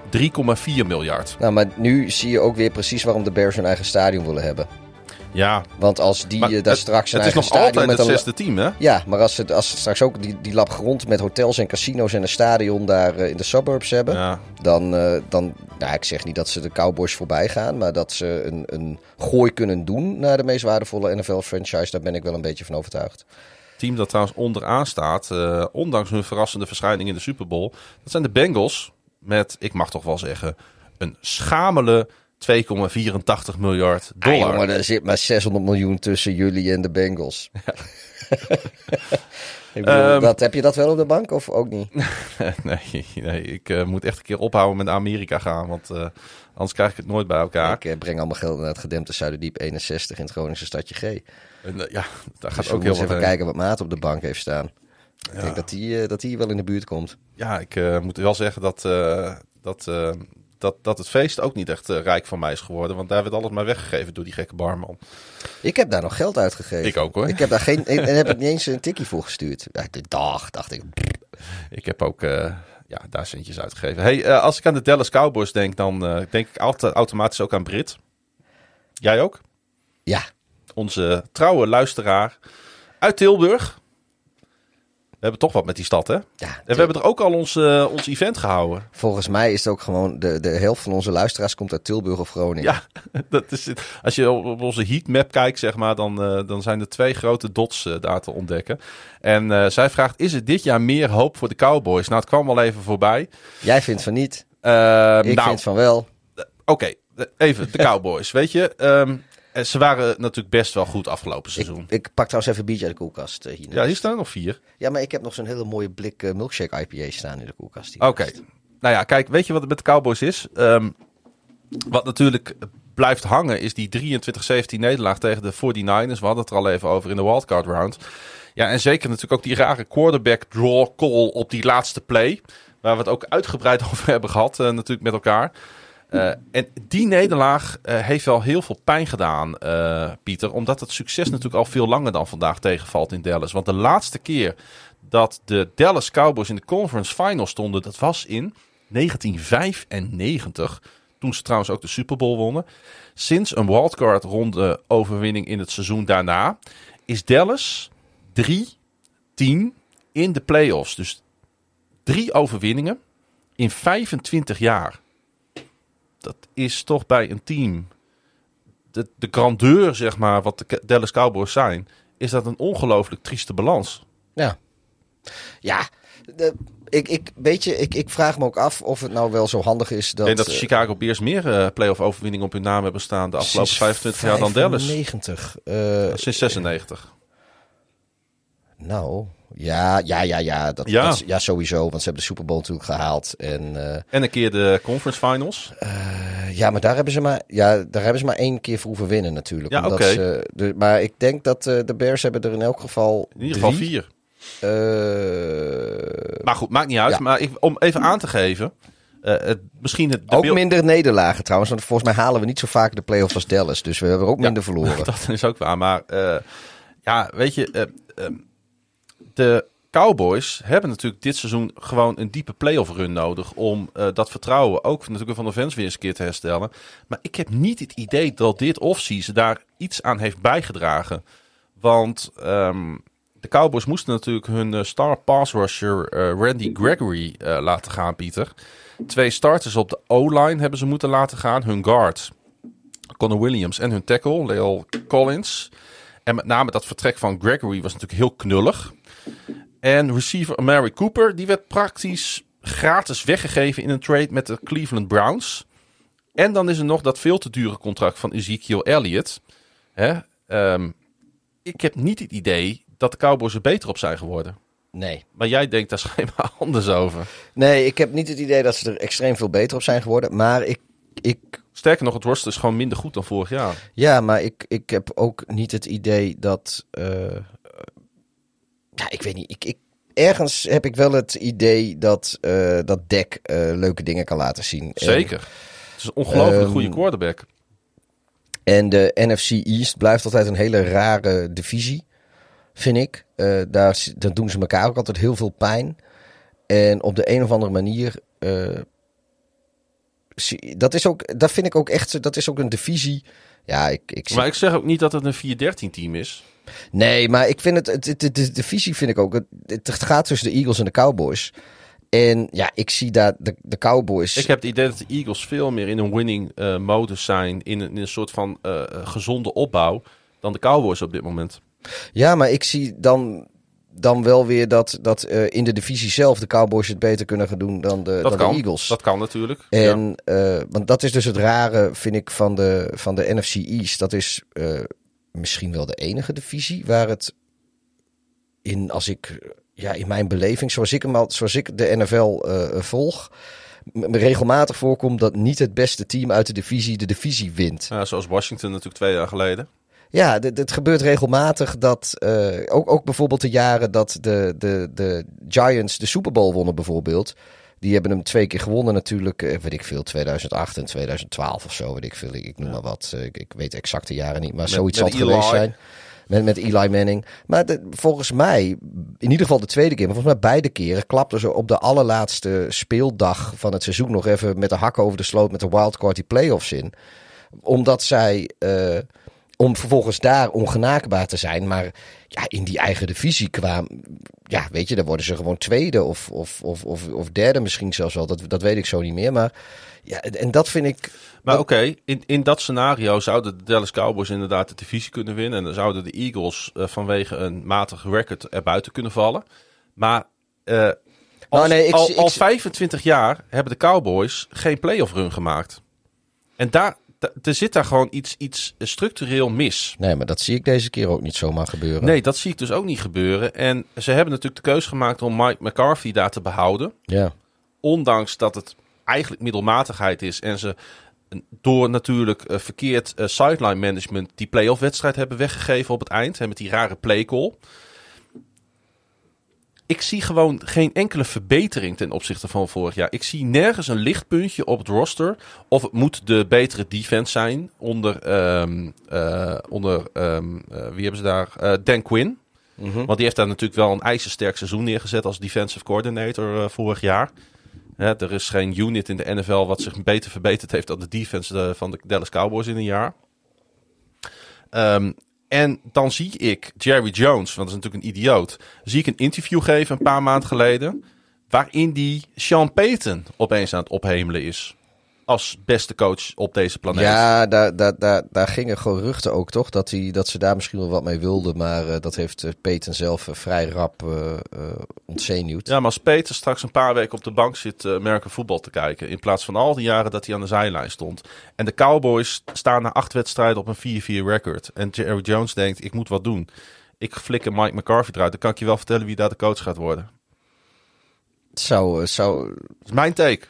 [SPEAKER 1] 3,4 miljard.
[SPEAKER 2] Nou, maar nu zie je ook weer precies waarom de Bears hun eigen stadion willen hebben.
[SPEAKER 1] Ja,
[SPEAKER 2] Want als die
[SPEAKER 1] maar
[SPEAKER 2] eh, daar
[SPEAKER 1] het,
[SPEAKER 2] straks een
[SPEAKER 1] het is nog altijd het
[SPEAKER 2] met een...
[SPEAKER 1] zesde team, hè?
[SPEAKER 2] Ja, maar als ze, als ze straks ook die, die lap grond met hotels en casino's en een stadion daar eh, in de suburbs hebben...
[SPEAKER 1] Ja.
[SPEAKER 2] Dan, eh, dan, nou, ik zeg niet dat ze de Cowboys voorbij gaan, maar dat ze een, een gooi kunnen doen naar de meest waardevolle NFL-franchise, daar ben ik wel een beetje van overtuigd.
[SPEAKER 1] team dat trouwens onderaan staat, ondanks hun verrassende verschijning in de Super Bowl, dat zijn de Bengals met, ik mag toch wel zeggen, een schamele 2,84 miljard
[SPEAKER 2] Ah,
[SPEAKER 1] dollar.
[SPEAKER 2] jongen, er zit maar 600 miljoen tussen jullie en de Bengals. (laughs) (laughs) bedoel,
[SPEAKER 1] Ehm.
[SPEAKER 2] dat, heb je dat wel op de bank of ook niet? (laughs)
[SPEAKER 1] nee, nee, ik eh, moet echt een keer ophouden met Amerika gaan, want eh, anders krijg ik het nooit bij elkaar.
[SPEAKER 2] Ik eh, breng allemaal geld naar het gedempte Zuiderdiep 61 in het Groningse stadje G.
[SPEAKER 1] En, ja, daar gaat
[SPEAKER 2] Dus
[SPEAKER 1] ook heel wat
[SPEAKER 2] even
[SPEAKER 1] heen.
[SPEAKER 2] kijken wat Maat op de bank heeft staan. Ik denk dat die, dat die wel in de buurt komt.
[SPEAKER 1] Ja, ik moet wel zeggen dat, dat, dat, dat het feest ook niet echt eh, rijk van mij is geworden. Want daar werd alles maar weggegeven door die gekke barman.
[SPEAKER 2] Ik heb daar nog geld uitgegeven.
[SPEAKER 1] Ik ook hoor.
[SPEAKER 2] Ik heb daar geen, en heb ik niet eens een tikkie voor gestuurd. Ja, de dag, dacht ik.
[SPEAKER 1] Ik heb ook eh, ja, daar centjes uitgegeven. Hey, eh, als ik aan de Dallas Cowboys denk, dan denk ik altijd automatisch ook aan Brit. Jij ook?
[SPEAKER 2] Ja,
[SPEAKER 1] Onze trouwe luisteraar uit Tilburg. We hebben toch wat met die stad, hè? En
[SPEAKER 2] ja
[SPEAKER 1] we hebben er ook al ons, eh, ons event gehouden.
[SPEAKER 2] volgens mij is het ook gewoon... De, de helft van onze luisteraars komt uit Tilburg of Groningen.
[SPEAKER 1] Ja, (laughs) dat is het. Als je op onze heatmap kijkt, zeg maar, dan, eh, dan zijn er twee grote dots eh, daar te ontdekken. En zij vraagt, is er dit jaar meer hoop voor de Cowboys? Nou, het kwam al even voorbij.
[SPEAKER 2] Jij vindt van niet. Ik
[SPEAKER 1] nou,
[SPEAKER 2] vind van wel.
[SPEAKER 1] oké, even de (laughs) Cowboys. Weet je, ehm, eh, ze waren natuurlijk best wel goed afgelopen
[SPEAKER 2] Ik,
[SPEAKER 1] seizoen.
[SPEAKER 2] ik pak trouwens even een biertje uit de koelkast eh, hier.
[SPEAKER 1] Ja, hier staan er nog vier.
[SPEAKER 2] Ja, maar ik heb nog zo'n hele mooie blik eh, milkshake IPA staan in de koelkast.
[SPEAKER 1] Oké. Nou ja, kijk, weet je wat het met de Cowboys is? Ehm, wat natuurlijk blijft hangen is die 23-17 nederlaag tegen de 49ers. We hadden het er al even over in de wildcard round. Ja, en zeker natuurlijk ook die rare quarterback draw call op die laatste play. Waar we het ook uitgebreid (laughs) over hebben gehad eh, natuurlijk met elkaar. Eh, en die nederlaag eh, heeft wel heel veel pijn gedaan, eh, Pieter. Omdat het succes natuurlijk al veel langer dan vandaag tegenvalt in Dallas. Want de laatste keer dat de Dallas Cowboys in de conference final stonden, dat was in 1995. Toen ze trouwens ook de Super Bowl wonnen. Sinds een wildcard ronde overwinning in het seizoen daarna is Dallas 3-10 in de playoffs. Dus drie overwinningen in 25 jaar. Dat is toch bij een team. De, de grandeur, zeg maar, wat de Dallas Cowboys zijn, is dat een ongelooflijk trieste balans.
[SPEAKER 2] Ja. Ja, de, ik, ik, weet je, ik, ik vraag me ook af of het nou wel zo handig is dat...
[SPEAKER 1] ik denk dat de
[SPEAKER 2] eh,
[SPEAKER 1] Chicago Bears meer eh playoff overwinningen op hun naam hebben staan de afgelopen
[SPEAKER 2] sinds
[SPEAKER 1] 25 jaar dan Dallas.
[SPEAKER 2] 95. eh,
[SPEAKER 1] Sinds 96.
[SPEAKER 2] nou, ja, ja, ja, ja, dat,
[SPEAKER 1] Ja.
[SPEAKER 2] dat ja, sowieso. Want ze hebben de Super Bowl natuurlijk gehaald. En eh,
[SPEAKER 1] En een keer de conference finals.
[SPEAKER 2] eh, ja, maar daar hebben ze maar, ja, daar hebben ze maar één keer voor hoeven winnen natuurlijk.
[SPEAKER 1] Ja,
[SPEAKER 2] omdat ze, de, maar ik denk dat eh, de Bears hebben er in elk geval
[SPEAKER 1] In ieder geval
[SPEAKER 2] drie.
[SPEAKER 1] vier. Maar goed, maakt niet uit.
[SPEAKER 2] Ja.
[SPEAKER 1] Maar ik, om even aan te geven. het, misschien het
[SPEAKER 2] ook minder nederlagen trouwens. Want volgens mij halen we niet zo vaak de playoffs als Dallas. Dus we hebben er ook
[SPEAKER 1] Ja.
[SPEAKER 2] minder verloren. (laughs)
[SPEAKER 1] Dat is ook waar. Maar ja, weet je, de Cowboys hebben natuurlijk dit seizoen gewoon een diepe playoff run nodig om eh, dat vertrouwen ook natuurlijk van de fans weer eens een keer te herstellen. Maar ik heb niet het idee dat dit offseason daar iets aan heeft bijgedragen. Want ehm, de Cowboys moesten natuurlijk hun eh, star pass rusher eh, Randy Gregory laten gaan, Pieter. Twee starters op de O-line hebben ze moeten laten gaan. Hun guard, Connor Williams en hun tackle, Leo Collins. En met name dat vertrek van Gregory was natuurlijk heel knullig. En receiver Amari Cooper, die werd praktisch gratis weggegeven in een trade met de Cleveland Browns. En dan is er nog dat veel te dure contract van Ezekiel Elliott. Hè? ehm, ik heb niet het idee dat de Cowboys er beter op zijn geworden.
[SPEAKER 2] Nee.
[SPEAKER 1] Maar jij denkt daar (laughs) schijnbaar anders over.
[SPEAKER 2] Nee, ik heb niet het idee dat ze er extreem veel beter op zijn geworden. Maar ik, ik
[SPEAKER 1] Sterker nog, het roster is gewoon minder goed dan vorig jaar.
[SPEAKER 2] Ja, maar ik, ik heb ook niet het idee dat. eh, ja, ik weet niet. Ik, ik, ergens heb ik wel het idee dat, eh dat Dek eh, leuke dingen kan laten zien. En-
[SPEAKER 1] Zeker. Het is een ongelooflijk
[SPEAKER 2] Ehm,
[SPEAKER 1] goede quarterback.
[SPEAKER 2] En de NFC East blijft altijd een hele rare divisie, vind ik. Eh, daar, daar doen ze elkaar ook altijd heel veel pijn. En op de een of andere manier. dat, is ook, dat vind ik ook echt. Dat is ook een divisie. Ja, ik, ik
[SPEAKER 1] Maar ik zeg ook niet dat het een 4-13 team is.
[SPEAKER 2] Nee, maar ik vind het, het, het- de, de, de visie vind ik ook. Het, het gaat tussen de Eagles en de Cowboys. En ja, ik zie daar de, de Cowboys.
[SPEAKER 1] Ik heb het idee dat de Eagles veel meer in een winning eh, modus zijn. In een, in een soort van eh, gezonde opbouw. Dan de Cowboys op dit moment.
[SPEAKER 2] Ja, maar ik zie dan dan wel weer dat, dat eh, in de divisie zelf de Cowboys het beter kunnen gaan doen dan de,
[SPEAKER 1] Dat
[SPEAKER 2] dan
[SPEAKER 1] kan.
[SPEAKER 2] de Eagles.
[SPEAKER 1] Dat kan natuurlijk.
[SPEAKER 2] En, eh, want dat is dus het rare, vind ik, van de, van de NFC East. Dat is eh, misschien wel de enige divisie waar het in, als ik, ja, in mijn beleving, zoals ik, hem al, zoals ik de NFL eh, volg, regelmatig voorkomt dat niet het beste team uit de divisie de divisie wint.
[SPEAKER 1] Ja, zoals Washington natuurlijk twee jaar geleden.
[SPEAKER 2] Ja, het gebeurt regelmatig dat, eh, ook, ook bijvoorbeeld de jaren dat de, de, de Giants de Super Bowl wonnen bijvoorbeeld. Die hebben hem twee keer gewonnen natuurlijk, eh, weet ik veel, 2008 en 2012 of zo, weet ik veel. Ik, noem maar wat, eh, ik, ik weet exact de jaren niet, maar zoiets zal het geweest zijn. Met, met Eli Manning. Maar de- volgens mij, in ieder geval de tweede keer, maar volgens mij beide keren, klapten ze op de allerlaatste speeldag van het seizoen nog even met de hakken over de sloot met de wildcard die playoffs in. Omdat zij, eh, om vervolgens daar ongenaakbaar te zijn, maar ja, in die eigen divisie kwam, ja, weet je, dan worden ze gewoon tweede of, of, of, of, of derde misschien zelfs wel. Dat, dat weet ik zo niet meer. Maar ja, en dat vind ik.
[SPEAKER 1] Maar oké, in, in dat scenario zouden de Dallas Cowboys inderdaad de divisie kunnen winnen. En dan zouden de Eagles eh, vanwege een matig record erbuiten kunnen vallen. Maar als-
[SPEAKER 2] Nou, nee, ik
[SPEAKER 1] al,
[SPEAKER 2] ik
[SPEAKER 1] al
[SPEAKER 2] zie-
[SPEAKER 1] 25 jaar hebben de Cowboys geen playoff run gemaakt. En daar, da- er zit daar gewoon iets, iets structureel mis.
[SPEAKER 2] Nee, maar dat zie ik deze keer ook niet zomaar gebeuren.
[SPEAKER 1] Nee, dat zie ik dus ook niet gebeuren. En ze hebben natuurlijk de keuze gemaakt om Mike McCarthy daar te behouden.
[SPEAKER 2] Ja.
[SPEAKER 1] ondanks dat het eigenlijk middelmatigheid is en ze door natuurlijk eh, verkeerd eh, sideline management die playoff wedstrijd hebben weggegeven op het eind, hè, met die rare playcall. Ik zie gewoon geen enkele verbetering ten opzichte van vorig jaar. Ik zie nergens een lichtpuntje op het roster. Of het moet de betere defense zijn onder, ehm, eh, onder ehm, eh, wie hebben ze daar? Eh, Dan Quinn.
[SPEAKER 2] Mhm.
[SPEAKER 1] Want die heeft daar natuurlijk wel een ijzersterk seizoen neergezet als defensive coordinator vorig jaar. Hè, er is geen unit in de NFL wat zich beter verbeterd heeft dan de defense van de Dallas Cowboys in een jaar. Ehm, en dan zie ik Jerry Jones, want dat is natuurlijk een idioot, zie ik een interview geven een paar maanden geleden, waarin die Sean Payton opeens aan het ophemelen is. Als beste coach op deze planeet.
[SPEAKER 2] Ja, daar, daar, daar, daar gingen geruchten ook toch dat, hij, dat ze daar misschien wel wat mee wilden. Maar eh, dat heeft eh, Peyton zelf eh, vrij rap ontzenuwd.
[SPEAKER 1] Ja, maar als Peter straks een paar weken op de bank zit American voetbal te kijken. In plaats van al die jaren dat hij aan de zijlijn stond. En de Cowboys staan na acht wedstrijden op een 4-4 record. En Jerry Jones denkt, ik moet wat doen. Ik flikker Mike McCarthy eruit. Dan kan ik je wel vertellen wie daar de coach gaat worden.
[SPEAKER 2] Zou, zou...
[SPEAKER 1] Dat is mijn take.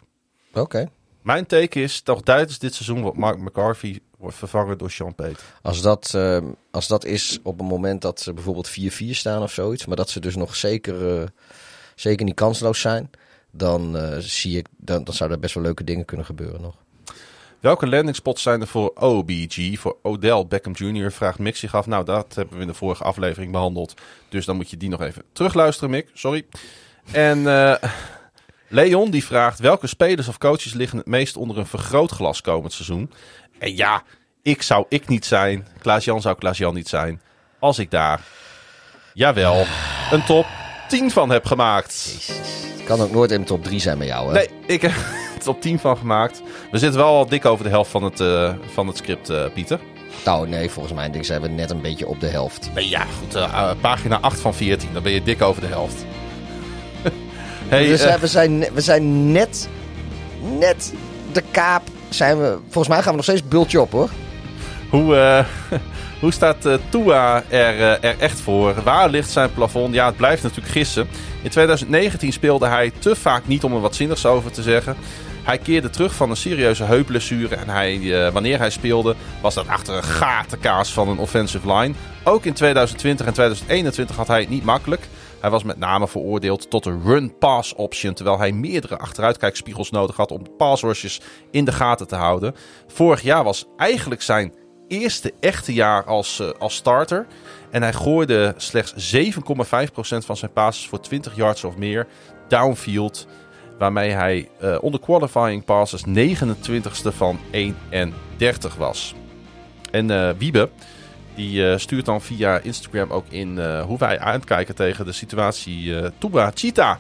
[SPEAKER 2] Oké. Okay.
[SPEAKER 1] Mijn take is, toch tijdens dit seizoen wordt Mark McCarthy wordt vervangen door Sean Payton.
[SPEAKER 2] Als dat, uh, als dat is op een moment dat ze bijvoorbeeld 4-4 staan of zoiets, maar dat ze dus nog zeker, uh, zeker niet kansloos zijn, dan uh, zie ik, dan, dan zouden er best wel leuke dingen kunnen gebeuren nog.
[SPEAKER 1] Welke landing spots zijn er voor OBG, voor Odell Beckham Jr. vraagt Mick zich af. Nou, dat hebben we in de vorige aflevering behandeld. Dus dan moet je die nog even terugluisteren, Mick. Sorry. En uh, Leon die vraagt welke spelers of coaches liggen het meest onder een vergrootglas komend seizoen. En ja, ik zou ik niet zijn. Klaas-Jan zou Klaas-Jan niet zijn. Als ik daar, jawel, een top 10 van heb gemaakt.
[SPEAKER 2] Het kan ook nooit in de top 3 zijn met jou, hè?
[SPEAKER 1] Nee, ik heb het (laughs) top 10 van gemaakt. We zitten wel al dik over de helft van het, uh, van het script, uh, Pieter.
[SPEAKER 2] Nou, nee, volgens mij denk, zijn we net een beetje op de helft.
[SPEAKER 1] Nee, ja, goed. Uh, pagina 8 van 14, dan ben je dik over de helft.
[SPEAKER 2] Hey, we, zijn, we, zijn, we zijn net, net de kaap. Zijn we, volgens mij gaan we nog steeds bultje op, hoor.
[SPEAKER 1] Hoe, uh, (laughs) hoe staat uh, Tua er, uh, er echt voor? Waar ligt zijn plafond? Ja, het blijft natuurlijk gissen. In 2019 speelde hij te vaak niet om er wat zinnigs over te zeggen. Hij keerde terug van een serieuze heupblessure. En hij, wanneer hij speelde, was dat achter een gatenkaas van een offensive line. Ook in 2020 en 2021 had hij het niet makkelijk. Hij was met name veroordeeld tot een run-pass option. Terwijl hij meerdere achteruitkijkspiegels nodig had om pass rushes in de gaten te houden. Vorig jaar was eigenlijk zijn eerste echte jaar als, uh, als starter. En hij gooide slechts 7,5% van zijn passes voor 20 yards of meer downfield. Waarmee hij uh, onder qualifying passes 29ste van 31 was. En uh, Wiebe, die stuurt dan via Instagram ook in hoe wij uitkijken tegen de situatie Tuba Cheetah.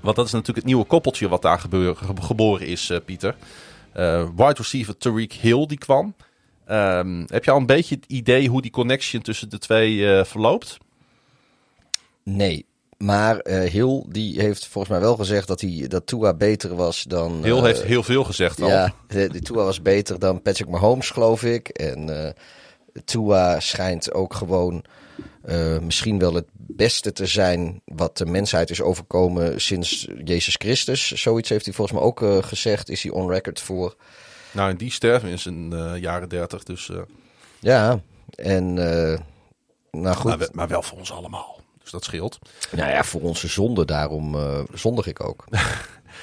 [SPEAKER 1] Want dat is natuurlijk het nieuwe koppeltje wat daar gebeur, geboren is, Pieter. Wide receiver Tariq Hill die kwam. Um, heb je al een beetje het idee hoe die connection tussen de twee uh, verloopt?
[SPEAKER 2] Nee. Maar eh Hill die heeft volgens mij wel gezegd dat, hij, dat Tua beter was dan... Eh,
[SPEAKER 1] heeft heel veel gezegd al.
[SPEAKER 2] Ja, de, de Tua was beter dan Patrick Mahomes, geloof ik. En eh Tua schijnt ook gewoon eh, misschien wel het beste te zijn wat de mensheid is overkomen sinds Jezus Christus. Zoiets heeft hij volgens mij ook eh, gezegd, is hij on record voor.
[SPEAKER 1] Nou, en die sterven in zijn jaren dertig. Dus, eh,
[SPEAKER 2] Ja, en nou goed.
[SPEAKER 1] maar, we- maar wel voor ons allemaal. Dus dat scheelt.
[SPEAKER 2] Nou ja, voor onze zonde, daarom zondig ik ook. (laughs)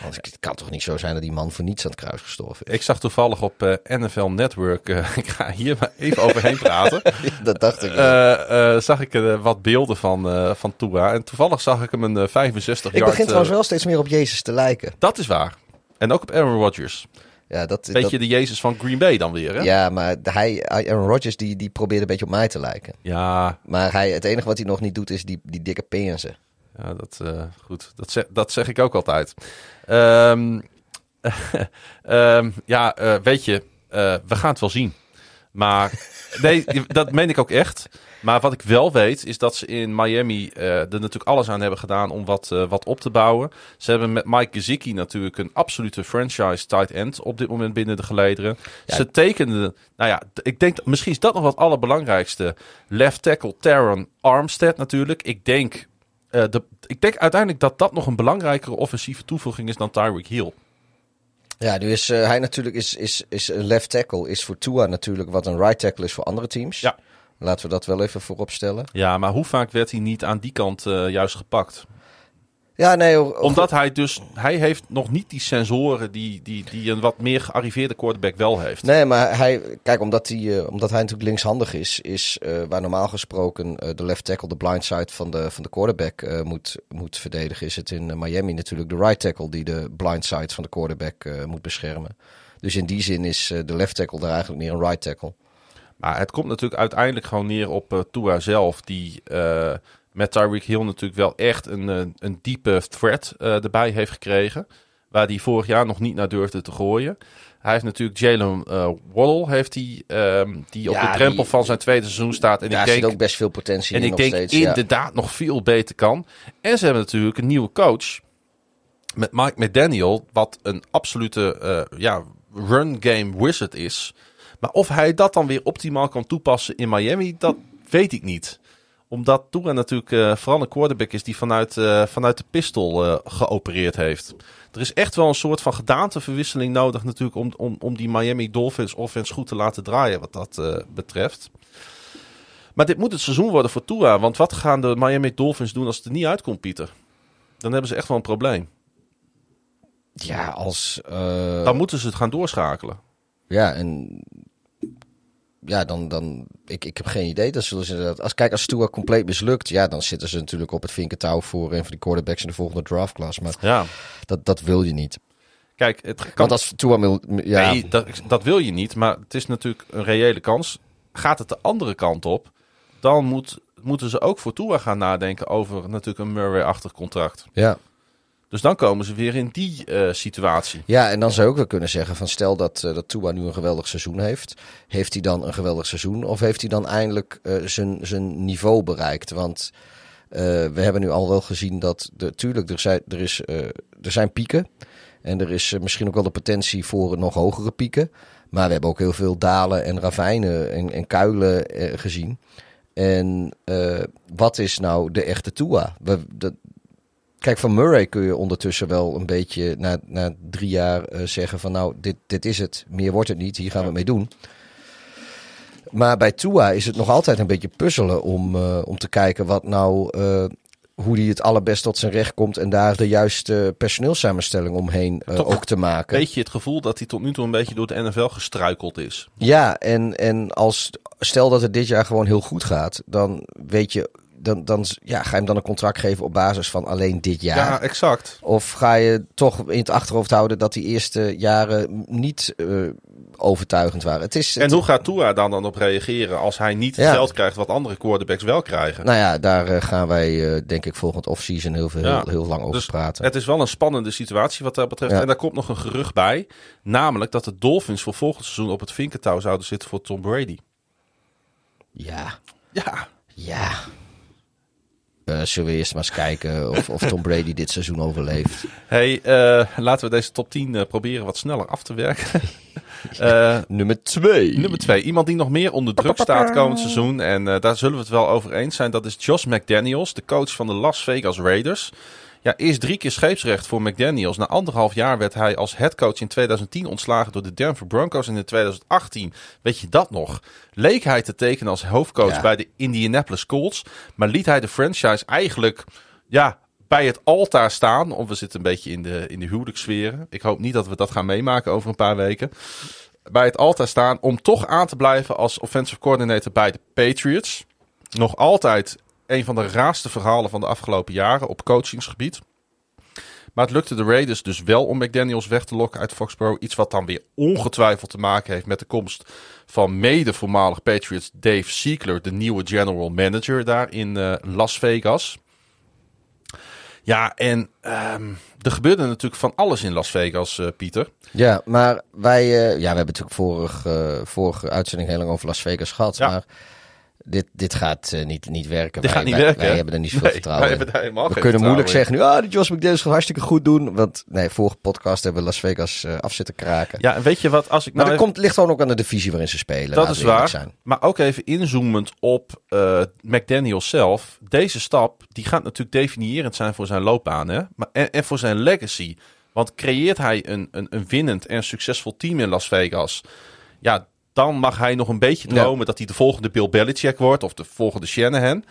[SPEAKER 2] Want het kan toch niet zo zijn dat die man voor niets aan het kruis gestorven is.
[SPEAKER 1] Ik zag toevallig op eh, NFL Network, eh, (laughs) ik ga hier maar even overheen praten. (laughs)
[SPEAKER 2] dat dacht ik.
[SPEAKER 1] Eh, zag ik wat beelden van, van Tua. En toevallig zag ik hem een eh, 65
[SPEAKER 2] ik
[SPEAKER 1] yard...
[SPEAKER 2] begin trouwens wel steeds meer op Jezus te lijken.
[SPEAKER 1] Dat is waar. En ook op Aaron Rodgers.
[SPEAKER 2] Ja, dat,
[SPEAKER 1] Beetje
[SPEAKER 2] dat,
[SPEAKER 1] de Jezus van Green Bay dan weer, hè?
[SPEAKER 2] ja maar hij, Aaron Rodgers die, die probeert een beetje op mij te lijken.
[SPEAKER 1] Ja,
[SPEAKER 2] Maar hij, het enige wat hij nog niet doet is die, die dikke pensen.
[SPEAKER 1] Ja dat, eh, goed. Dat, zeg, dat zeg ik ook altijd. Ehm, (laughs) ehm, ja, eh, weet je, eh, we gaan het wel zien. Maar (laughs) nee, dat meen ik ook echt. Maar wat ik wel weet, is dat ze in Miami er natuurlijk alles aan hebben gedaan om wat, wat op te bouwen. Ze hebben met Mike Gesicki natuurlijk een absolute franchise tight end op dit moment binnen de gelederen.
[SPEAKER 2] Ja.
[SPEAKER 1] Ze tekenden, nou ja, ik denk, misschien is dat nog wat allerbelangrijkste. Left tackle Taron Armstead natuurlijk. Ik denk, eh, de, ik denk uiteindelijk dat dat nog een belangrijkere offensieve toevoeging is dan Tyreek Hill.
[SPEAKER 2] Ja, nu is eh, hij natuurlijk is, is, is een left tackle. Is voor Tua natuurlijk wat een right tackle is voor andere teams.
[SPEAKER 1] Ja.
[SPEAKER 2] Laten we dat wel even voorop stellen.
[SPEAKER 1] Ja, maar hoe vaak werd hij niet aan die kant eh, juist gepakt?
[SPEAKER 2] Ja, nee. o- o-
[SPEAKER 1] Omdat hij dus, hij heeft nog niet die sensoren die, die, die een wat meer gearriveerde quarterback wel heeft.
[SPEAKER 2] Nee, maar hij, kijk, omdat hij, eh, omdat hij natuurlijk linkshandig is, is eh, waar normaal gesproken eh, de left tackle de blind side van de, van de quarterback moet, moet verdedigen, is het in Miami natuurlijk de right tackle die de blind side van de quarterback moet beschermen. Dus in die zin is de left tackle daar eigenlijk meer een right tackle.
[SPEAKER 1] Maar het komt natuurlijk uiteindelijk gewoon neer op Tua zelf, die met Tyreek Hill natuurlijk wel echt een, eh, een diepe threat eh, erbij heeft gekregen. Waar hij vorig jaar nog niet naar durfde te gooien. Hij heeft natuurlijk Jalen eh, Waddle, heeft hij, ehm, die op de drempel
[SPEAKER 2] die-
[SPEAKER 1] van zijn tweede seizoen staat. En
[SPEAKER 2] Daar
[SPEAKER 1] ik denk,
[SPEAKER 2] zit ook best veel potentie
[SPEAKER 1] En
[SPEAKER 2] in
[SPEAKER 1] ik denk
[SPEAKER 2] steeds. ja.
[SPEAKER 1] inderdaad nog veel beter kan. En ze hebben natuurlijk een nieuwe coach. Met Mike McDaniel. Wat een absolute ja, run game wizard is. Maar of hij dat dan weer optimaal kan toepassen in Miami. Dat weet ik niet. Omdat Tua natuurlijk eh, vooral een quarterback is die vanuit, eh, vanuit de pistol eh, geopereerd heeft. Er is echt wel een soort van gedaanteverwisseling nodig natuurlijk om, om, om die Miami Dolphins offense goed te laten draaien wat dat betreft. Maar dit moet het seizoen worden voor Tua. Want wat gaan de Miami Dolphins doen als het er niet uitkomt, Pieter? Dan hebben ze echt wel een probleem.
[SPEAKER 2] Ja, als.
[SPEAKER 1] Dan moeten ze het gaan doorschakelen.
[SPEAKER 2] Ja, en. Ja, dan. dan ik, ik heb geen idee. Dan zullen ze inderdaad. Als, kijk, als Tua compleet mislukt. Ja, dan zitten ze natuurlijk op het vinkentouw voor een van die quarterbacks in de volgende draftclass. Maar
[SPEAKER 1] Ja.
[SPEAKER 2] dat, dat wil je niet.
[SPEAKER 1] Kijk, het kan...
[SPEAKER 2] Want als Tua. Ja,
[SPEAKER 1] Nee, dat, dat wil je niet. Maar het is natuurlijk een reële kans. Gaat het de andere kant op, dan moet, moeten ze ook voor Tua gaan nadenken over natuurlijk een Murray-achtig contract.
[SPEAKER 2] ja.
[SPEAKER 1] Dus dan komen ze weer in die eh, situatie.
[SPEAKER 2] ja, en dan zou je ook wel kunnen zeggen: van stel dat, eh, dat Tua nu een geweldig seizoen heeft. Heeft hij dan een geweldig seizoen? Of heeft hij dan eindelijk eh, zijn, zijn niveau bereikt? Want we hebben nu al wel gezien dat. De, tuurlijk, er zijn, er, is, er zijn pieken. En er is misschien ook wel de potentie voor nog hogere pieken. Maar we hebben ook heel veel dalen en ravijnen en, en kuilen gezien. En wat is nou de echte Tua? We, dat, kijk, van Murray kun je ondertussen wel een beetje na, na drie jaar eh, zeggen van nou, dit, dit is het. Meer wordt het niet, hier gaan we het mee doen. Maar bij Tua is het nog altijd een beetje puzzelen om, eh, om te kijken wat nou, eh, hoe die het allerbest tot zijn recht komt en daar de juiste personeelssamenstelling omheen ook te maken.
[SPEAKER 1] Weet je het gevoel dat hij tot nu toe een beetje door de NFL gestruikeld is?
[SPEAKER 2] Ja, en, en als stel dat het dit jaar gewoon heel goed gaat, dan weet je, dan, dan ja, ga je hem dan een contract geven op basis van alleen dit jaar.
[SPEAKER 1] Ja, exact.
[SPEAKER 2] Of ga je toch in het achterhoofd houden dat die eerste jaren niet eh, overtuigend waren? Het is,
[SPEAKER 1] En
[SPEAKER 2] het-
[SPEAKER 1] hoe gaat Tua dan, dan op reageren als hij niet het geld krijgt wat andere quarterbacks wel krijgen?
[SPEAKER 2] Nou ja, daar eh, gaan wij eh, denk ik volgend offseason heel, veel,
[SPEAKER 1] Ja.
[SPEAKER 2] heel, heel lang over
[SPEAKER 1] Dus
[SPEAKER 2] praten.
[SPEAKER 1] Het is wel een spannende situatie wat dat betreft.
[SPEAKER 2] Ja.
[SPEAKER 1] En daar komt nog een gerucht bij. Namelijk dat de Dolphins voor volgend seizoen op het vinkentouw zouden zitten voor Tom Brady.
[SPEAKER 2] Ja,
[SPEAKER 1] Ja,
[SPEAKER 2] ja. Zullen we eerst maar eens kijken of, of Tom Brady dit seizoen overleeft.
[SPEAKER 1] Hey, eh, laten we deze top 10 eh, proberen wat sneller af te werken. (laughs) Eh,
[SPEAKER 2] Nummer 2.
[SPEAKER 1] nummer 2. Iemand die nog meer onder druk staat komend seizoen. En eh, daar zullen we het wel over eens zijn. Dat is Josh McDaniels, de coach van de Las Vegas Raiders. Ja, eerst drie keer scheepsrecht voor McDaniels. Na anderhalf jaar werd hij als headcoach in 2010 ontslagen door de Denver Broncos. En in 2018, weet je dat nog, leek hij te tekenen als hoofdcoach
[SPEAKER 2] Ja.
[SPEAKER 1] bij de Indianapolis Colts. Maar liet hij de franchise eigenlijk ja, bij het altaar staan. Of we zitten een beetje in de, in de huwelijkssferen. Ik hoop niet dat we dat gaan meemaken over een paar weken. Bij het altaar staan om toch aan te blijven als offensive coordinator bij de Patriots. Nog altijd een van de raarste verhalen van de afgelopen jaren op coachingsgebied. Maar het lukte de Raiders dus wel om McDaniels weg te lokken uit Foxborough. Iets wat dan weer ongetwijfeld te maken heeft met de komst van mede voormalig Patriots Dave Siegler, de nieuwe general manager daar in eh, Las Vegas. Ja, en ehm, er gebeurde natuurlijk van alles in Las Vegas, eh, Pieter.
[SPEAKER 2] Ja, maar wij, eh, ja, we hebben natuurlijk vorige, vorige uitzending heel lang over Las Vegas gehad.
[SPEAKER 1] Ja.
[SPEAKER 2] Maar dit, dit gaat eh, niet, niet werken.
[SPEAKER 1] Dit
[SPEAKER 2] wij,
[SPEAKER 1] gaat niet
[SPEAKER 2] wij,
[SPEAKER 1] werken.
[SPEAKER 2] Wij
[SPEAKER 1] hè?
[SPEAKER 2] hebben er niet zoveel
[SPEAKER 1] Nee,
[SPEAKER 2] vertrouwen in. We kunnen moeilijk zeggen nu, ah, die Josh McDaniels gaat hartstikke goed doen. Want nee, vorige podcast hebben we Las Vegas eh, af zitten kraken.
[SPEAKER 1] Ja, en weet je wat, als ik
[SPEAKER 2] maar
[SPEAKER 1] nou
[SPEAKER 2] dat
[SPEAKER 1] even-
[SPEAKER 2] komt, ligt gewoon ook aan de divisie waarin ze spelen.
[SPEAKER 1] Dat is
[SPEAKER 2] we
[SPEAKER 1] waar.
[SPEAKER 2] Zijn.
[SPEAKER 1] Maar ook even inzoomend op eh McDaniel zelf. Deze stap die gaat natuurlijk definiërend zijn voor zijn loopbaan hè? Maar, en, en voor zijn legacy. Want creëert hij een, een, een winnend en succesvol team in Las Vegas. Ja, dan mag hij nog een beetje
[SPEAKER 2] Ja.
[SPEAKER 1] dromen dat hij de volgende Bill Belichick wordt. Of de volgende Shanahan.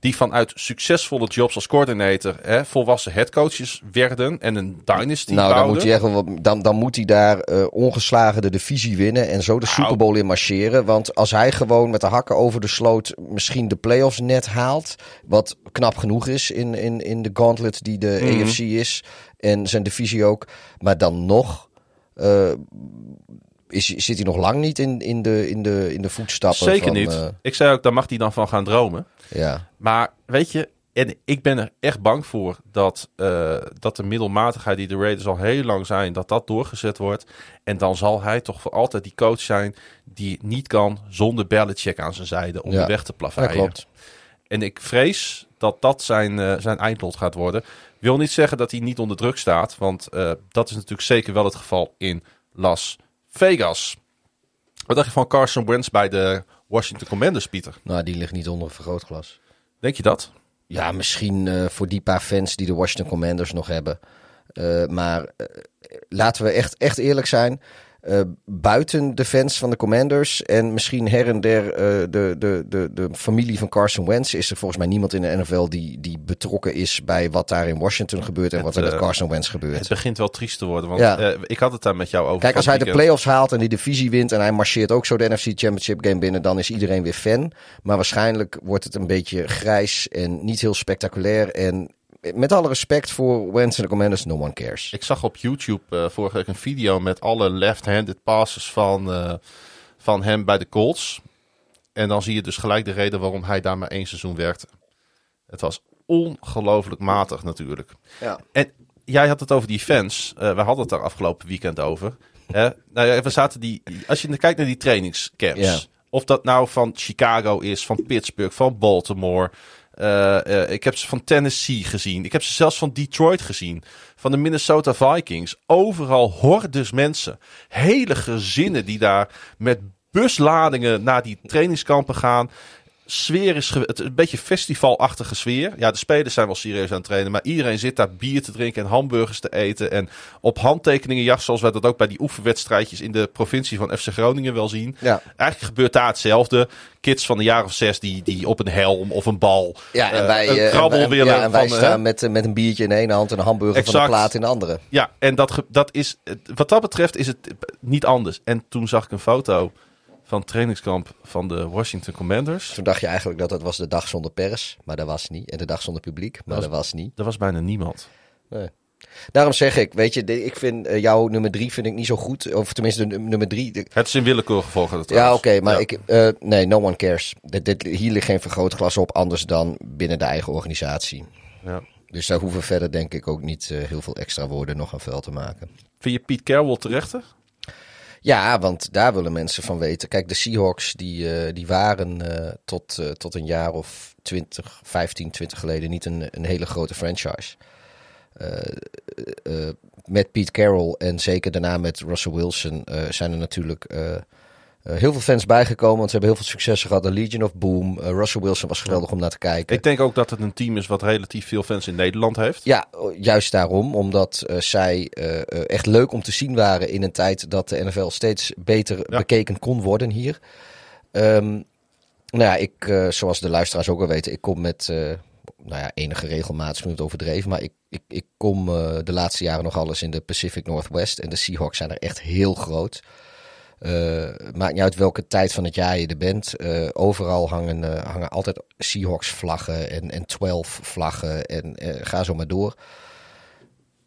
[SPEAKER 1] Die vanuit succesvolle jobs als coördinator hè, volwassen headcoaches werden. En een dynasty
[SPEAKER 2] Nou, dan moet, hij echt dan, dan moet hij daar eh, ongeslagen de divisie winnen en zo de
[SPEAKER 1] Nou.
[SPEAKER 2] Super Bowl in marcheren. Want als hij gewoon met de hakken over de sloot misschien de playoffs net haalt, wat knap genoeg is in, in, in de gauntlet die de
[SPEAKER 1] Mhm.
[SPEAKER 2] AFC is en zijn divisie ook. Maar dan nog eh, is, zit hij nog lang niet in, in, de, in, de, in de voetstappen
[SPEAKER 1] Zeker
[SPEAKER 2] van...
[SPEAKER 1] niet.
[SPEAKER 2] eh,
[SPEAKER 1] Ik zei ook, daar mag hij dan van gaan dromen.
[SPEAKER 2] ja.
[SPEAKER 1] Maar weet je, en ik ben er echt bang voor dat, eh, dat de middelmatigheid die de Raiders al heel lang zijn, dat dat doorgezet wordt. En dan zal hij toch voor altijd die coach zijn die niet kan zonder Belichick aan zijn zijde om
[SPEAKER 2] Ja.
[SPEAKER 1] de weg te
[SPEAKER 2] ja,
[SPEAKER 1] plaveien.
[SPEAKER 2] klopt.
[SPEAKER 1] En ik vrees dat dat zijn, eh, zijn eindlot gaat worden. Wil niet zeggen dat hij niet onder druk staat, want dat is natuurlijk zeker wel het geval in Las Vegas. Wat dacht je van Carson Wentz bij de Washington Commanders, Pieter?
[SPEAKER 2] Nou, die ligt niet onder een vergrootglas.
[SPEAKER 1] Denk je dat?
[SPEAKER 2] Ja, misschien eh, voor die paar fans die de Washington Commanders nog hebben. Eh, maar eh, laten we echt, echt eerlijk zijn. Eh, buiten de fans van de Commanders en misschien her en der eh, de, de, de, de familie van Carson Wentz... is er volgens mij niemand in de NFL die, die betrokken is bij wat daar in Washington gebeurt... en
[SPEAKER 1] Het,
[SPEAKER 2] wat er met
[SPEAKER 1] eh,
[SPEAKER 2] Carson Wentz gebeurt.
[SPEAKER 1] Het begint wel triest te worden, want
[SPEAKER 2] Ja.
[SPEAKER 1] ik had het daar met jou over.
[SPEAKER 2] Kijk, als hij de playoffs haalt en die divisie wint en hij marcheert ook zo de NFC Championship game binnen, dan is iedereen weer fan. Maar waarschijnlijk wordt het een beetje grijs en niet heel spectaculair. En met alle respect voor Wentz en de Commanders, no one cares.
[SPEAKER 1] Ik zag op YouTube eh, vorige week een video met alle left-handed passes van, eh, van hem bij de Colts. En dan zie je dus gelijk de reden waarom hij daar maar één seizoen werkte. Het was ongelooflijk matig natuurlijk.
[SPEAKER 2] Ja.
[SPEAKER 1] En jij had het over die fans. Eh we hadden het daar afgelopen weekend over. Hè? nou ja, we zaten die, als je kijkt naar die trainingscamps.
[SPEAKER 2] Ja.
[SPEAKER 1] Of dat nou van Chicago is, van Pittsburgh, van Baltimore. Eh, eh, ik heb ze van Tennessee gezien. Ik heb ze zelfs van Detroit gezien. Van de Minnesota Vikings. Overal hordes mensen. Hele gezinnen die daar met busladingen naar die trainingskampen gaan. Sfeer is het is een beetje festivalachtige sfeer. Ja, de spelers zijn wel serieus aan het trainen, maar iedereen zit daar bier te drinken en hamburgers te eten en op handtekeningen jacht, zoals wij dat ook bij die oefenwedstrijdjes in de provincie van FC Groningen wel zien.
[SPEAKER 2] Ja.
[SPEAKER 1] Eigenlijk gebeurt daar hetzelfde. Kids van de jaar of zes die, die op een helm of een bal
[SPEAKER 2] Ja, en
[SPEAKER 1] eh,
[SPEAKER 2] wij,
[SPEAKER 1] een
[SPEAKER 2] eh,
[SPEAKER 1] krabbel
[SPEAKER 2] en,
[SPEAKER 1] willen.
[SPEAKER 2] ja, en wij
[SPEAKER 1] van, eh,
[SPEAKER 2] staan met, met een biertje in de ene hand en een hamburger van de plaat in de andere.
[SPEAKER 1] Ja, en dat, dat is, wat dat betreft is het niet anders. En toen zag ik een foto van trainingskamp van de Washington Commanders.
[SPEAKER 2] Toen dacht je eigenlijk dat het was de dag zonder pers, maar dat was niet. En de dag zonder publiek, maar
[SPEAKER 1] was-
[SPEAKER 2] dat was niet.
[SPEAKER 1] Er was bijna niemand.
[SPEAKER 2] Nee. Daarom zeg ik, weet je, ik vind eh, jouw nummer drie vind ik niet zo goed. Of tenminste, de nummer drie. de-
[SPEAKER 1] Het is in willekeurige volgorde
[SPEAKER 2] Ja, oké, maar
[SPEAKER 1] Ja.
[SPEAKER 2] ik, eh, nee, no one cares. Dit, dit, hier ligt geen vergrootglas op, anders dan binnen de eigen organisatie.
[SPEAKER 1] Ja.
[SPEAKER 2] Dus daar hoeven verder denk ik ook niet eh, heel veel extra woorden nog aan vuil te maken.
[SPEAKER 1] Vind je Piet Carroll terechter?
[SPEAKER 2] Ja, want daar willen mensen van weten. Kijk, de Seahawks die, eh, die waren eh, tot, eh, tot een jaar of 20, 15, 20 geleden niet een, een hele grote franchise. Met Pete Carroll en zeker daarna met Russell Wilson zijn er natuurlijk eh, heel veel fans bijgekomen. Want ze hebben heel veel successen gehad. De Legion of Boom. Eh, Russell Wilson was geweldig om naar te kijken.
[SPEAKER 1] Ik denk ook dat het een team is wat relatief veel fans in Nederland heeft.
[SPEAKER 2] Ja, juist daarom. Omdat eh, zij echt leuk om te zien waren in een tijd dat de NFL steeds beter
[SPEAKER 1] Ja.
[SPEAKER 2] bekeken kon worden hier. Ehm, nou ja, ik, zoals de luisteraars ook al weten, ik kom met nou ja, enige regelmaat, is misschien wat overdreven, maar ik, ik, ik kom de laatste jaren nog alles in de Pacific Northwest. En de Seahawks zijn er echt heel groot. Eh, maakt niet uit welke tijd van het jaar je er bent. Eh, overal hangen, eh, hangen altijd Seahawks vlaggen en, en 12 vlaggen en ga zo maar door.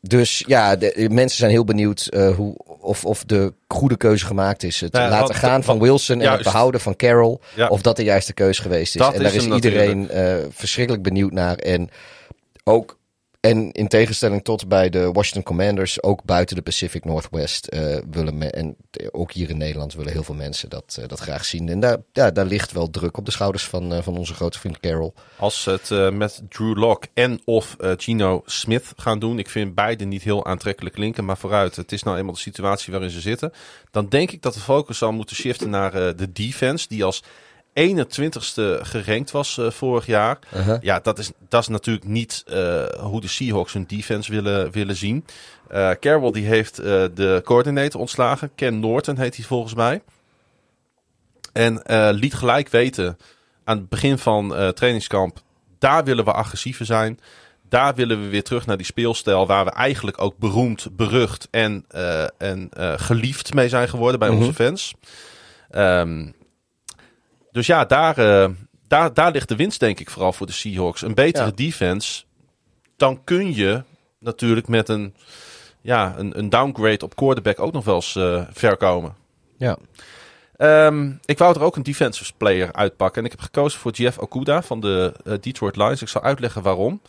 [SPEAKER 2] Dus ja, de, de mensen zijn heel benieuwd hoe, of, of de goede keuze gemaakt is. Het
[SPEAKER 1] ja,
[SPEAKER 2] laten
[SPEAKER 1] wat-
[SPEAKER 2] gaan van
[SPEAKER 1] wat-
[SPEAKER 2] Wilson en
[SPEAKER 1] juist.
[SPEAKER 2] het behouden van Carroll.
[SPEAKER 1] Ja.
[SPEAKER 2] Of dat de juiste keuze geweest is.
[SPEAKER 1] Dat
[SPEAKER 2] en daar is iedereen verschrikkelijk benieuwd naar. En ook, en in tegenstelling tot bij de Washington Commanders, ook buiten de Pacific Northwest eh, willen en ook hier in Nederland willen heel veel mensen dat, eh, dat graag zien. En daar, ja, daar ligt wel druk op de schouders van, eh, van onze grote vriend Carroll.
[SPEAKER 1] Als ze het met Drew Lock en of Gino Smith gaan doen. Ik vind beide niet heel aantrekkelijk klinken. Maar vooruit, het is nou eenmaal de situatie waarin ze zitten. Dan denk ik dat de focus zal moeten shiften naar de defense. Die als 21ste gerankt was eh, vorig jaar.
[SPEAKER 2] Uh-huh.
[SPEAKER 1] Ja, dat is, dat is natuurlijk niet eh, hoe de Seahawks hun defense willen, willen zien. Eh Carroll die heeft de coördinator ontslagen. Ken Norton heet hij volgens mij. En liet gelijk weten aan het begin van trainingskamp. Daar willen we agressiever zijn. Daar willen we weer terug naar die speelstijl waar we eigenlijk ook beroemd, berucht en, en geliefd mee zijn geworden bij
[SPEAKER 2] Mhm.
[SPEAKER 1] onze fans. Ehm, dus ja, daar, eh, daar, daar ligt de winst denk ik vooral voor de Seahawks. Een betere
[SPEAKER 2] Ja.
[SPEAKER 1] defense. Dan kun je natuurlijk met een, ja, een, een downgrade op quarterback ook nog wel eens eh, ver komen.
[SPEAKER 2] Ja.
[SPEAKER 1] Ehm, ik wou er ook een defensive player uitpakken. En ik heb gekozen voor Jeff Okuda van de eh, Detroit Lions. Ik zal uitleggen waarom.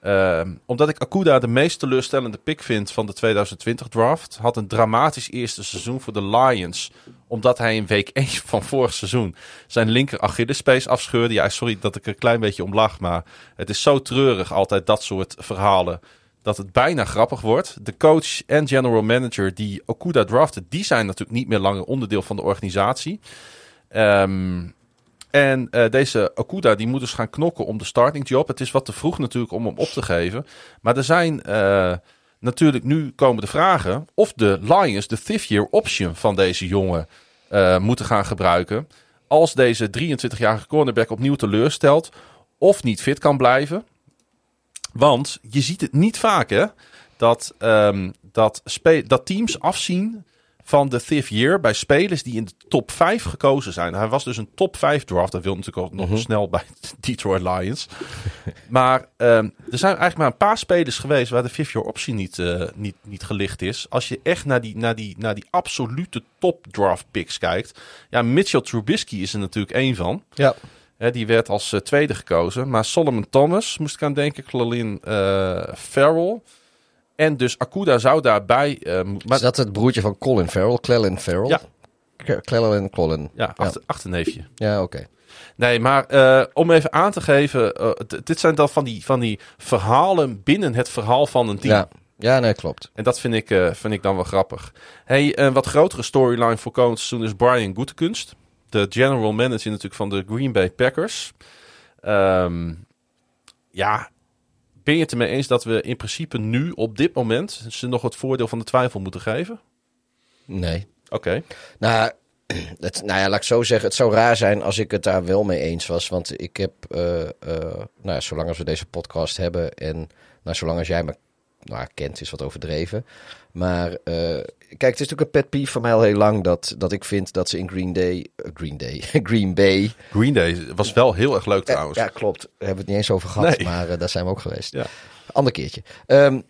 [SPEAKER 1] Ehm, omdat ik Akuda de meest teleurstellende pick vind van de 2020 draft. Had een dramatisch eerste seizoen voor de Lions. Omdat hij in week 1 (laughs) van vorig seizoen zijn linker Achillespees afscheurde. Ja, sorry dat ik er een klein beetje om lach. Maar het is zo treurig altijd dat soort verhalen. Dat het bijna grappig wordt. De coach en general manager die Okuda drafted. Die zijn natuurlijk niet meer langer onderdeel van de organisatie. Ehm en eh, deze Okuda die moet dus gaan knokken om de starting job. Het is wat te vroeg natuurlijk om hem op te geven. Maar er zijn eh, natuurlijk nu komen de vragen of de Lions de fifth year option van deze jongen eh, moeten gaan gebruiken. Als deze 23-jarige cornerback opnieuw teleurstelt of niet fit kan blijven. Want je ziet het niet vaak hè, dat, ehm, dat, dat teams afzien van de fifth year bij spelers die in de top 5 gekozen zijn. Hij was dus een top 5 draft. Dat wil natuurlijk ook nog
[SPEAKER 2] Mhm.
[SPEAKER 1] snel bij (laughs) Detroit Lions. maar ehm, er zijn eigenlijk maar een paar spelers geweest waar de fifth year optie niet, eh, niet, niet gelicht is. Als je echt naar die, naar die, naar die absolute top draft picks kijkt. Ja, Mitchell Trubisky is er natuurlijk één van.
[SPEAKER 2] Ja.
[SPEAKER 1] Hè, die werd als eh, tweede gekozen. Maar Solomon Thomas moest ik aan denken. Clelin eh Farrell. En dus Akuda zou daarbij... eh, mo- maar,
[SPEAKER 2] Is dat het broertje van Colin Farrell? Clelin Farrell?
[SPEAKER 1] Ja.
[SPEAKER 2] Clelin Colin.
[SPEAKER 1] ja, achter, achterneefje.
[SPEAKER 2] Ja, oké.
[SPEAKER 1] Nee, maar eh, om even aan te geven... eh, dit zijn dan van die, van die verhalen binnen het verhaal van een team.
[SPEAKER 2] Ja. ja, nee, klopt.
[SPEAKER 1] En dat vind ik, eh, vind ik dan wel grappig. Hey, een wat grotere storyline voor komend seizoen is Brian Goetekunst. De general manager natuurlijk van de Green Bay Packers. Ehm, ja, ben je het ermee eens dat we in principe nu op dit moment ze nog het voordeel van de twijfel moeten geven?
[SPEAKER 2] Nee.
[SPEAKER 1] Oké.
[SPEAKER 2] Nou, (clears throat) het, nou ja, laat ik zo zeggen. Het zou raar zijn als ik het daar wel mee eens was. Want ik heb, eh, eh, nou ja, zolang als we deze podcast hebben en nou, zolang als jij me nou, kent, is wat overdreven. Maar eh, kijk, het is natuurlijk een pet peeve van mij al heel lang dat, dat ik vind dat ze in Green Day, eh, Green Day, (laughs) Green Bay.
[SPEAKER 1] Green Day was wel heel erg leuk trouwens.
[SPEAKER 2] ja, klopt. Daar hebben we het niet eens over gehad,
[SPEAKER 1] Nee.
[SPEAKER 2] maar eh, daar zijn we ook geweest.
[SPEAKER 1] Ja.
[SPEAKER 2] Ander keertje. Ehm,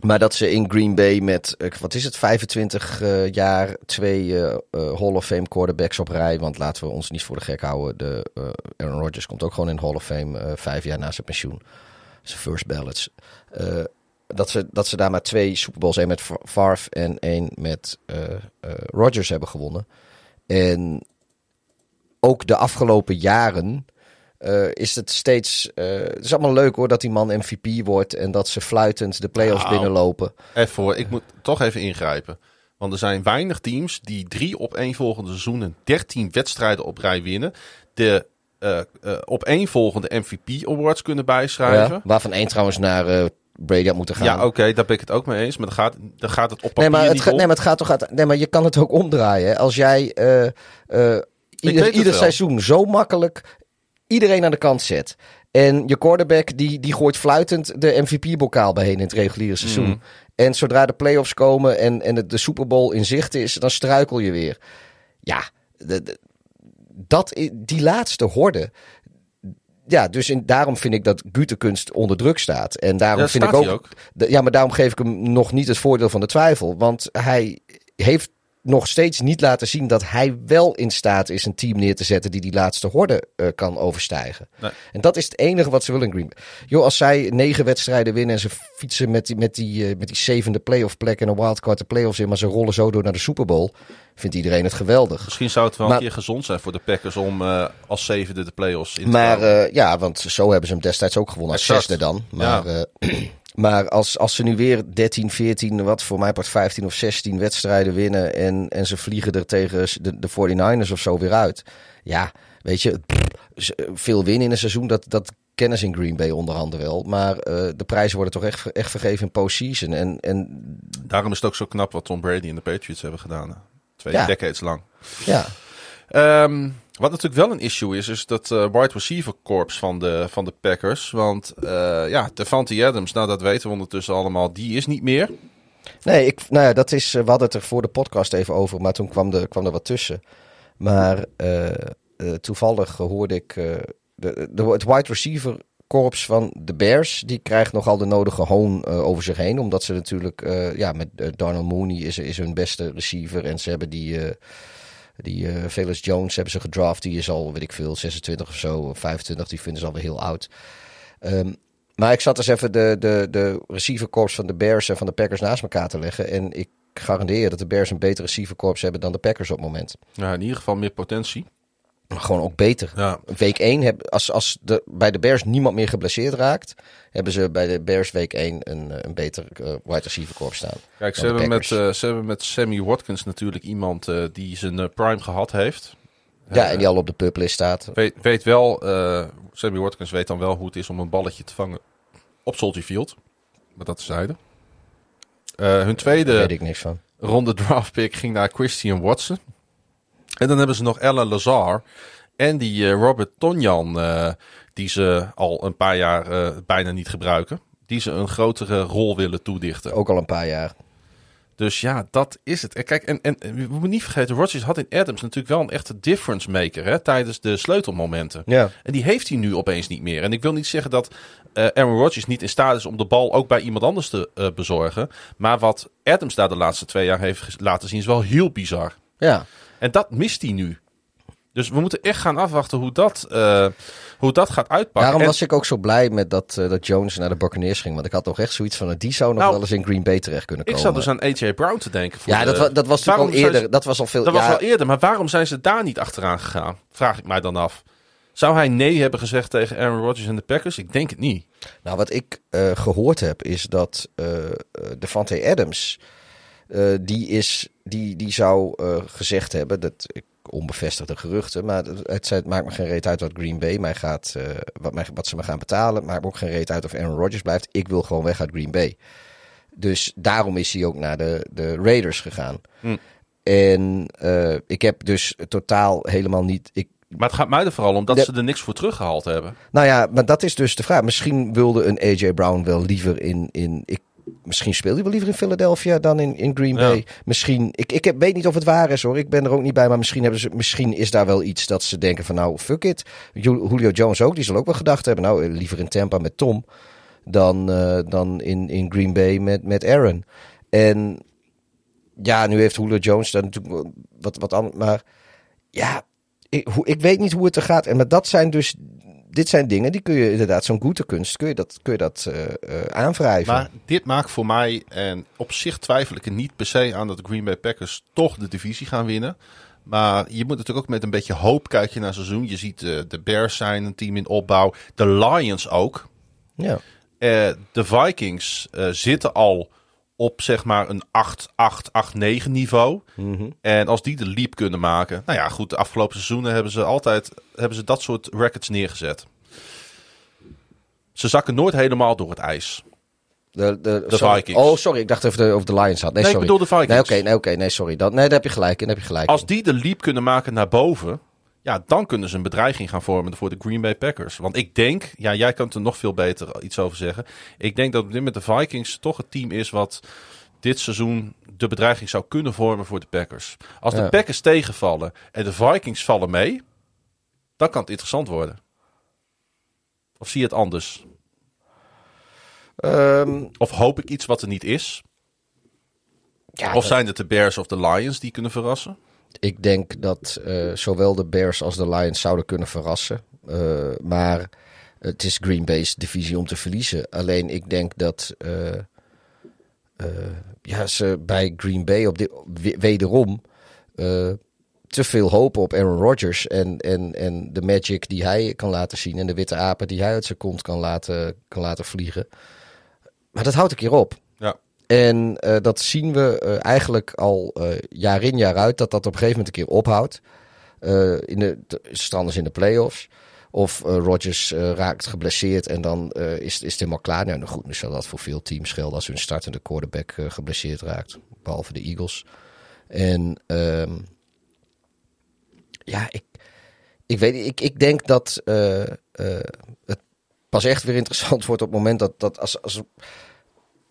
[SPEAKER 2] maar dat ze in Green Bay met, wat is het, 25 eh, jaar twee Hall of Fame quarterbacks op rij. Want laten we ons niet voor de gek houden. De, Aaron Rodgers komt ook gewoon in de Hall of Fame vijf jaar na zijn pensioen. Zijn first ballots. Dat, ze, dat ze daar maar twee Super Bowls, één met Fa- Favre en één met eh, Rodgers hebben gewonnen. En ook de afgelopen jaren eh, is het steeds... het is allemaal leuk hoor dat die man MVP wordt en dat ze fluitend de playoffs
[SPEAKER 1] Nou.
[SPEAKER 2] binnenlopen.
[SPEAKER 1] Even hoor, ik moet toch even ingrijpen. Want er zijn weinig teams die drie opeenvolgende seizoenen 13 wedstrijden op rij winnen. De eh opeenvolgende MVP awards kunnen bijschrijven.
[SPEAKER 2] Ja, waarvan één trouwens naar Brady had moeten gaan.
[SPEAKER 1] Ja, oké, daar ben ik het ook mee eens. Maar dan gaat, dan gaat het op papier
[SPEAKER 2] Nee maar, het
[SPEAKER 1] niet
[SPEAKER 2] nee, maar het gaat toch uit. Nee, maar je kan het ook omdraaien. Als jij eh, eh, ieder, ieder seizoen zo makkelijk iedereen aan de kant zet. En je quarterback die, die gooit fluitend de MVP-bokaal bijheen in het reguliere seizoen.
[SPEAKER 1] Mhm.
[SPEAKER 2] En zodra de playoffs komen en, en de, de Super Bowl in zicht is, dan struikel je weer. Ja, de- de- dat, die laatste horde. Ja, dus in, daarom vind ik dat Gutekunst onder druk staat. En daarom
[SPEAKER 1] Ja,
[SPEAKER 2] vind ik ook, ja, maar daarom geef ik hem nog niet het voordeel van de twijfel. Want hij heeft nog steeds niet laten zien dat hij wel in staat is een team neer te zetten die die laatste horde eh, kan overstijgen.
[SPEAKER 1] Nee.
[SPEAKER 2] En dat is het enige wat ze willen in Green Bay. Joh, als zij negen wedstrijden winnen en ze fietsen met die, met die, eh, met die zevende playoff plek en een wildcard de playoffs in, maar ze rollen zo door naar de Super Bowl, vindt iedereen het geweldig.
[SPEAKER 1] Misschien zou het wel
[SPEAKER 2] Maar-
[SPEAKER 1] een keer gezond zijn voor de Packers om eh, als zevende de playoffs in te
[SPEAKER 2] Maar ja, want zo hebben ze hem destijds ook gewonnen als
[SPEAKER 1] Exact.
[SPEAKER 2] zesde dan. Maar, (clears throat) maar als, als ze nu weer 13, 14, wat voor mij part 15 of 16 wedstrijden winnen en, en ze vliegen er tegen de, de 49ers of zo weer uit. Ja, weet je, pff, veel winnen in een seizoen, dat, dat kennen ze in Green Bay onderhanden wel. Maar eh, de prijzen worden toch echt, echt vergeven in postseason. En, en
[SPEAKER 1] Daarom is het ook zo knap wat Tom Brady en de Patriots hebben gedaan. hè. Twee
[SPEAKER 2] Ja.
[SPEAKER 1] decades lang.
[SPEAKER 2] ja,
[SPEAKER 1] Ehm, wat natuurlijk wel een issue is, is dat eh wide receiver corps van de, van de Packers. Want eh ja, Devante Adams, nou dat weten we ondertussen allemaal, die is niet meer.
[SPEAKER 2] Nee, ik, nou ja, dat is, eh, we hadden het er voor de podcast even over, maar toen kwam, de, kwam er wat tussen. Maar eh, toevallig hoorde ik de, de, het wide receiver korps van de Bears, die krijgt nogal de nodige hoon over zich heen. Omdat ze natuurlijk, ja, met eh, Darnell Mooney is, is hun beste receiver. En ze hebben die, die Felix Jones hebben ze gedraft. Die is al, weet ik veel, 26 of zo, of 25. Die vinden ze alweer heel oud. Ehm, maar ik zat dus even de, de, de receiverkorps van de Bears en van de Packers naast elkaar te leggen. En ik garandeer dat de Bears een beter receiverkorps hebben dan de Packers op het moment.
[SPEAKER 1] Ja, in ieder geval meer potentie.
[SPEAKER 2] Gewoon ook beter.
[SPEAKER 1] Ja.
[SPEAKER 2] Week 1, heb, als, als de, bij de Bears niemand meer geblesseerd raakt, hebben ze bij de Bears week 1 een, een beter eh, wide receiver korps staan.
[SPEAKER 1] Kijk, ze hebben, met, eh, ze hebben met Sammy Watkins natuurlijk iemand eh, die zijn prime gehad heeft.
[SPEAKER 2] ja, en die al op de publist staat.
[SPEAKER 1] Weet, weet wel, Sammy Watkins weet dan wel hoe het is om een balletje te vangen op Soldier Field. Maar dat tezijde. Eh hun tweede
[SPEAKER 2] weet ik niks van.
[SPEAKER 1] ronde draft pick ging naar Christian Watson. En dan hebben ze nog Ellen Lazar en die eh, Robert Tonjan, eh, die ze al een paar jaar eh, bijna niet gebruiken. Die ze een grotere rol willen toedichten.
[SPEAKER 2] Ook al een paar jaar.
[SPEAKER 1] Dus ja, dat is het. En kijk, en, en we moeten niet vergeten, Rodgers had in Adams natuurlijk wel een echte difference maker hè, tijdens de sleutelmomenten.
[SPEAKER 2] Ja.
[SPEAKER 1] En die heeft hij nu opeens niet meer. En ik wil niet zeggen dat eh Aaron Rodgers niet in staat is om de bal ook bij iemand anders te bezorgen. Maar wat Adams daar de laatste twee jaar heeft laten zien is wel heel bizar.
[SPEAKER 2] Ja.
[SPEAKER 1] En dat mist hij nu. Dus we moeten echt gaan afwachten hoe dat, eh, hoe dat gaat uitpakken.
[SPEAKER 2] Daarom
[SPEAKER 1] En-
[SPEAKER 2] was ik ook zo blij met dat, eh, dat Jones naar de Buccaneers ging. Want ik had nog echt zoiets van, eh, die zou nog
[SPEAKER 1] Nou,
[SPEAKER 2] wel eens in Green Bay terecht kunnen
[SPEAKER 1] ik
[SPEAKER 2] komen.
[SPEAKER 1] zat dus aan AJ Brown te denken. voor
[SPEAKER 2] ja,
[SPEAKER 1] de-
[SPEAKER 2] dat, wa- dat was al eerder.
[SPEAKER 1] ze-
[SPEAKER 2] dat was al veel.
[SPEAKER 1] Dat
[SPEAKER 2] ja,
[SPEAKER 1] was wel eerder, maar waarom zijn ze daar niet achteraan gegaan? Vraag ik mij dan af. Zou hij nee hebben gezegd tegen Aaron Rodgers en de Packers? Ik denk het niet.
[SPEAKER 2] Nou, wat ik eh, gehoord heb, is dat eh, Devante Adams, eh, die, is, die, die zou eh, gezegd hebben, dat onbevestigde geruchten, maar het, maakt me geen reet uit wat Green Bay mij gaat, eh, wat, mij, wat ze me gaan betalen. Het maakt me ook geen reet uit of Aaron Rodgers blijft. Ik wil gewoon weg uit Green Bay. Dus daarom is hij ook naar de, de Raiders gegaan.
[SPEAKER 1] Hm.
[SPEAKER 2] En ik heb dus totaal helemaal niet. Ik,
[SPEAKER 1] Maar het gaat mij er vooral om dat
[SPEAKER 2] De-
[SPEAKER 1] ze er niks voor teruggehaald hebben.
[SPEAKER 2] nou ja, maar dat is dus de vraag. Misschien wilde een AJ Brown wel liever in. in ik, misschien speelde hij wel liever in Philadelphia dan in, in Green
[SPEAKER 1] Ja.
[SPEAKER 2] Bay. Misschien. Ik, ik heb, weet niet of het waar is hoor. Ik ben er ook niet bij. Maar misschien, hebben ze, misschien is daar wel iets dat ze denken van nou, fuck it. Ju- Julio Jones ook. Die zal ook wel gedacht hebben. Nou, liever in Tampa met Tom. Dan, eh, dan in, in Green Bay met, met Aaron. En ja, nu heeft Julio Jones daar natuurlijk wat, wat anders. Maar ja, ik, ik weet niet hoe het er gaat. En maar dat zijn dus dit zijn dingen die kun je inderdaad, zo'n goede kunst, kun je dat, kun je dat eh, aanwrijven.
[SPEAKER 1] Maar dit maakt voor mij, en op zich twijfel ik er niet per se aan dat de Green Bay Packers toch de divisie gaan winnen. Maar je moet natuurlijk ook met een beetje hoop kijken naar het seizoen. Je ziet eh, de Bears zijn een team in opbouw. De Lions ook.
[SPEAKER 2] ja.
[SPEAKER 1] De Vikings zitten al op zeg maar een 8, 8, 8, 9 niveau.
[SPEAKER 2] Mhm.
[SPEAKER 1] En als die de leap kunnen maken. Nou ja, goed, de afgelopen seizoenen hebben ze altijd hebben ze dat soort records neergezet. Ze zakken nooit helemaal door het ijs.
[SPEAKER 2] De, de,
[SPEAKER 1] De
[SPEAKER 2] sorry.
[SPEAKER 1] Vikings.
[SPEAKER 2] Oh, sorry, ik dacht even de, over de Lions had. Nee,
[SPEAKER 1] Nee, ik
[SPEAKER 2] sorry.
[SPEAKER 1] bedoel de Vikings.
[SPEAKER 2] Nee, oké, nee, oké, nee, sorry. Dat, nee, daar heb je gelijk in, daar heb je gelijk
[SPEAKER 1] Als die de leap kunnen maken naar boven. Ja, dan kunnen ze een bedreiging gaan vormen voor de Green Bay Packers. Want ik denk, ja, jij kan er nog veel beter iets over zeggen. Ik denk dat op dit moment de Vikings toch het team is wat dit seizoen de bedreiging zou kunnen vormen voor de Packers. Als de
[SPEAKER 2] Ja.
[SPEAKER 1] Packers tegenvallen en de Vikings vallen mee, dan kan het interessant worden. Of zie je het anders?
[SPEAKER 2] Ehm,
[SPEAKER 1] Of hoop ik iets wat er niet is?
[SPEAKER 2] ja,
[SPEAKER 1] Of zijn het de Bears of de Lions die kunnen verrassen?
[SPEAKER 2] Ik denk dat eh, zowel de Bears als de Lions zouden kunnen verrassen. Eh, maar het is Green Bay's divisie om te verliezen. Alleen ik denk dat eh, ja, ze bij Green Bay op dit, we- wederom te veel hopen op Aaron Rodgers. En, en, en de magic die hij kan laten zien. En de witte apen die hij uit zijn kont kan laten, kan laten vliegen. Maar dat houdt een keer op. En eh, dat zien we eh, eigenlijk al eh, jaar in jaar uit, dat dat op een gegeven moment een keer ophoudt. In de, de in de playoffs. Of Rodgers raakt geblesseerd en dan is, is het helemaal klaar. Nou, nou goed, nu zal dat voor veel teams gelden als hun startende quarterback geblesseerd raakt. Behalve de Eagles. En ehm, ja, ik, ik weet ik, ik denk dat het pas echt weer interessant (laughs) wordt op het moment dat, dat als, als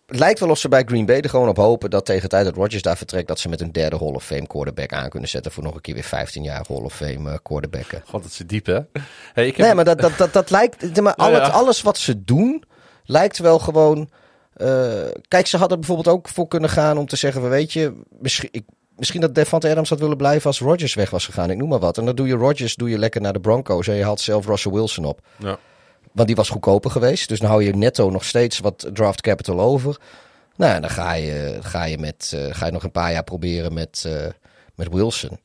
[SPEAKER 2] het lijkt wel of ze bij Green Bay er gewoon op hopen dat tegen de tijd dat Rodgers daar vertrekt, dat ze met een derde Hall of Fame quarterback aan kunnen zetten voor nog een keer weer 15 jaar Hall of Fame eh, quarterbacken.
[SPEAKER 5] God, het zit diep, hè? Hey, ik heb...
[SPEAKER 2] Nee, maar dat, dat, dat, dat lijkt. Maar (laughs)
[SPEAKER 5] Nou ja.
[SPEAKER 2] het, alles wat ze doen, lijkt wel gewoon. eh, kijk, ze hadden bijvoorbeeld ook voor kunnen gaan om te zeggen: we weet je, misschien, ik, misschien dat Devante Adams had willen blijven als Rodgers weg was gegaan. Ik noem maar wat. En dan doe je Rodgers doe je lekker naar de Broncos en je haalt zelf Russell Wilson op.
[SPEAKER 1] Ja.
[SPEAKER 2] Want die was goedkoper geweest. Dus dan hou je netto nog steeds wat draft capital over. Nou, dan ga je, ga je, met, eh, ga je nog een paar jaar proberen met, eh, met Wilson.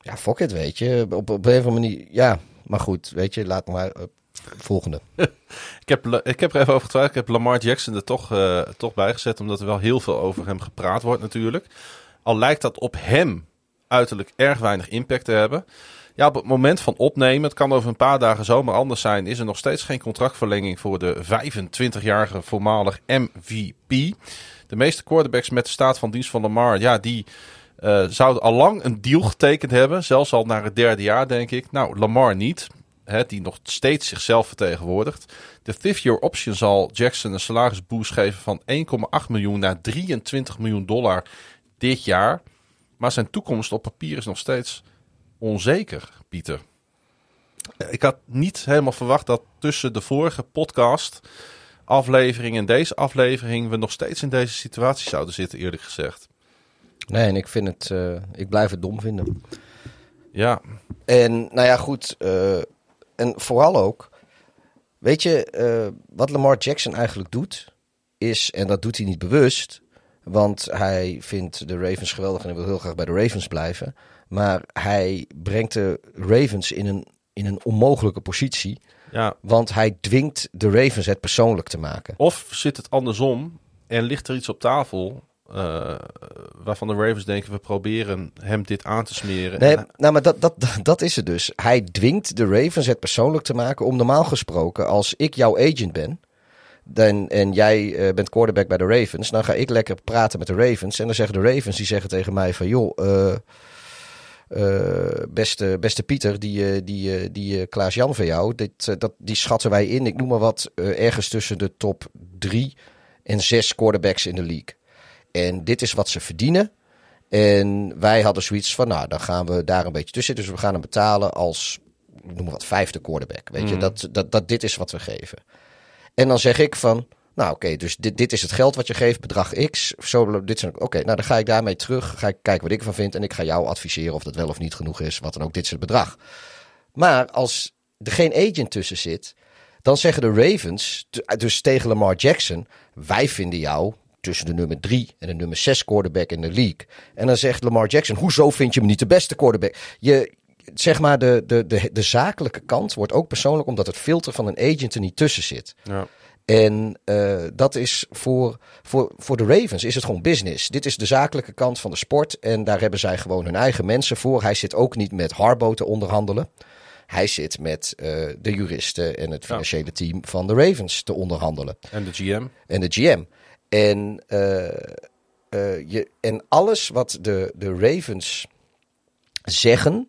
[SPEAKER 2] Ja, fuck it, weet je. Op, op een of andere manier, ja. Maar goed, weet je, laat maar. eh, volgende. (laughs)
[SPEAKER 1] Ik heb, ik heb er even over getwijfeld. Ik heb Lamar Jackson er toch, toch bij gezet. Omdat er wel heel veel over hem gepraat wordt natuurlijk. Al lijkt dat op hem uiterlijk erg weinig impact te hebben. Ja, op het moment van opnemen, het kan over een paar dagen zomaar anders zijn, is er nog steeds geen contractverlenging voor de 25-jarige voormalig MVP. De meeste quarterbacks met de staat van dienst van Lamar, ja, die eh, zouden al lang een deal getekend hebben. Zelfs al naar het derde jaar, denk ik. Nou, Lamar niet. Hè, die nog steeds zichzelf vertegenwoordigt. De fifth year option zal Jackson een salarisboost geven van 1,8 miljoen naar 23 miljoen dollar dit jaar. Maar zijn toekomst op papier is nog steeds onzeker, Pieter. Ik had niet helemaal verwacht dat tussen de vorige podcast aflevering en deze aflevering we nog steeds in deze situatie zouden zitten, eerlijk gezegd.
[SPEAKER 2] Nee, en ik vind het. eh, ik blijf het dom vinden.
[SPEAKER 1] Ja,
[SPEAKER 2] En nou ja, goed. eh, en vooral ook. Weet je, eh, wat Lamar Jackson eigenlijk doet, is, en dat doet hij niet bewust, want hij vindt de Ravens geweldig en hij wil heel graag bij de Ravens blijven. Maar hij brengt de Ravens in een, in een onmogelijke positie,
[SPEAKER 1] ja.
[SPEAKER 2] want hij dwingt de Ravens het persoonlijk te maken.
[SPEAKER 1] Of zit het andersom en ligt er iets op tafel eh, waarvan de Ravens denken we proberen hem dit aan te smeren.
[SPEAKER 2] Nee,
[SPEAKER 1] En-
[SPEAKER 2] nou, maar dat, dat, (laughs) dat is het dus. Hij dwingt de Ravens het persoonlijk te maken om normaal gesproken, als ik jouw agent ben, dan, en jij eh, bent quarterback bij de Ravens, dan ga ik lekker praten met de Ravens. En dan zeggen de Ravens, die zeggen tegen mij van, joh, eh, beste, beste Pieter, die, eh, die, eh, die eh, Klaas-Jan van jou, dit, eh, dat, die schatten wij in, ik noem maar wat, eh, ergens tussen de top drie en zes quarterbacks in de league. En dit is wat ze verdienen. En wij hadden zoiets van, nou, dan gaan we daar een beetje tussen. Dus we gaan hem betalen als, noem maar wat, vijfde quarterback. Weet je, dat, dat, dat dit is wat we geven. En dan zeg ik van, nou oké, dus dit, dit is het geld wat je geeft, bedrag X. Zo, dit oké, nou dan ga ik daarmee terug, ga ik kijken wat ik ervan vind. En ik ga jou adviseren of dat wel of niet genoeg is, wat dan ook, dit is het bedrag. Maar als er geen agent tussen zit, dan zeggen de Ravens, dus tegen Lamar Jackson, wij vinden jou tussen de nummer drie en de nummer zes quarterback in de league. En dan zegt Lamar Jackson, hoezo vind je hem niet de beste quarterback? Je, zeg maar, de, de, de, de zakelijke kant wordt ook persoonlijk omdat het filter van een agent er niet tussen zit.
[SPEAKER 1] Ja.
[SPEAKER 2] En eh, dat is voor, voor, voor de Ravens is het gewoon business. Dit is de zakelijke kant van de sport. En daar hebben zij gewoon hun eigen mensen voor. Hij zit ook niet met Harbo te onderhandelen. Hij zit met eh, de juristen en het financiële team van de Ravens te onderhandelen.
[SPEAKER 1] En de GM.
[SPEAKER 2] En de GM. En, eh, je, en alles wat de, de Ravens zeggen,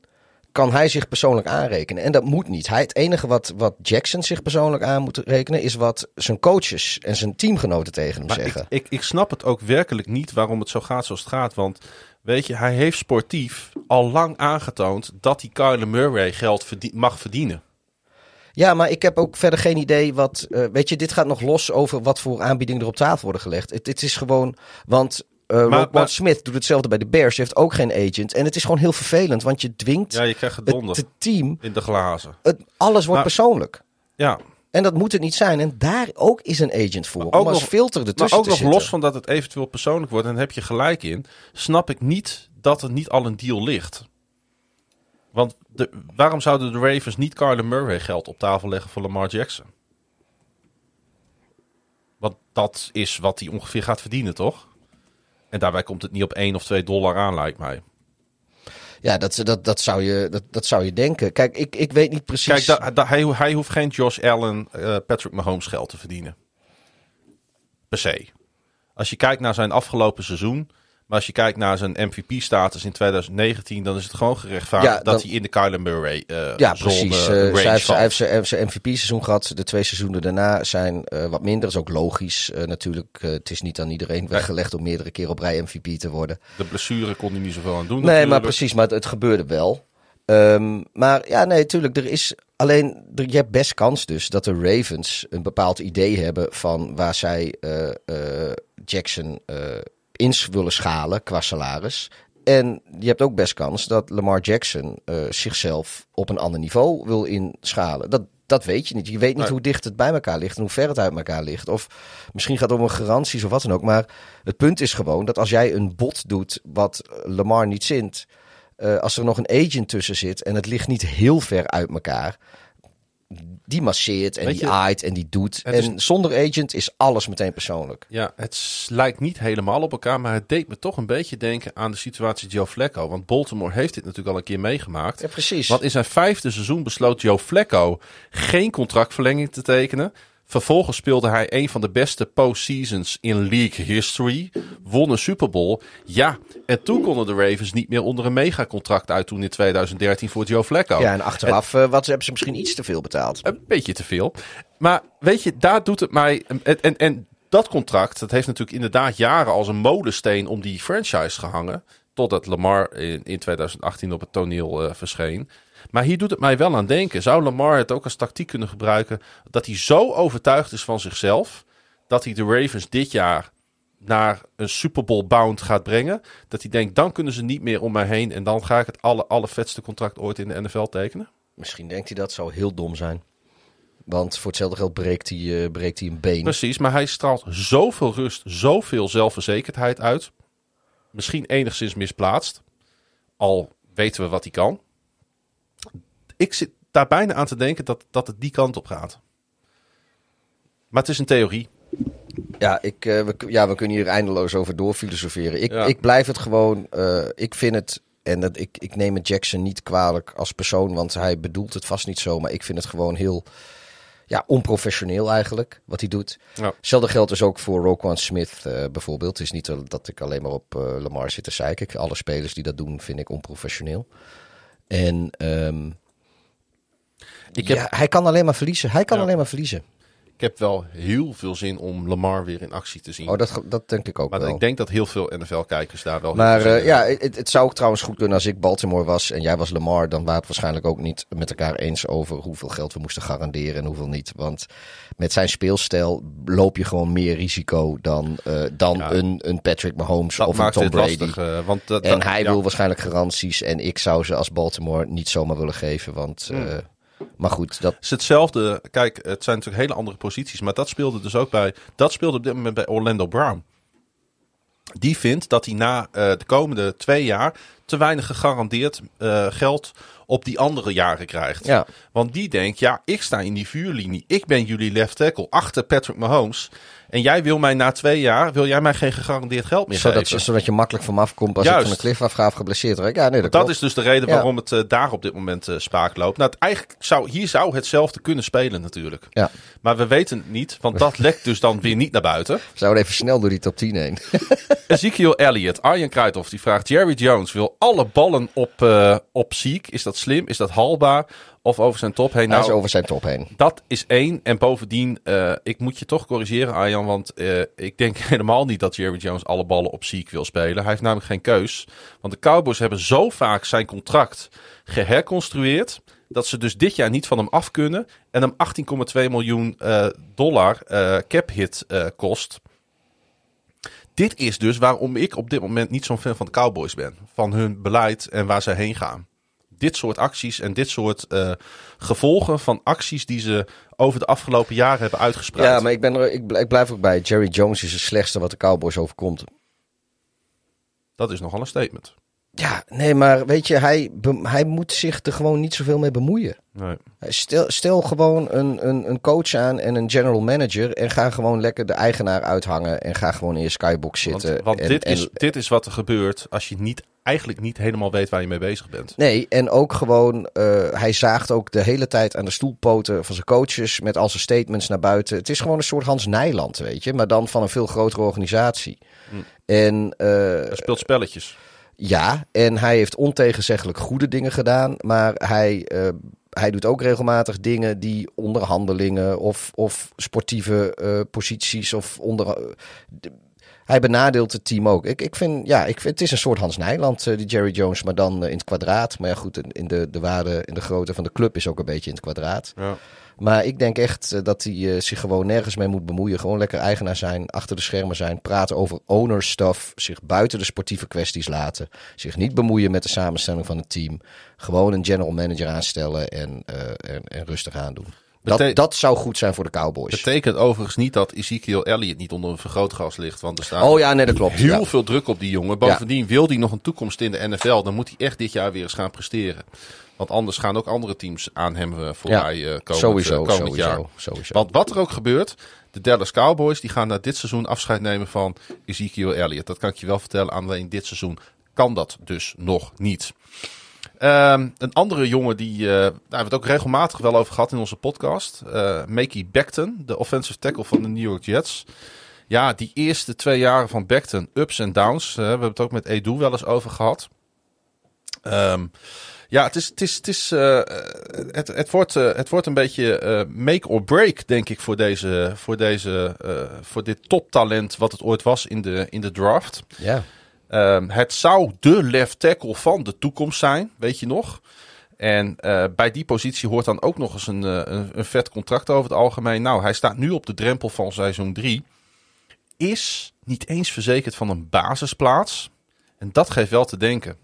[SPEAKER 2] kan hij zich persoonlijk aanrekenen. En dat moet niet. Hij, het enige wat, wat Jackson zich persoonlijk aan moet rekenen, is wat zijn coaches en zijn teamgenoten tegen hem
[SPEAKER 1] Maar
[SPEAKER 2] zeggen.
[SPEAKER 1] ik, ik, ik snap het ook werkelijk niet waarom het zo gaat zoals het gaat. Want weet je, hij heeft sportief al lang aangetoond dat hij Kyler Murray geld mag verdienen.
[SPEAKER 2] Ja, maar ik heb ook verder geen idee wat. eh, weet je, dit gaat nog los over wat voor aanbiedingen er op tafel worden gelegd. Het, het is gewoon. Want. Roquan
[SPEAKER 1] maar-
[SPEAKER 2] Smith doet hetzelfde bij de Bears. Heeft ook geen agent. En het is gewoon heel vervelend. Want je dwingt
[SPEAKER 1] Ja, je krijgt
[SPEAKER 2] het, het team.
[SPEAKER 1] in de glazen.
[SPEAKER 2] Het, alles wordt
[SPEAKER 1] Maar-
[SPEAKER 2] persoonlijk.
[SPEAKER 1] Ja,
[SPEAKER 2] En dat moet het niet zijn. En daar ook is een agent voor.
[SPEAKER 1] Maar
[SPEAKER 2] om
[SPEAKER 1] ook
[SPEAKER 2] als
[SPEAKER 1] nog-
[SPEAKER 2] filter
[SPEAKER 1] maar
[SPEAKER 2] ertussen
[SPEAKER 1] ook
[SPEAKER 2] te
[SPEAKER 1] nog
[SPEAKER 2] zitten.
[SPEAKER 1] los van dat het eventueel persoonlijk wordt, en daar heb je gelijk in, snap ik niet dat er niet al een deal ligt. Want de, waarom zouden de Ravens niet Kyler Murray geld op tafel leggen voor Lamar Jackson? Want dat is wat hij ongeveer gaat verdienen, toch? En daarbij komt het niet op 1 of 2 dollar aan, lijkt mij.
[SPEAKER 2] Ja, dat, dat, dat, zou je, dat, dat zou je denken. Kijk, ik, ik weet niet precies.
[SPEAKER 1] Kijk, da, da- hij, hij hoeft geen Josh Allen, eh, Patrick Mahomes geld te verdienen. Per se. Als je kijkt naar zijn afgelopen seizoen. Maar als je kijkt naar zijn MVP-status in 2019, dan is het gewoon gerechtvaardigd
[SPEAKER 2] Ja,
[SPEAKER 1] dat hij in de Kyler Murray eh
[SPEAKER 2] ja, precies.
[SPEAKER 1] eh,
[SPEAKER 2] Eh, zij heeft, hij zijn- hij MVP-seizoen gehad. De twee seizoenen daarna zijn eh, wat minder. Dat is ook logisch eh, natuurlijk. Eh, het is niet aan iedereen weggelegd om meerdere keer op rij MVP te worden.
[SPEAKER 1] De blessure kon hij niet zoveel aan doen.
[SPEAKER 2] Nee, maar precies. Maar het, het gebeurde wel. Ehm, maar ja, nee, tuurlijk. Er is alleen, er, je hebt best kans dus dat de Ravens een bepaald idee hebben van waar zij eh, eh, Jackson eh in willen schalen qua salaris. En je hebt ook best kans dat Lamar Jackson eh, zichzelf op een ander niveau wil inschalen. Dat, dat weet je niet. Je weet niet
[SPEAKER 1] Nee.
[SPEAKER 2] hoe dicht het bij elkaar ligt en hoe ver het uit elkaar ligt. Of misschien gaat het om een garanties of wat dan ook. Maar het punt is gewoon dat als jij een bod doet wat Lamar niet zint. eh, als er nog een agent tussen zit en het ligt niet heel ver uit elkaar. Die masseert en
[SPEAKER 1] Weet
[SPEAKER 2] die
[SPEAKER 1] je,
[SPEAKER 2] aait en die doet.
[SPEAKER 1] is-
[SPEAKER 2] En zonder agent is alles meteen persoonlijk.
[SPEAKER 1] Ja, het lijkt niet helemaal op elkaar, maar het deed me toch een beetje denken aan de situatie Joe Flacco. Want Baltimore heeft dit natuurlijk al een keer meegemaakt.
[SPEAKER 2] Ja, precies.
[SPEAKER 1] Want in zijn vijfde seizoen besloot Joe Flacco geen contractverlenging te tekenen. Vervolgens speelde hij een van de beste postseasons in league history. Won een Super Bowl. Ja, en toen konden de Ravens niet meer onder een megacontract uit toen in 2013 voor Joe Flacco.
[SPEAKER 2] Ja, en achteraf eh, wat, hebben ze misschien iets te veel betaald.
[SPEAKER 1] Een beetje te veel. Maar weet je, daar doet het mij. En, en, en dat contract, dat heeft natuurlijk inderdaad jaren als een molensteen om die franchise gehangen. Totdat Lamar in, in 2018 op het toneel eh, verscheen. Maar hier doet het mij wel aan denken. Zou Lamar het ook als tactiek kunnen gebruiken? Dat hij zo overtuigd is van zichzelf. Dat hij de Ravens dit jaar naar een Super Bowl bound gaat brengen. Dat hij denkt, dan kunnen ze niet meer om mij heen. En dan ga ik het alle, allervetste contract ooit in de NFL tekenen.
[SPEAKER 2] Misschien denkt hij dat zou heel dom zijn. Want voor hetzelfde geld breekt hij, eh, breekt hij een been.
[SPEAKER 1] Precies, maar hij straalt zoveel rust, zoveel zelfverzekerdheid uit. Misschien enigszins misplaatst. Al weten we wat hij kan. Ik zit daar bijna aan te denken dat, dat het die kant op gaat. Maar het is een theorie.
[SPEAKER 2] Ja, ik, eh, we, ja, we kunnen hier eindeloos over doorfilosoferen. Ik,
[SPEAKER 1] Ja.
[SPEAKER 2] ik blijf het gewoon. eh, ik vind het. En dat, ik, ik neem het Jackson niet kwalijk als persoon, want hij bedoelt het vast niet zo. Maar ik vind het gewoon heel ja, onprofessioneel eigenlijk, wat hij doet.
[SPEAKER 1] Ja.
[SPEAKER 2] Hetzelfde geldt dus ook voor Roquan Smith eh, bijvoorbeeld. Het is niet dat ik alleen maar op Lamar zit te zeiken. Alle spelers die dat doen, vind ik onprofessioneel. En ehm,
[SPEAKER 1] Ik heb,
[SPEAKER 2] ja, hij kan alleen maar verliezen. Hij kan
[SPEAKER 1] Ja.
[SPEAKER 2] alleen maar verliezen.
[SPEAKER 1] ik heb wel heel veel zin om Lamar weer in actie te zien.
[SPEAKER 2] Oh, dat, dat denk ik ook
[SPEAKER 1] maar
[SPEAKER 2] wel.
[SPEAKER 1] ik denk dat heel veel NFL-kijkers daar wel...
[SPEAKER 2] Maar eh, ja, het, het zou ook trouwens goed kunnen als ik Baltimore was en jij was Lamar. Dan waren we het waarschijnlijk ook niet met elkaar eens over hoeveel geld we moesten garanderen en hoeveel niet. Want met zijn speelstijl loop je gewoon meer risico dan, eh, dan
[SPEAKER 1] Ja.
[SPEAKER 2] een, een Patrick Mahomes
[SPEAKER 1] dat
[SPEAKER 2] of een Tom Brady.
[SPEAKER 1] lastig. eh, want dat,
[SPEAKER 2] En
[SPEAKER 1] dat-
[SPEAKER 2] hij
[SPEAKER 1] ja.
[SPEAKER 2] wil waarschijnlijk garanties en ik zou ze als Baltimore niet zomaar willen geven. Want
[SPEAKER 1] Hmm.
[SPEAKER 2] Maar goed, dat,
[SPEAKER 1] Het is hetzelfde. Kijk, het zijn natuurlijk hele andere posities. Maar dat speelde dus ook bij. Dat speelde op dit moment bij Orlando Brown. Die vindt dat hij na eh, de komende twee jaar te weinig gegarandeerd eh, geld op die andere jaren krijgt.
[SPEAKER 2] ja.
[SPEAKER 1] Want die denkt, ja, ik sta in die vuurlinie. Ik ben jullie left tackle achter Patrick Mahomes. En jij wil mij na twee jaar, wil jij mij geen gegarandeerd geld meer
[SPEAKER 2] Zodat,
[SPEAKER 1] geven.
[SPEAKER 2] zodat je makkelijk van me afkomt als
[SPEAKER 1] Juist.
[SPEAKER 2] ik van de cliff geblesseerd raak. Ja, nee, dat,
[SPEAKER 1] Dat is dus de reden
[SPEAKER 2] Ja.
[SPEAKER 1] waarom het eh, daar op dit moment eh, spaak loopt. Nou, het, eigenlijk zou, hier zou hetzelfde kunnen spelen natuurlijk.
[SPEAKER 2] Ja.
[SPEAKER 1] Maar we weten het niet, want dat lekt dus dan weer niet naar buiten.
[SPEAKER 2] We zouden even snel door die top 10 heen. (laughs)
[SPEAKER 1] Ezekiel Elliott, Arjen Kruithoff, die vraagt... Jerry Jones wil alle ballen op, eh op ziek. Is dat slim? Is dat haalbaar? Of over zijn top heen?
[SPEAKER 2] Hij is
[SPEAKER 1] Nou,
[SPEAKER 2] over zijn top heen.
[SPEAKER 1] dat is één. En bovendien, eh, ik moet je toch corrigeren, Arjan. Want eh, ik denk (laughs) helemaal niet dat Jerry Jones alle ballen op ziek wil spelen. Hij heeft namelijk geen keus. Want de Cowboys hebben zo vaak zijn contract geherconstrueerd... dat ze dus dit jaar niet van hem af kunnen... en hem 18,2 miljoen eh, dollar eh, cap hit eh, kost... Dit is dus waarom ik op dit moment niet zo'n fan van de Cowboys ben. Van hun beleid en waar ze heen gaan. Dit soort acties en dit soort gevolgen van acties die ze over de afgelopen jaren hebben uitgespreid.
[SPEAKER 2] Ja, maar ik, ben er, ik blijf ook bij. Jerry Jones is het slechtste wat de Cowboys overkomt.
[SPEAKER 1] Dat is nogal een statement.
[SPEAKER 2] Ja, nee, maar weet je, hij, hij moet zich er gewoon niet zoveel mee bemoeien.
[SPEAKER 1] Nee.
[SPEAKER 2] Stel, stel gewoon een, een, een coach aan en een general manager en ga gewoon lekker de eigenaar uithangen en ga gewoon in je skybox zitten.
[SPEAKER 1] want
[SPEAKER 2] en,
[SPEAKER 1] dit,
[SPEAKER 2] en-
[SPEAKER 1] is, dit is wat er gebeurt als je niet, eigenlijk niet helemaal weet waar je mee bezig bent.
[SPEAKER 2] Nee, en ook gewoon, eh, hij zaagt ook de hele tijd aan de stoelpoten van zijn coaches met al zijn statements naar buiten. Het is gewoon een soort Hans Nijland, weet je, maar dan van een veel grotere organisatie.
[SPEAKER 1] Hm.
[SPEAKER 2] En eh,
[SPEAKER 1] Hij speelt spelletjes.
[SPEAKER 2] Ja, en hij heeft ontegenzeggelijk goede dingen gedaan, maar hij, eh, hij doet ook regelmatig dingen die onderhandelingen of, of sportieve eh, posities of onder. de- hij benadeelt het team ook. Ik, ik vind, ja, ik vind, het is een soort Hans Nijland, eh, die Jerry Jones, maar dan eh, in het kwadraat. Maar ja, goed, in- in de, de waarde, in de grootte van de club is ook een beetje in het kwadraat.
[SPEAKER 1] Ja.
[SPEAKER 2] Maar ik denk echt eh, dat hij eh, zich gewoon nergens mee moet bemoeien. Gewoon lekker eigenaar zijn, achter de schermen zijn, praten over owner stuff, zich buiten de sportieve kwesties laten, zich niet bemoeien met de samenstelling van het team. Gewoon een general manager aanstellen en, eh, en, en rustig aandoen. Dat, dat zou goed zijn voor de Cowboys.
[SPEAKER 1] Betekent overigens niet dat Ezekiel Elliott niet onder een vergrootglas ligt. Want er staat
[SPEAKER 2] Oh ja, nee, dat klopt.
[SPEAKER 1] heel
[SPEAKER 2] Ja.
[SPEAKER 1] veel druk op die jongen. Bovendien wil hij nog een toekomst in de NFL. Dan moet hij echt dit jaar weer eens gaan presteren. Want anders gaan ook andere teams aan hem eh, voorbij eh komend,
[SPEAKER 2] Sowieso,
[SPEAKER 1] eh, komend
[SPEAKER 2] sowieso,
[SPEAKER 1] jaar.
[SPEAKER 2] sowieso.
[SPEAKER 1] Want wat er ook gebeurt, de Dallas Cowboys die gaan na dit seizoen afscheid nemen van Ezekiel Elliott. Dat kan ik je wel vertellen. Alleen dit seizoen kan dat dus nog niet. Ehm, een andere jongen die, daar hebben we het ook regelmatig wel over gehad in onze podcast. eh Makey Becton, de offensive tackle van de New York Jets. Ja, die eerste twee jaren van Becton, ups en downs. we hebben het ook met Edu wel eens over gehad. Ehm, ja, het, is, het, is, het, is, eh, het, het, wordt, eh, het wordt een beetje eh, make or break, denk ik, voor, deze, voor, deze, eh, voor dit toptalent wat het ooit was in de, in de draft.
[SPEAKER 2] Ja.
[SPEAKER 1] Ehm, het zou de left tackle van de toekomst zijn, weet je nog. En eh, bij die positie hoort dan ook nog eens een, eh, een, een vet contract over het algemeen. Nou, hij staat nu op de drempel van seizoen 3. Is niet eens verzekerd van een basisplaats. En dat geeft wel te denken.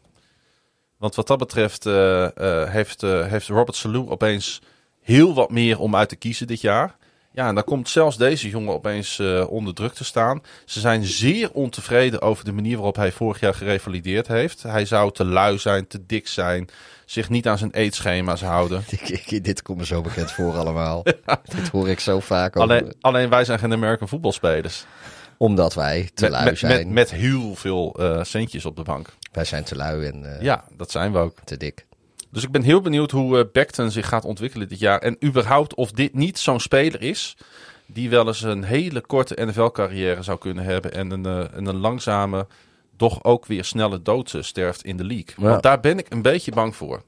[SPEAKER 1] Want wat dat betreft eh, eh, heeft, eh, heeft Robert Salou opeens heel wat meer om uit te kiezen dit jaar. Ja, en dan komt zelfs deze jongen opeens onder druk te staan. Ze zijn zeer ontevreden over de manier waarop hij vorig jaar gerevalideerd heeft. Hij zou te lui zijn, te dik zijn, zich niet aan zijn eetschema's houden. (laughs)
[SPEAKER 2] Dit komt me zo bekend voor allemaal. (laughs) Dit hoor ik zo vaak over,
[SPEAKER 1] Alleen, alleen wij zijn geen American voetbalspelers.
[SPEAKER 2] Omdat wij te
[SPEAKER 1] Met,
[SPEAKER 2] lui
[SPEAKER 1] met,
[SPEAKER 2] zijn.
[SPEAKER 1] met, met heel veel eh, centjes op de bank.
[SPEAKER 2] Wij zijn te lui en eh,
[SPEAKER 1] Ja, dat zijn we ook.
[SPEAKER 2] te dik.
[SPEAKER 1] Dus ik ben heel benieuwd hoe Beckton zich gaat ontwikkelen dit jaar. En überhaupt of dit niet zo'n speler is. Die wel eens een hele korte NFL-carrière zou kunnen hebben. En een, eh, en een langzame, toch ook weer snelle dood sterft in de league.
[SPEAKER 2] Ja.
[SPEAKER 1] Want daar ben ik een beetje bang voor.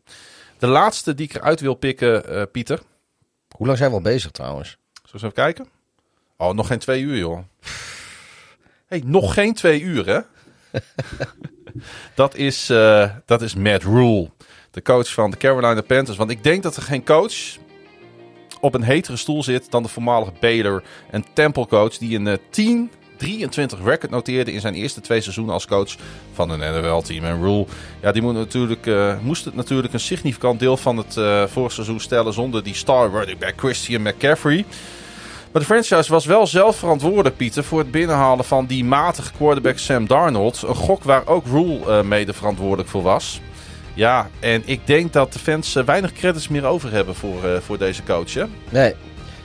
[SPEAKER 1] De laatste die ik eruit wil pikken, eh, Pieter.
[SPEAKER 2] Hoe lang zijn we al bezig trouwens?
[SPEAKER 1] Zullen we eens even kijken? Oh, nog geen twee uur, joh. Nog geen twee uur, hè? (laughs) dat, is, eh, dat is Matt Rule, de coach van de Carolina Panthers. Want ik denk dat er geen coach op een hetere stoel zit dan de voormalige Baylor en Temple coach... die een eh, 10-3 23 record noteerde in zijn eerste twee seizoenen als coach van een NFL-team. En Rule, ja, die moet natuurlijk, uh, moest het natuurlijk een significant deel van het uh, vorige seizoen stellen zonder die star running back Christian McCaffrey. Maar de franchise was wel zelf verantwoordelijk, Pieter, voor het binnenhalen van die matige quarterback Sam Darnold. Een gok waar ook Rule uh, mede verantwoordelijk voor was. Ja, en ik denk dat de fans weinig credits meer over hebben voor, uh, voor deze coach. Hè?
[SPEAKER 2] Nee,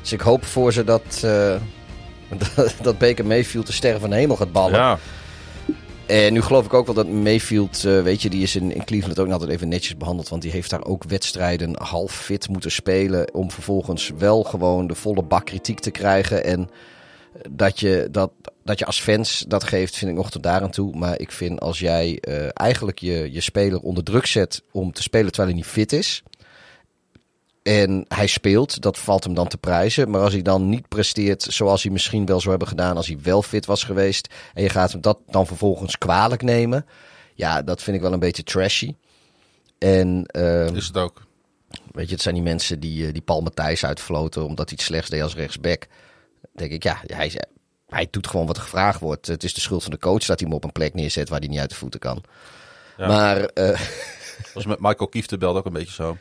[SPEAKER 2] dus ik hoop voor ze dat, uh, (laughs) dat Baker Mayfield de sterren van de hemel gaat ballen.
[SPEAKER 1] Ja.
[SPEAKER 2] En nu geloof ik ook wel dat Mayfield, uh, weet je, die is in, in Cleveland ook altijd even netjes behandeld. Want die heeft daar ook wedstrijden half fit moeten spelen. Om vervolgens wel gewoon de volle bak kritiek te krijgen. En dat je, dat, dat je als fans dat geeft, vind ik nog tot daar aan toe. Maar ik vind als jij uh, eigenlijk je, je speler onder druk zet om te spelen terwijl hij niet fit is. En hij speelt, dat valt hem dan te prijzen. Maar als hij dan niet presteert zoals hij misschien wel zou hebben gedaan als hij wel fit was geweest. En je gaat hem dat dan vervolgens kwalijk nemen. Ja, dat vind ik wel een beetje trashy. En, uh,
[SPEAKER 1] is het ook.
[SPEAKER 2] Weet je, het zijn die mensen die, die Paul Matthijs uitfloten omdat hij het slechts deed als rechtsback. denk ik, ja, hij, hij doet gewoon wat er gevraagd wordt. Het is de schuld van de coach dat hij hem op een plek neerzet waar hij niet uit de voeten kan. Ja. Maar... Uh,
[SPEAKER 1] was met Michael Kiefte belde ook een beetje zo.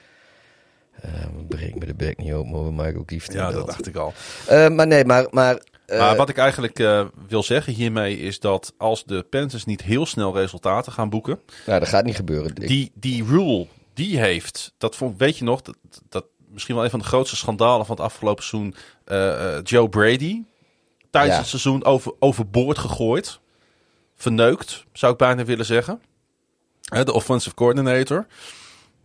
[SPEAKER 2] Uh, breek me de bek niet open over Michael Kiefte.
[SPEAKER 1] Ja, dat dacht ik al.
[SPEAKER 2] Uh, maar nee, maar... Maar, uh,
[SPEAKER 1] maar wat ik eigenlijk uh, wil zeggen hiermee is dat als de Panthers niet heel snel resultaten gaan boeken...
[SPEAKER 2] Nou, dat gaat niet gebeuren.
[SPEAKER 1] Die, die rule die heeft, dat vond, weet je nog, dat, dat misschien wel een van de grootste schandalen van het afgelopen seizoen, Joe Brady tijdens ja. het seizoen over, overboord gegooid. Verneukt, zou ik bijna willen zeggen. De offensive coordinator.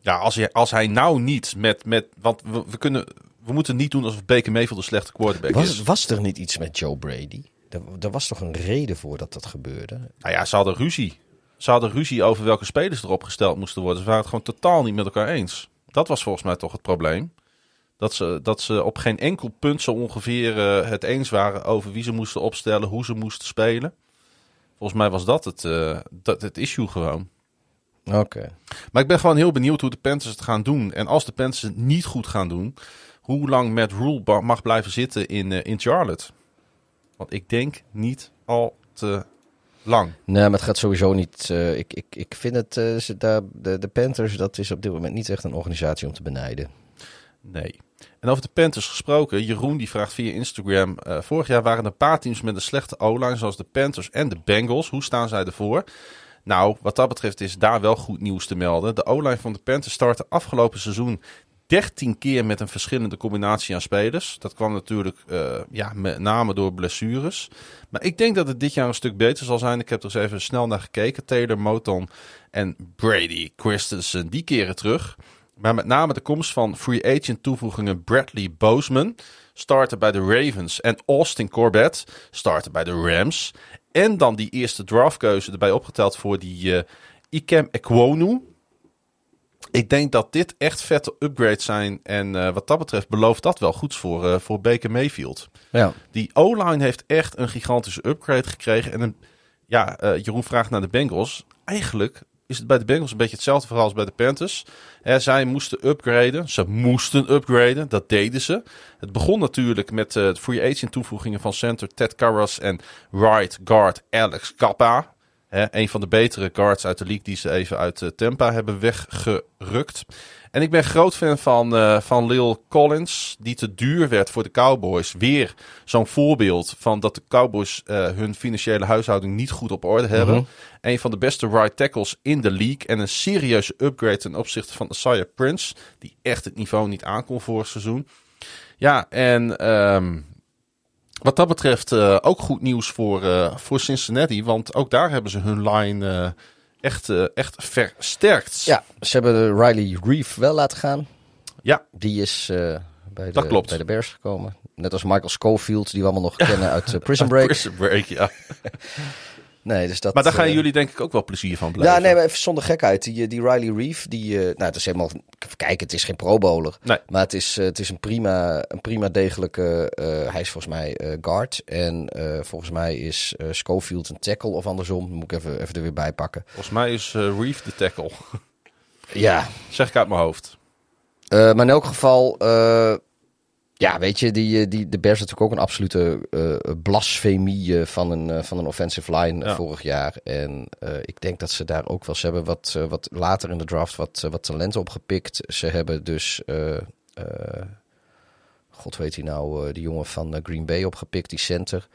[SPEAKER 1] Ja, als hij, als hij nou niet met... met want we, we kunnen, we moeten niet doen alsof Baker Mayfield een slechte quarterback
[SPEAKER 2] was,
[SPEAKER 1] is.
[SPEAKER 2] Was er niet iets met Joe Brady? Er, er, was toch een reden voor dat dat gebeurde?
[SPEAKER 1] Nou ja, ze hadden ruzie. Ze hadden ruzie over welke spelers erop gesteld moesten worden. Ze waren het gewoon totaal niet met elkaar eens. Dat was volgens mij toch het probleem. Dat ze, dat ze op geen enkel punt zo ongeveer uh, het eens waren over wie ze moesten opstellen, hoe ze moesten spelen. Volgens mij was dat het, uh, dat, het issue gewoon.
[SPEAKER 2] Oké. Okay.
[SPEAKER 1] Maar ik ben gewoon heel benieuwd hoe de Panthers het gaan doen. En als de Panthers het niet goed gaan doen, hoe lang Matt Rule mag blijven zitten in, uh, in Charlotte. Want ik denk niet al te lang.
[SPEAKER 2] Nee, maar het gaat sowieso niet. Uh, ik, ik, ik vind het, uh, de, de, de Panthers, dat is op dit moment niet echt een organisatie om te benijden.
[SPEAKER 1] Nee. En over de Panthers gesproken, Jeroen die vraagt via Instagram. Uh, vorig jaar waren er een paar teams met een slechte O-line, zoals de Panthers en de Bengals. Hoe staan zij ervoor? Nou, wat dat betreft is daar wel goed nieuws te melden. De O-line van de Panthers startte afgelopen seizoen 13 keer met een verschillende combinatie aan spelers. Dat kwam natuurlijk uh, ja, met name door blessures. Maar ik denk dat het dit jaar een stuk beter zal zijn. Ik heb er eens even snel naar gekeken. Taylor, Moton en Brady Christensen, die keren terug. Maar met name de komst van free agent toevoegingen Bradley Bozeman starten bij de Ravens en Austin Corbett starten bij de Rams. En dan die eerste draftkeuze erbij opgeteld voor die uh, Ikem Ekwonu. Ik denk dat dit echt vette upgrades zijn. En uh, wat dat betreft belooft dat wel goeds voor, uh, voor Baker Mayfield.
[SPEAKER 2] Ja.
[SPEAKER 1] Die O-line heeft echt een gigantische upgrade gekregen. En een, ja, Jeroen vraagt naar de Bengals. Eigenlijk is het bij de Bengals een beetje hetzelfde verhaal als bij de Panthers. Hè, zij moesten upgraden. Ze moesten upgraden. Dat deden ze. Het begon natuurlijk met uh, free agent toevoegingen van center Ted Karras en right guard Alex Kappa. Een van de betere guards uit de league die ze even uit uh, Tampa hebben weggerukt. En ik ben groot fan van, uh, van Lil Collins, die te duur werd voor de Cowboys. Weer zo'n voorbeeld van dat de Cowboys uh, hun financiële huishouding niet goed op orde hebben.
[SPEAKER 2] Mhm.
[SPEAKER 1] Een van de beste right tackles in de league. En een serieuze upgrade ten opzichte van Isaiah Prince, die echt het niveau niet aankon vorig seizoen. Ja, en um, wat dat betreft uh, ook goed nieuws voor, uh, voor Cincinnati. Want ook daar hebben ze hun line uh, echt, echt versterkt.
[SPEAKER 2] Ja, ze hebben Riley Reef wel laten gaan.
[SPEAKER 1] Ja.
[SPEAKER 2] Die is bij,
[SPEAKER 1] dat
[SPEAKER 2] de,
[SPEAKER 1] klopt.
[SPEAKER 2] bij de Bears gekomen. Net als Michael Schofield, die we allemaal nog (laughs) kennen uit Prison Break.
[SPEAKER 1] Prison Break, ja. (laughs)
[SPEAKER 2] Nee, dus dat,
[SPEAKER 1] maar daar gaan
[SPEAKER 2] uh,
[SPEAKER 1] jullie denk ik ook wel plezier van blijven.
[SPEAKER 2] Ja, nee, maar even zonder gekheid. Die, die Riley Reef, die, uh, nou, het is helemaal, kijk, het is geen pro-bowler.
[SPEAKER 1] Nee.
[SPEAKER 2] Maar het is, uh, het is een prima, een prima degelijke, hij is volgens mij guard. En volgens mij is Schofield een tackle of andersom. Moet ik even, even er weer bij pakken.
[SPEAKER 1] Volgens mij is Reef de tackle.
[SPEAKER 2] ja. (laughs)
[SPEAKER 1] Zeg ik uit mijn hoofd.
[SPEAKER 2] maar in elk geval, Ja, weet je, die, eh, die, de Bears natuurlijk ook een absolute eh, blasfemie van, een, van een offensive line
[SPEAKER 1] Ja.
[SPEAKER 2] vorig jaar. En ik denk dat ze daar ook wel... Ze hebben wat, wat later in de draft wat, wat talent opgepikt. Ze hebben dus... God weet hij nou, die jongen van Green Bay opgepikt, die center.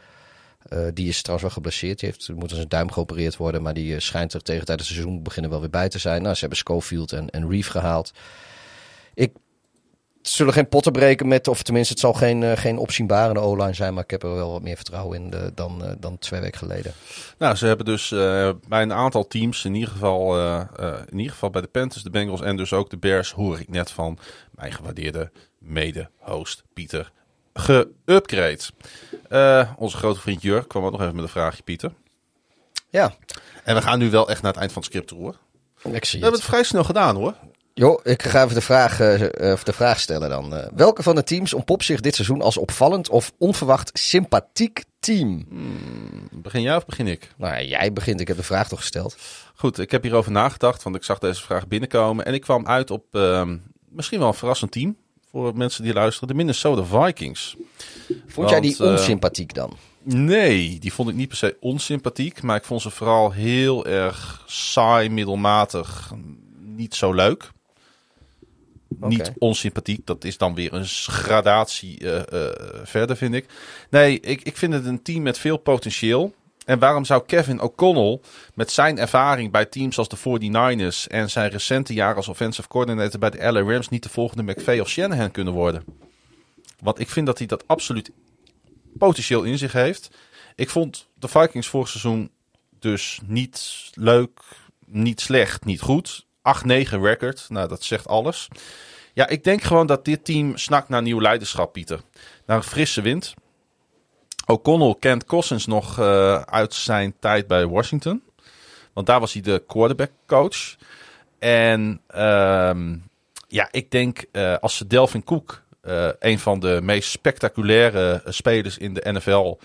[SPEAKER 2] Die is trouwens wel geblesseerd. Die heeft, moet zijn duim geopereerd worden. Maar die schijnt er tegen tijdens het seizoen beginnen wel weer bij te zijn. Nou, ze hebben Schofield en, en Reeve gehaald. Ik zullen geen potten breken met, of tenminste, het zal geen, eh, geen opzienbarende O-line zijn. Maar ik heb er wel wat meer vertrouwen in eh, dan, eh, dan twee weken geleden.
[SPEAKER 1] Nou, ze hebben dus bij een aantal teams, in ieder, geval, in ieder geval bij de Panthers, de Bengals en dus ook de Bears, hoor ik net van mijn gewaardeerde mede-host Pieter, geupgrade. Onze grote vriend Jurk kwam ook nog even met een vraagje, Pieter.
[SPEAKER 2] Ja,
[SPEAKER 1] En we gaan nu wel echt naar het eind van het script toe, hoor. We
[SPEAKER 2] ik zie
[SPEAKER 1] hebben
[SPEAKER 2] het.
[SPEAKER 1] het vrij snel gedaan, hoor.
[SPEAKER 2] Jo, ik ga even de vraag, eh, eh, de vraag stellen dan. Eh, welke van de teams ontpopt zich dit seizoen als opvallend of onverwacht sympathiek team?
[SPEAKER 1] Begin jij of begin ik?
[SPEAKER 2] Nou jij begint. Ik heb de vraag toch gesteld.
[SPEAKER 1] Goed, ik heb hierover nagedacht, want ik zag deze vraag binnenkomen. En ik kwam uit op ehm, misschien wel een verrassend team voor mensen die luisteren. De Minnesota Vikings.
[SPEAKER 2] Vond jij die onsympathiek dan?
[SPEAKER 1] Nee, die vond ik niet per se onsympathiek. Maar ik vond ze vooral heel erg saai, middelmatig. Niet zo leuk. Niet onsympathiek. Dat is dan weer een gradatie eh, eh, verder, vind ik. Nee, ik, ik vind het een team met veel potentieel. En waarom zou Kevin O'Connell met zijn ervaring bij teams als de 49ers en zijn recente jaren als offensive coordinator bij de LA Rams niet de volgende McVay of Shanahan kunnen worden? Want ik vind dat hij dat absoluut potentieel in zich heeft. Ik vond de Vikings vorig seizoen dus niet leuk, niet slecht, niet goed. 8-9 record, nou dat zegt alles. Ja, ik denk gewoon dat dit team snakt naar nieuw leiderschap, Pieter. Naar een frisse wind. O'Connell kent Cousins nog eh, uit zijn tijd bij Washington. Want daar was hij de quarterback coach. En ehm, ja, ik denk eh, als ze Delvin Cook, eh, een van de meest spectaculaire spelers in de NFL,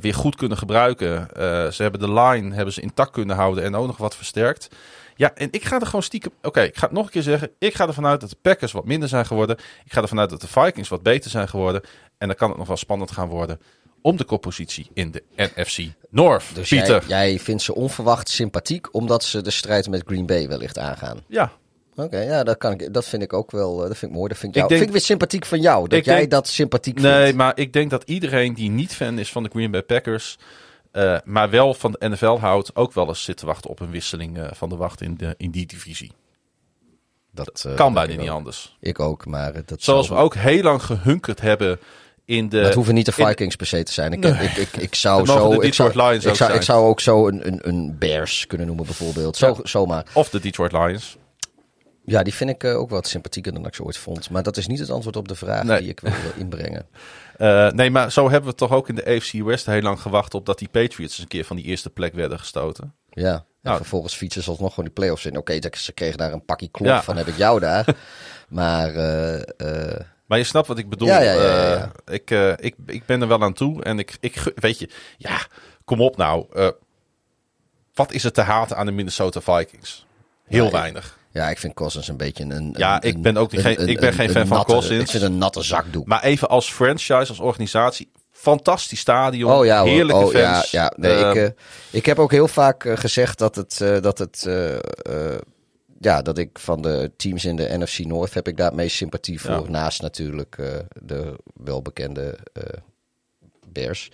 [SPEAKER 1] weer goed kunnen gebruiken. Ze hebben de line hebben ze intact kunnen houden en ook nog wat versterkt. Ja, en ik ga er gewoon stiekem... Oké, ik ga het nog een keer zeggen. Ik ga ervan uit dat de Packers wat minder zijn geworden. Ik ga ervan uit dat de Vikings wat beter zijn geworden. En dan kan het nog wel spannend gaan worden om de koppositie in de NFC North.
[SPEAKER 2] Dus
[SPEAKER 1] Pieter.
[SPEAKER 2] jij, jij vindt ze onverwacht sympathiek omdat ze de strijd met Green Bay wellicht aangaan.
[SPEAKER 1] Ja,
[SPEAKER 2] Oké, ja, dat, kan ik, dat vind ik ook wel. eh, Dat vind ik mooi. Dat vind ik,
[SPEAKER 1] Ik denk-
[SPEAKER 2] vind ik weer sympathiek van jou. Dat jij
[SPEAKER 1] denk-
[SPEAKER 2] dat sympathiek
[SPEAKER 1] Nee,
[SPEAKER 2] vindt.
[SPEAKER 1] maar ik denk dat iedereen die niet fan is van de Green Bay Packers, eh, maar wel van de NFL houdt, ook wel eens zit te wachten op een wisseling eh, van de wacht in, de, in die divisie.
[SPEAKER 2] Dat eh,
[SPEAKER 1] Kan
[SPEAKER 2] dat
[SPEAKER 1] bijna niet anders.
[SPEAKER 2] Ik ook, maar dat
[SPEAKER 1] Zoals we ook heel lang gehunkerd hebben in de.
[SPEAKER 2] Het hoeven niet de
[SPEAKER 1] in-
[SPEAKER 2] Vikings per se te zijn. Ik,
[SPEAKER 1] Nee.
[SPEAKER 2] ik, ik, ik zou zo.
[SPEAKER 1] de
[SPEAKER 2] ik, zou,
[SPEAKER 1] Lions
[SPEAKER 2] ik,
[SPEAKER 1] ook
[SPEAKER 2] zou, ik zou ook zo een, een, een Bears kunnen noemen, bijvoorbeeld. Zo,
[SPEAKER 1] Ja.
[SPEAKER 2] Zomaar.
[SPEAKER 1] Of de Detroit Lions.
[SPEAKER 2] Ja, die vind ik ook wat sympathieker dan ik ze ooit vond. Maar dat is niet het antwoord op de vraag
[SPEAKER 1] Nee.
[SPEAKER 2] die ik wil inbrengen. (laughs)
[SPEAKER 1] Eh, nee, maar zo hebben we toch ook in de AFC West heel lang gewacht op dat die Patriots eens een keer van die eerste plek werden gestoten.
[SPEAKER 2] Ja. En
[SPEAKER 1] Nou.
[SPEAKER 2] vervolgens fietsen ze alsnog gewoon die play-offs in. Oké, ze kregen daar een pakje klop
[SPEAKER 1] Ja.
[SPEAKER 2] van, heb ik jou daar. (laughs) maar eh, eh,
[SPEAKER 1] Maar je snapt wat ik bedoel.
[SPEAKER 2] Ja,
[SPEAKER 1] ik, ik, ik ben er wel aan toe. En ik, ik weet je, ja, kom op nou. Wat is er te haten aan de Minnesota Vikings? Heel weinig.
[SPEAKER 2] Ja, ik vind Cousins een beetje een...
[SPEAKER 1] Ja, ik ben ook geen-
[SPEAKER 2] een-
[SPEAKER 1] ik ben
[SPEAKER 2] een-
[SPEAKER 1] geen
[SPEAKER 2] een
[SPEAKER 1] fan van
[SPEAKER 2] natte-
[SPEAKER 1] Cousins.
[SPEAKER 2] Ik vind een natte zakdoek.
[SPEAKER 1] Maar even als franchise, als organisatie, fantastisch stadion.
[SPEAKER 2] Oh ja,
[SPEAKER 1] heerlijke
[SPEAKER 2] oh, ja,
[SPEAKER 1] fans.
[SPEAKER 2] ja. Nee,
[SPEAKER 1] Eh,
[SPEAKER 2] ik, eh, ik heb ook heel vaak eh, gezegd dat het, eh, dat het, ja, dat ik van de teams in de NFC North heb ik daar het meest sympathie voor.
[SPEAKER 1] Ja.
[SPEAKER 2] Naast natuurlijk de welbekende Bears.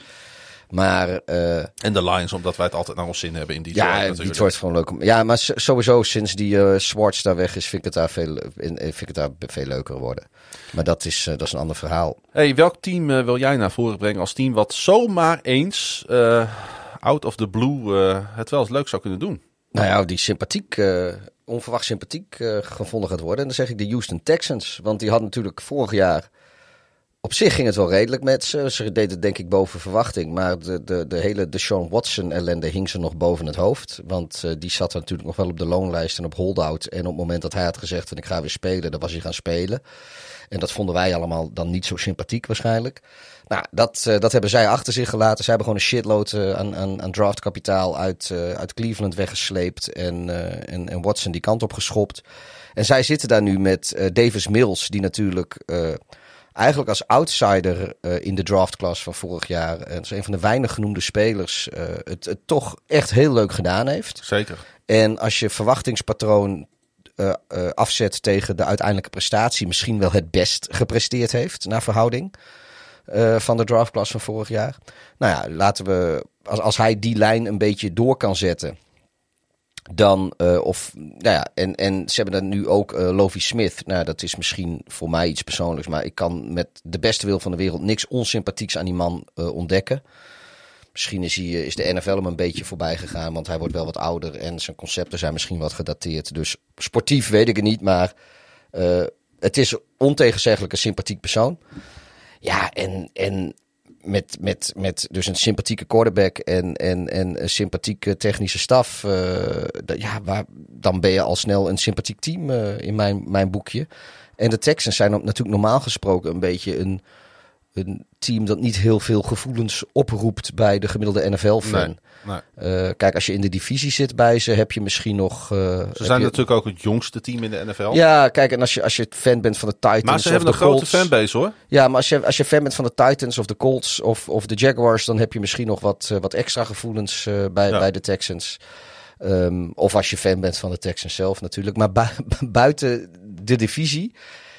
[SPEAKER 2] Maar eh,
[SPEAKER 1] en de Lions, omdat wij het altijd naar ons zin hebben in die
[SPEAKER 2] ja,
[SPEAKER 1] natuurlijk.
[SPEAKER 2] die wordt gewoon leuk. om- Ja, maar sowieso sinds die eh Swartz daar weg is, vind ik het daar veel, in, vind ik het daar veel leuker worden. Maar dat is, eh, dat is een ander verhaal.
[SPEAKER 1] Hey, welk team eh, wil jij naar voren brengen als team wat zomaar eens, eh, out of the blue, eh, het wel eens leuk zou kunnen doen?
[SPEAKER 2] Nou ja, die sympathiek, eh, onverwacht sympathiek eh, gevonden gaat worden. En dan zeg ik de Houston Texans. Want die had natuurlijk vorig jaar... Op zich ging het wel redelijk met ze. Ze deden het denk ik boven verwachting. Maar de, de, de hele Deshaun Watson ellende hing ze nog boven het hoofd. Want eh, die zat natuurlijk nog wel op de loonlijst en op holdout. En op het moment dat hij had gezegd van ik ga weer spelen, dan was hij gaan spelen. En dat vonden wij allemaal dan niet zo sympathiek waarschijnlijk. Nou, dat, eh, dat hebben zij achter zich gelaten. Ze hebben gewoon een shitload eh, aan, aan, aan draftkapitaal uit, uit Cleveland weggesleept. En, en, en Watson die kant op geschopt. En zij zitten daar nu met Davis Mills, die natuurlijk eigenlijk als outsider eh, in de draftklasse van vorig jaar. En is een van de weinig genoemde spelers. eh, het, het toch echt heel leuk gedaan heeft.
[SPEAKER 1] Zeker.
[SPEAKER 2] En als je verwachtingspatroon eh, eh, afzet tegen de uiteindelijke prestatie, misschien wel het best gepresteerd heeft naar verhouding eh, van de draftklasse van vorig jaar. Nou ja, laten we, als, als hij die lijn een beetje door kan zetten. Dan, eh, of, nou ja, en, en ze hebben dan nu ook eh Lovie Smith. Nou, dat is misschien voor mij iets persoonlijks, maar ik kan met de beste wil van de wereld niks onsympathieks aan die man eh, ontdekken. Misschien is, is de NFL hem een beetje voorbij gegaan, want hij wordt wel wat ouder en zijn concepten zijn misschien wat gedateerd. Dus sportief weet ik het niet, maar het is ontegenzeggelijk een sympathiek persoon. Ja, en, en met, met, met dus een sympathieke quarterback en, en, en een sympathieke technische staf. eh, ja, waar, dan ben je al snel een sympathiek team eh, in mijn, mijn boekje. En de Texans zijn natuurlijk normaal gesproken een beetje een, een team dat niet heel veel gevoelens oproept bij de gemiddelde NFL-fan.
[SPEAKER 1] Nee.
[SPEAKER 2] Eh, kijk, als je in de divisie zit bij ze, heb je misschien nog. eh,
[SPEAKER 1] Ze zijn
[SPEAKER 2] je-
[SPEAKER 1] natuurlijk ook het jongste team in de NFL.
[SPEAKER 2] Ja, kijk, en als je, als je fan bent van de Titans.
[SPEAKER 1] maar ze
[SPEAKER 2] of
[SPEAKER 1] hebben een
[SPEAKER 2] de
[SPEAKER 1] grote
[SPEAKER 2] Colts,
[SPEAKER 1] fanbase hoor.
[SPEAKER 2] ja, maar als je, als je fan bent van de Titans of de Colts of, of de Jaguars, dan heb je misschien nog wat, eh, wat extra gevoelens bij,
[SPEAKER 1] Ja.
[SPEAKER 2] bij de Texans. Ehm, of als je fan bent van de Texans zelf natuurlijk. Maar bui- (laughs) buiten de divisie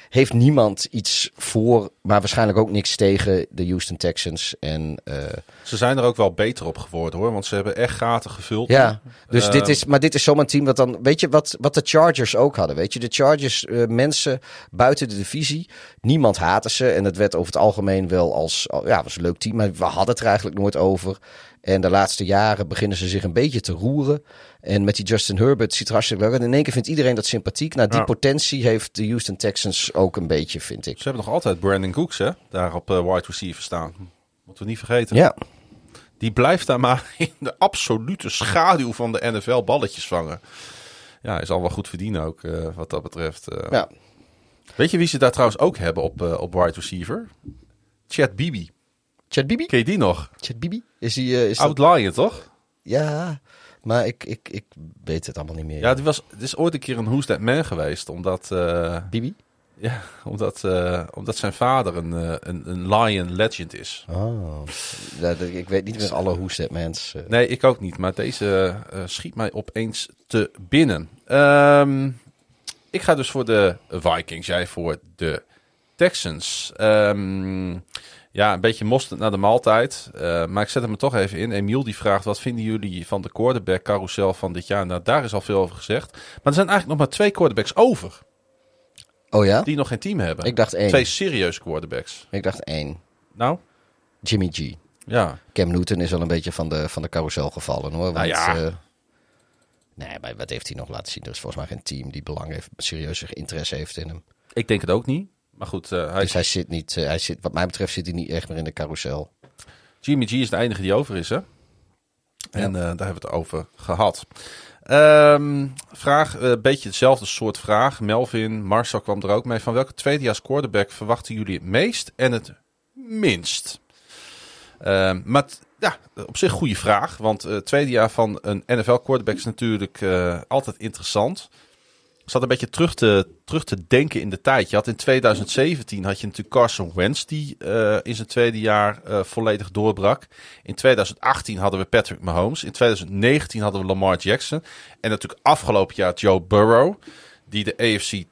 [SPEAKER 2] heeft niemand iets voor, maar waarschijnlijk ook niks tegen de Houston Texans. En eh,
[SPEAKER 1] Ze zijn er ook wel beter op geworden hoor. Want ze hebben echt gaten gevuld.
[SPEAKER 2] ja, dus dit is, maar dit is zomaar een team dat dan, weet je wat, wat de Chargers ook hadden, weet je, de Chargers, eh, mensen buiten de divisie, niemand haatte ze en het werd over het algemeen wel als, ja, was een leuk team, maar we hadden het er eigenlijk nooit over. En de laatste jaren beginnen ze zich een beetje te roeren. En met die Justin Herbert ziet er hartstikke leuk uit. En in één keer vindt iedereen dat sympathiek. Nou, die
[SPEAKER 1] Ja.
[SPEAKER 2] potentie heeft de Houston Texans ook een beetje, vind ik.
[SPEAKER 1] Ze hebben nog altijd Brandon Cooks hè. Daar op eh, wide receiver staan. Moeten we niet vergeten.
[SPEAKER 2] Ja,
[SPEAKER 1] Die blijft daar maar (laughs) in de absolute schaduw van de NFL balletjes vangen. Ja, hij zal wel goed verdienen ook eh, wat dat betreft. eh.
[SPEAKER 2] ja.
[SPEAKER 1] Weet je wie ze daar trouwens ook hebben op, op wide receiver? Chad Bibi.
[SPEAKER 2] Chad Bibi?
[SPEAKER 1] Ken je die nog?
[SPEAKER 2] Chad Bibi? Is dat-
[SPEAKER 1] Oud Lion, toch?
[SPEAKER 2] Ja, maar ik, ik, ik weet het allemaal niet meer.
[SPEAKER 1] Ja, die was, het is ooit een keer een Who's That Man geweest. Omdat, eh,
[SPEAKER 2] Bibi?
[SPEAKER 1] ja, omdat, eh, omdat zijn vader een, eh, een, een Lion legend is.
[SPEAKER 2] Oh, ja, ik weet niet meer alle Hoestetmans. Uh,
[SPEAKER 1] Nee, ik ook niet. Maar deze schiet mij opeens te binnen. Ehm, ik ga dus voor de Vikings. Jij voor de Texans. Ehm, ja, een beetje mosterd naar de maaltijd. Eh, maar ik zet hem er toch even in. Emiel die vraagt, wat vinden jullie van de quarterback carousel van dit jaar? Nou, daar is al veel over gezegd. Maar er zijn eigenlijk nog maar twee quarterbacks over.
[SPEAKER 2] oh ja?
[SPEAKER 1] Die nog geen team hebben.
[SPEAKER 2] Ik dacht één.
[SPEAKER 1] Twee serieuze quarterbacks.
[SPEAKER 2] Ik dacht één.
[SPEAKER 1] Nou,
[SPEAKER 2] Jimmy G.
[SPEAKER 1] ja.
[SPEAKER 2] Cam Newton is al een beetje van de, van de carousel gevallen hoor. Want,
[SPEAKER 1] Nou ja.
[SPEAKER 2] eh, nee, maar wat heeft hij nog laten zien? Er is volgens mij geen team die belang heeft, serieus interesse heeft in hem.
[SPEAKER 1] Ik denk het ook niet. Maar goed, eh, hij
[SPEAKER 2] Dus hij zit niet, eh, hij zit, wat mij betreft zit hij niet echt meer in de carousel.
[SPEAKER 1] Jimmy G is de enige die over is, hè? En eh, daar hebben we het over gehad. Ehm, vraag, eh, een beetje hetzelfde soort vraag. Melvin, Marcel kwam er ook mee. Van welke tweedejaars quarterback verwachten jullie het meest en het minst? Ehm, maar t- ja, op zich goede vraag. Want het tweede jaar van een NFL quarterback is natuurlijk eh, altijd interessant. Zat een beetje terug te, terug te denken in de tijd. Je had in 2017 had je natuurlijk Carson Wentz die eh, in zijn tweede jaar eh, volledig doorbrak. In 2018 hadden we Patrick Mahomes. In 2019 hadden we Lamar Jackson. En natuurlijk afgelopen jaar Joe Burrow. Die de AFC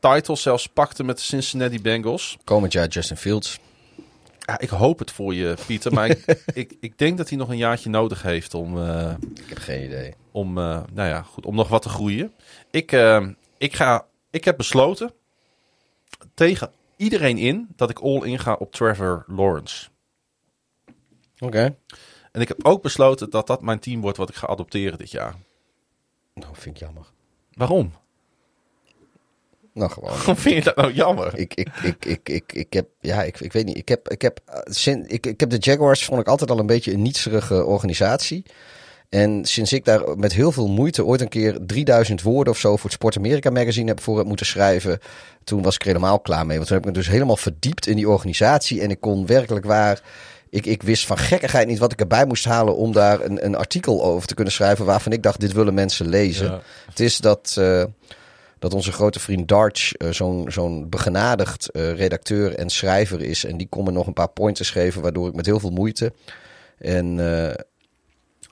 [SPEAKER 1] title zelfs pakte met de Cincinnati Bengals.
[SPEAKER 2] Komend jaar Justin Fields.
[SPEAKER 1] Ja, ik hoop het voor je, Pieter. Maar ik, (laughs) ik, ik denk dat hij nog een jaartje nodig heeft om, eh,
[SPEAKER 2] Ik heb geen idee.
[SPEAKER 1] om, nou ja, goed, om nog wat te groeien. Ik, ik, ga, ik heb besloten tegen iedereen in dat ik all in ga op Trevor Lawrence.
[SPEAKER 2] Oké.
[SPEAKER 1] En ik heb ook besloten dat dat mijn team wordt wat ik ga adopteren dit jaar.
[SPEAKER 2] Nou, vind ik jammer.
[SPEAKER 1] Waarom?
[SPEAKER 2] Nou, gewoon.
[SPEAKER 1] Waarom vind je dat nou jammer?
[SPEAKER 2] Ik, ik, ik, ik, ik, ik heb, ja, ik, ik weet niet. Ik heb, ik, heb, eh, ik, ik heb de Jaguars, vond ik altijd al een beetje een nietserige organisatie. En sinds ik daar met heel veel moeite ooit een keer 3000 woorden of zo voor het Sport America magazine heb voor heb moeten schrijven, toen was ik er helemaal klaar mee. Want toen heb ik me dus helemaal verdiept in die organisatie en ik kon werkelijk waar. Ik, ik wist van gekkigheid niet wat ik erbij moest halen om daar een, een artikel over te kunnen schrijven waarvan ik dacht, dit willen mensen lezen.
[SPEAKER 1] Ja.
[SPEAKER 2] Het is dat, eh, dat onze grote vriend Darch eh, zo'n zo'n begenadigd eh, redacteur en schrijver is. En die kon me nog een paar pointers geven, waardoor ik met heel veel moeite. En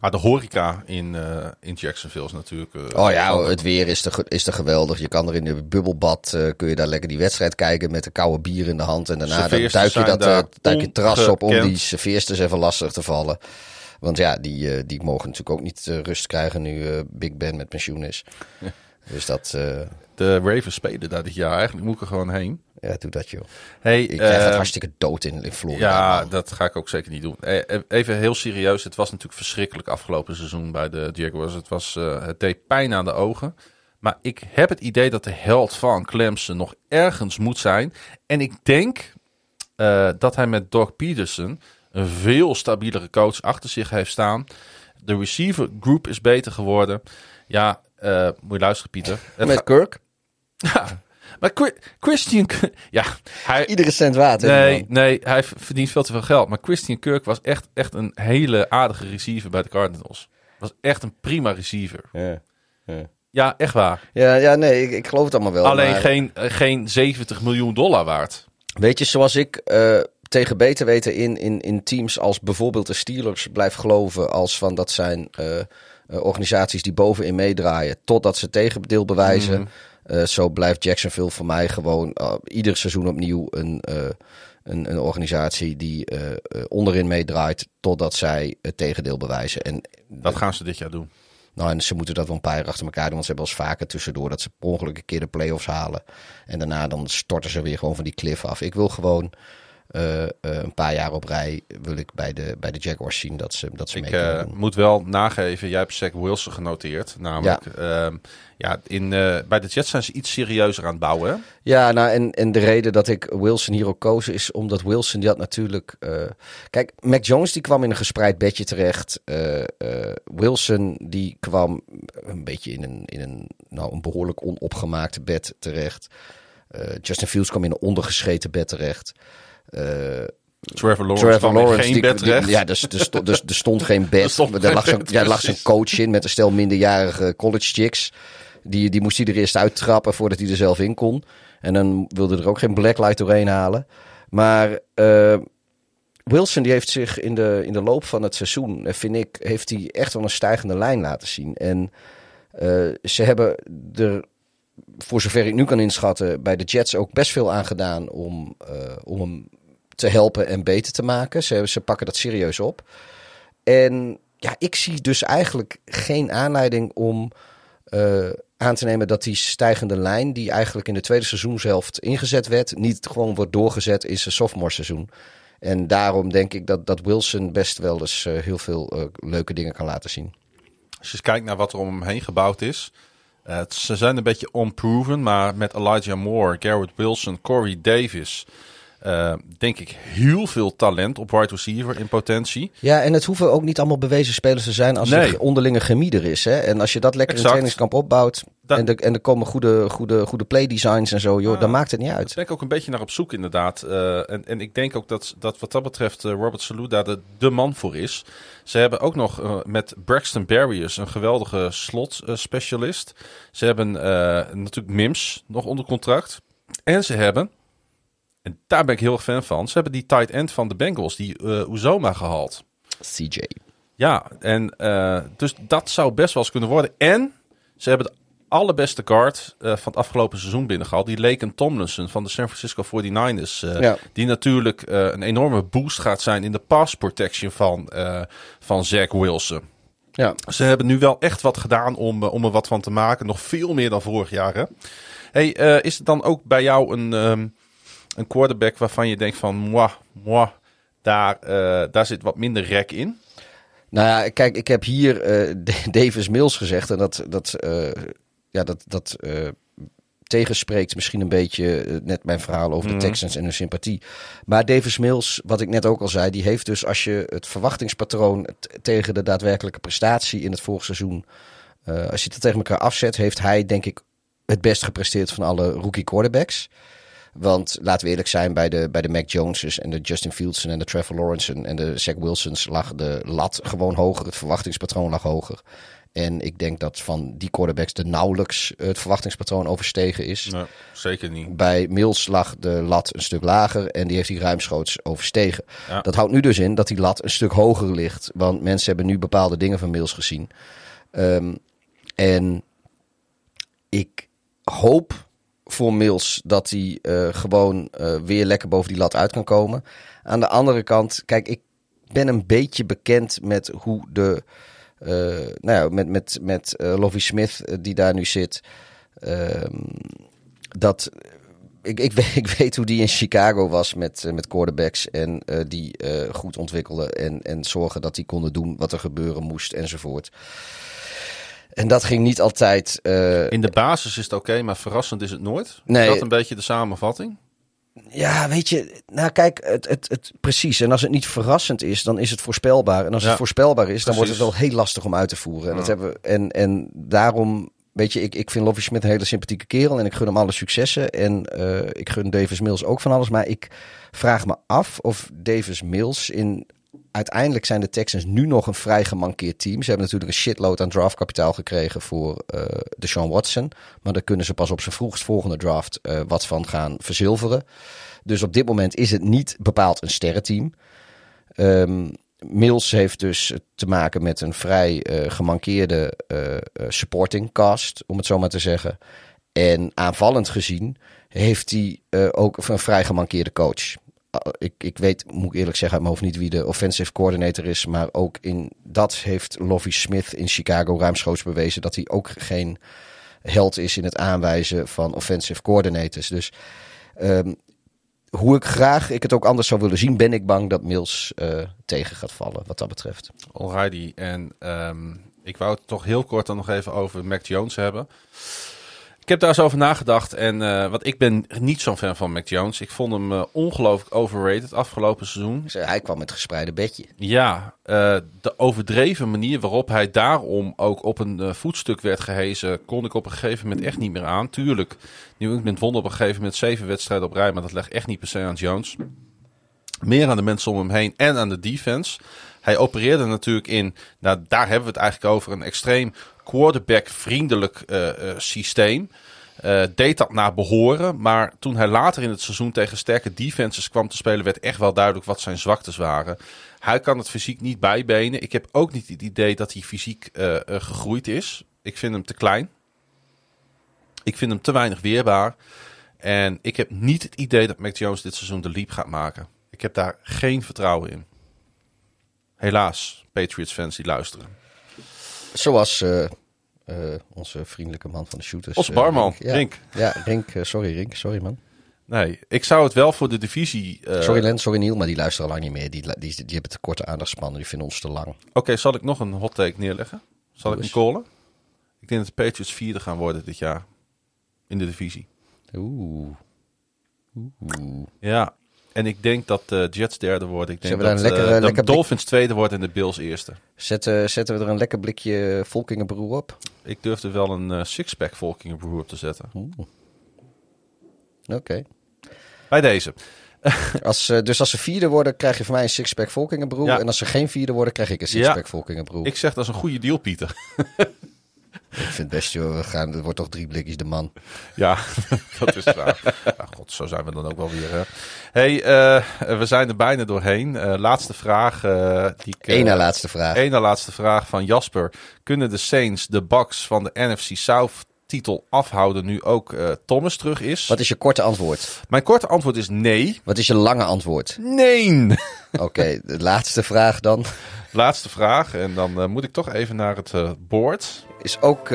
[SPEAKER 1] Ah, de horeca in, eh, in Jacksonville is natuurlijk... eh,
[SPEAKER 2] oh ja, het weer is er, is er geweldig. Je kan er in de bubbelbad, eh, kun je daar lekker die wedstrijd kijken met een koude bier in de hand. En daarna dan duik je dat duik je terras op om die serveersters even lastig te vallen. Want ja, die, die mogen natuurlijk ook niet rust krijgen nu Big Ben met pensioen is. Dus dat,
[SPEAKER 1] De Ravens spelen daar dit jaar. Eigenlijk moet ik er gewoon heen.
[SPEAKER 2] Ja, doe dat joh.
[SPEAKER 1] Hey,
[SPEAKER 2] Ik krijg het
[SPEAKER 1] eh,
[SPEAKER 2] hartstikke dood in, in Florida.
[SPEAKER 1] Ja,
[SPEAKER 2] man.
[SPEAKER 1] dat ga ik ook zeker niet doen. Eh, Even heel serieus. Het was natuurlijk verschrikkelijk afgelopen seizoen bij de Jaguars. Het, was, eh, het deed pijn aan de ogen. Maar ik heb het idee dat de held van Clemson nog ergens moet zijn. En ik denk eh, dat hij met Doug Peterson een veel stabielere coach achter zich heeft staan. De receiver group is beter geworden. Ja, eh, moet je luisteren Pieter. Het
[SPEAKER 2] Met Kirk,
[SPEAKER 1] Ja, (laughs) maar Chri- Christian... (laughs) Ja, hij,
[SPEAKER 2] iedere cent die
[SPEAKER 1] Nee, nee, hij verdient veel te veel geld. Maar Christian Kirk was echt, echt een hele aardige receiver bij de Cardinals. Was echt een prima receiver.
[SPEAKER 2] Ja.
[SPEAKER 1] Ja, echt waar.
[SPEAKER 2] Ja, ja, nee, ik, ik geloof het allemaal wel.
[SPEAKER 1] Alleen
[SPEAKER 2] maar-
[SPEAKER 1] geen, geen 70 miljoen dollar waard.
[SPEAKER 2] Weet je, zoals ik eh, tegen beter weten in, in, in teams als bijvoorbeeld de Steelers blijf geloven als van dat zijn eh, eh, organisaties die bovenin meedraaien totdat ze tegendeel bewijzen.
[SPEAKER 1] Mhm.
[SPEAKER 2] Eh, zo blijft Jacksonville voor mij gewoon eh, ieder seizoen opnieuw een, eh, een, een organisatie die onderin meedraait totdat zij het tegendeel bewijzen. En
[SPEAKER 1] Dat gaan ze dit jaar doen.
[SPEAKER 2] nou, en ze moeten dat wel een paar jaar achter elkaar doen. Want ze hebben eens vaker tussendoor dat ze per ongeluk een keer de play-offs halen. En daarna dan storten ze weer gewoon van die cliff af. Ik wil gewoon eh, eh, een paar jaar op rij wil ik bij de, bij de Jaguars zien dat ze, dat ze
[SPEAKER 1] Ik
[SPEAKER 2] mee
[SPEAKER 1] eh, moet wel nageven, jij hebt Zach Wilson genoteerd. Namelijk, ja, ja in, bij de Jets zijn ze iets serieuzer aan het bouwen. hè?
[SPEAKER 2] Ja, nou, en, en de reden dat ik Wilson hier ook koos is omdat Wilson die had natuurlijk... kijk, Mac Jones die kwam in een gespreid bedje terecht. Wilson die kwam een beetje in een, in een, nou, een behoorlijk onopgemaakt bed terecht. Justin Fields kwam in een ondergescheten bed terecht. Eh,
[SPEAKER 1] Trevor Lawrence
[SPEAKER 2] Trevor Lawrence,
[SPEAKER 1] geen
[SPEAKER 2] die-
[SPEAKER 1] bed
[SPEAKER 2] die- ja, dus, er, stond, dus, er stond geen (laughs) bed.
[SPEAKER 1] Er stond
[SPEAKER 2] er, lag zo'n,
[SPEAKER 1] bed,
[SPEAKER 2] ja, lag zo'n
[SPEAKER 1] precies.
[SPEAKER 2] coach in met een stel minderjarige college chicks. Die, die moest hij er eerst uittrappen voordat hij er zelf in kon. En dan wilde er ook geen blacklight doorheen halen. Maar eh, Wilson die heeft zich in de, in de loop van het seizoen, eh, vind ik, heeft hij echt wel een stijgende lijn laten zien. En ze hebben er, voor zover ik nu kan inschatten, bij de Jets ook best veel aan gedaan om, om hem te helpen en beter te maken. Ze, ze pakken dat serieus op. En ja, ik zie dus eigenlijk geen aanleiding om eh, aan te nemen dat die stijgende lijn, die eigenlijk in de tweede seizoenshelft ingezet werd, niet gewoon wordt doorgezet in zijn sophomore seizoen. En daarom denk ik dat, dat Wilson best wel eens eh, heel veel eh, leuke dingen kan laten zien.
[SPEAKER 1] Als je kijkt naar wat er om hem heen gebouwd is. ze zijn een beetje unproven, maar met Elijah Moore, Garrett Wilson, Corey Davis. Eh, denk ik heel veel talent op wide receiver in potentie.
[SPEAKER 2] Ja, en het hoeven ook niet allemaal bewezen spelers te zijn als
[SPEAKER 1] Nee.
[SPEAKER 2] er onderlinge chemie er is. Hè? En als je dat lekker
[SPEAKER 1] Exact.
[SPEAKER 2] in trainingskamp opbouwt
[SPEAKER 1] Dat-
[SPEAKER 2] en, er, en er komen goede, goede, goede playdesigns en zo, joh,
[SPEAKER 1] Ja.
[SPEAKER 2] dan maakt het niet
[SPEAKER 1] Daar
[SPEAKER 2] uit.
[SPEAKER 1] ben ik ook een beetje naar op zoek inderdaad. Eh, en, en ik denk ook dat, dat wat dat betreft eh, Robert Salou daar de, de man voor is. Ze hebben ook nog met Braxton Barriers een geweldige slot specialist. Ze hebben natuurlijk Mims nog onder contract. En ze hebben, en daar ben ik heel erg fan van, ze hebben die tight end van de Bengals, die eh Uzoma gehaald.
[SPEAKER 2] CJ.
[SPEAKER 1] Ja, en eh, dus dat zou best wel eens kunnen worden. En ze hebben de allerbeste guard eh, van het afgelopen seizoen binnengehaald. Die Laken Tomlinson van de San Francisco 49ers. eh,
[SPEAKER 2] Ja.
[SPEAKER 1] Die natuurlijk een enorme boost gaat zijn in de pass protection van, van Zach Wilson.
[SPEAKER 2] Ja.
[SPEAKER 1] Ze hebben nu wel echt wat gedaan om, om er wat van te maken. Nog veel meer dan vorig jaar. Hè? Hey, is het dan ook bij jou een, ehm, een quarterback waarvan je denkt van... Mwah, mwah, daar, eh, daar zit wat minder rek in?
[SPEAKER 2] Nou ja, kijk, ik heb hier (laughs) D- Davis Mills gezegd. En dat, dat, eh, ja, dat, dat tegenspreekt misschien een beetje net mijn verhaal over
[SPEAKER 1] Mhm.
[SPEAKER 2] de Texans en hun sympathie. Maar Davis Mills, wat ik net ook al zei, die heeft dus als je het verwachtingspatroon tegen de daadwerkelijke prestatie in het vorige seizoen, als je het tegen elkaar afzet, heeft hij denk ik het best gepresteerd van alle rookie quarterbacks. Want laten we eerlijk zijn, bij de, bij de Mac Joneses en de Justin Fields en de Trevor Lawrence en de Zach Wilsons lag de lat gewoon hoger. Het verwachtingspatroon lag hoger. En ik denk dat van die quarterbacks de nauwelijks het verwachtingspatroon overstegen is.
[SPEAKER 1] Nee, zeker niet.
[SPEAKER 2] Bij Mills lag de lat een stuk lager en die heeft hij ruimschoots overstegen.
[SPEAKER 1] Ja.
[SPEAKER 2] Dat houdt nu dus in dat die lat een stuk hoger ligt. Want mensen hebben nu bepaalde dingen van Mills gezien. Ehm, en ik hoop voor Mills dat hij eh, gewoon eh, weer lekker boven die lat uit kan komen. Aan de andere kant, kijk, ik ben een beetje bekend met hoe de. eh, nou ja, met, met, met Lovie Smith, die daar nu zit. Ehm, dat. Ik, ik, weet, (laughs) ik weet hoe die in Chicago was met, met quarterbacks. En die goed ontwikkelen. En, en zorgen dat die konden doen wat er gebeuren moest enzovoort. En dat ging niet altijd. eh,
[SPEAKER 1] In de basis is het oké, maar verrassend is het nooit.
[SPEAKER 2] Nee.
[SPEAKER 1] Is dat een beetje de samenvatting?
[SPEAKER 2] Ja, weet je, nou kijk, het, het, het, precies. En als het niet verrassend is, dan is het voorspelbaar. En als
[SPEAKER 1] Ja,
[SPEAKER 2] het voorspelbaar is, dan wordt het wel heel lastig om uit te voeren. En, dat hebben we, en, en daarom, weet je, ik, ik vind Lovie Smith een hele sympathieke kerel. En ik gun hem alle successen. En eh, ik gun Davis Mills ook van alles. Maar ik vraag me af of Davis Mills in... Uiteindelijk zijn de Texans nu nog een vrij gemankeerd team. Ze hebben natuurlijk een shitload aan draftkapitaal gekregen voor eh de Sean Watson. Maar daar kunnen ze pas op zijn vroegst volgende draft eh, wat van gaan verzilveren. Dus op dit moment is het niet bepaald een sterrenteam. Ehm Mills heeft dus te maken met een vrij eh, gemankeerde supporting cast, om het zo maar te zeggen. En aanvallend gezien heeft hij ook een vrij gemankeerde coach. Ah, Ik, ik weet, moet ik eerlijk zeggen, uit mijn hoofd niet wie de offensive coordinator is. Maar ook in dat heeft Lovie Smith in Chicago ruimschoots bewezen dat hij ook geen held is in het aanwijzen van offensive coordinators. Dus ehm, hoe ik graag ik het ook anders zou willen zien, ben ik bang dat Mills eh, tegen gaat vallen wat dat betreft.
[SPEAKER 1] Alrighty. En ehm, ik wou het toch heel kort dan nog even over Mac Jones hebben. Ik heb daar eens over nagedacht. En eh want ik ben niet zo'n fan van Mac Jones. Ik vond hem eh, ongelooflijk overrated afgelopen seizoen.
[SPEAKER 2] Hij kwam met gespreide bedje.
[SPEAKER 1] Ja, eh, de overdreven manier waarop hij daarom ook op een voetstuk werd gehezen, kon ik op een gegeven moment echt niet meer aan. Tuurlijk, New England won op een gegeven moment zeven wedstrijden op rij, maar dat legt echt niet per se aan Jones. Meer aan de mensen om hem heen en aan de defense. Hij opereerde natuurlijk in, nou daar hebben we het eigenlijk over, een extreem quarterback-vriendelijk eh, eh, systeem. Eh, deed dat naar behoren. Maar toen hij later in het seizoen tegen sterke defenses kwam te spelen, werd echt wel duidelijk wat zijn zwaktes waren. Hij kan het fysiek niet bijbenen. Ik heb ook niet het idee dat hij fysiek gegroeid is. Ik vind hem te klein. Ik vind hem te weinig weerbaar. En ik heb niet het idee dat Mac Jones dit seizoen de leap gaat maken. Ik heb daar geen vertrouwen in. Helaas, Patriots fans die luisteren.
[SPEAKER 2] Zoals eh, eh, onze vriendelijke man van de shooters.
[SPEAKER 1] Onze
[SPEAKER 2] eh,
[SPEAKER 1] barman,
[SPEAKER 2] Ja,
[SPEAKER 1] Rink.
[SPEAKER 2] Ja, Rink. sorry Rink, sorry man.
[SPEAKER 1] Nee, ik zou het wel voor de divisie.
[SPEAKER 2] sorry Len, sorry Niel, maar die luisteren al lang niet meer. Die, die, die, hebben te korte aandachtspannen, die vinden ons te lang.
[SPEAKER 1] Oké, zal ik nog een hot take neerleggen? Zal ik een callen? Ik denk dat de Patriots vierde gaan worden dit jaar. In de divisie.
[SPEAKER 2] Oeh. Oeh.
[SPEAKER 1] Ja. En ik denk dat de Jets derde worden. Ik denk dat
[SPEAKER 2] een lekker-
[SPEAKER 1] eh, de
[SPEAKER 2] lekker
[SPEAKER 1] Dolphins tweede wordt en de Bills eerste.
[SPEAKER 2] Zetten, zetten we er een lekker blikje Volkingenbroer op?
[SPEAKER 1] Ik durf er wel een eh, sixpack Volkingenbroer op te zetten.
[SPEAKER 2] Oké.
[SPEAKER 1] Bij deze. (laughs)
[SPEAKER 2] Als, eh, dus als ze vierde worden, krijg je van mij een sixpack Volkingenbroer.
[SPEAKER 1] Ja.
[SPEAKER 2] En als ze geen vierde worden, krijg ik een sixpack Volkingenbroer.
[SPEAKER 1] Ik zeg dat is een goede deal, Pieter. (laughs)
[SPEAKER 2] Ik vind het best, joh. We gaan, het wordt toch drie blikjes de man.
[SPEAKER 1] Ja, (laughs) dat is waar. Ja, god, zo zijn we dan ook wel weer. Hè. hey, eh, we zijn er bijna doorheen. Eh, laatste vraag. eh die ik,
[SPEAKER 2] Eén na laatste vraag.
[SPEAKER 1] Eén na laatste vraag van Jasper. Kunnen de Saints de Bucks van de NFC South titel afhouden nu ook eh, Thomas terug is?
[SPEAKER 2] Wat is je korte antwoord?
[SPEAKER 1] Mijn korte antwoord is nee.
[SPEAKER 2] Wat is je lange antwoord?
[SPEAKER 1] Nee. (laughs)
[SPEAKER 2] Oké, de laatste vraag dan.
[SPEAKER 1] Laatste vraag. En dan eh, moet ik toch even naar het board.
[SPEAKER 2] Is ook,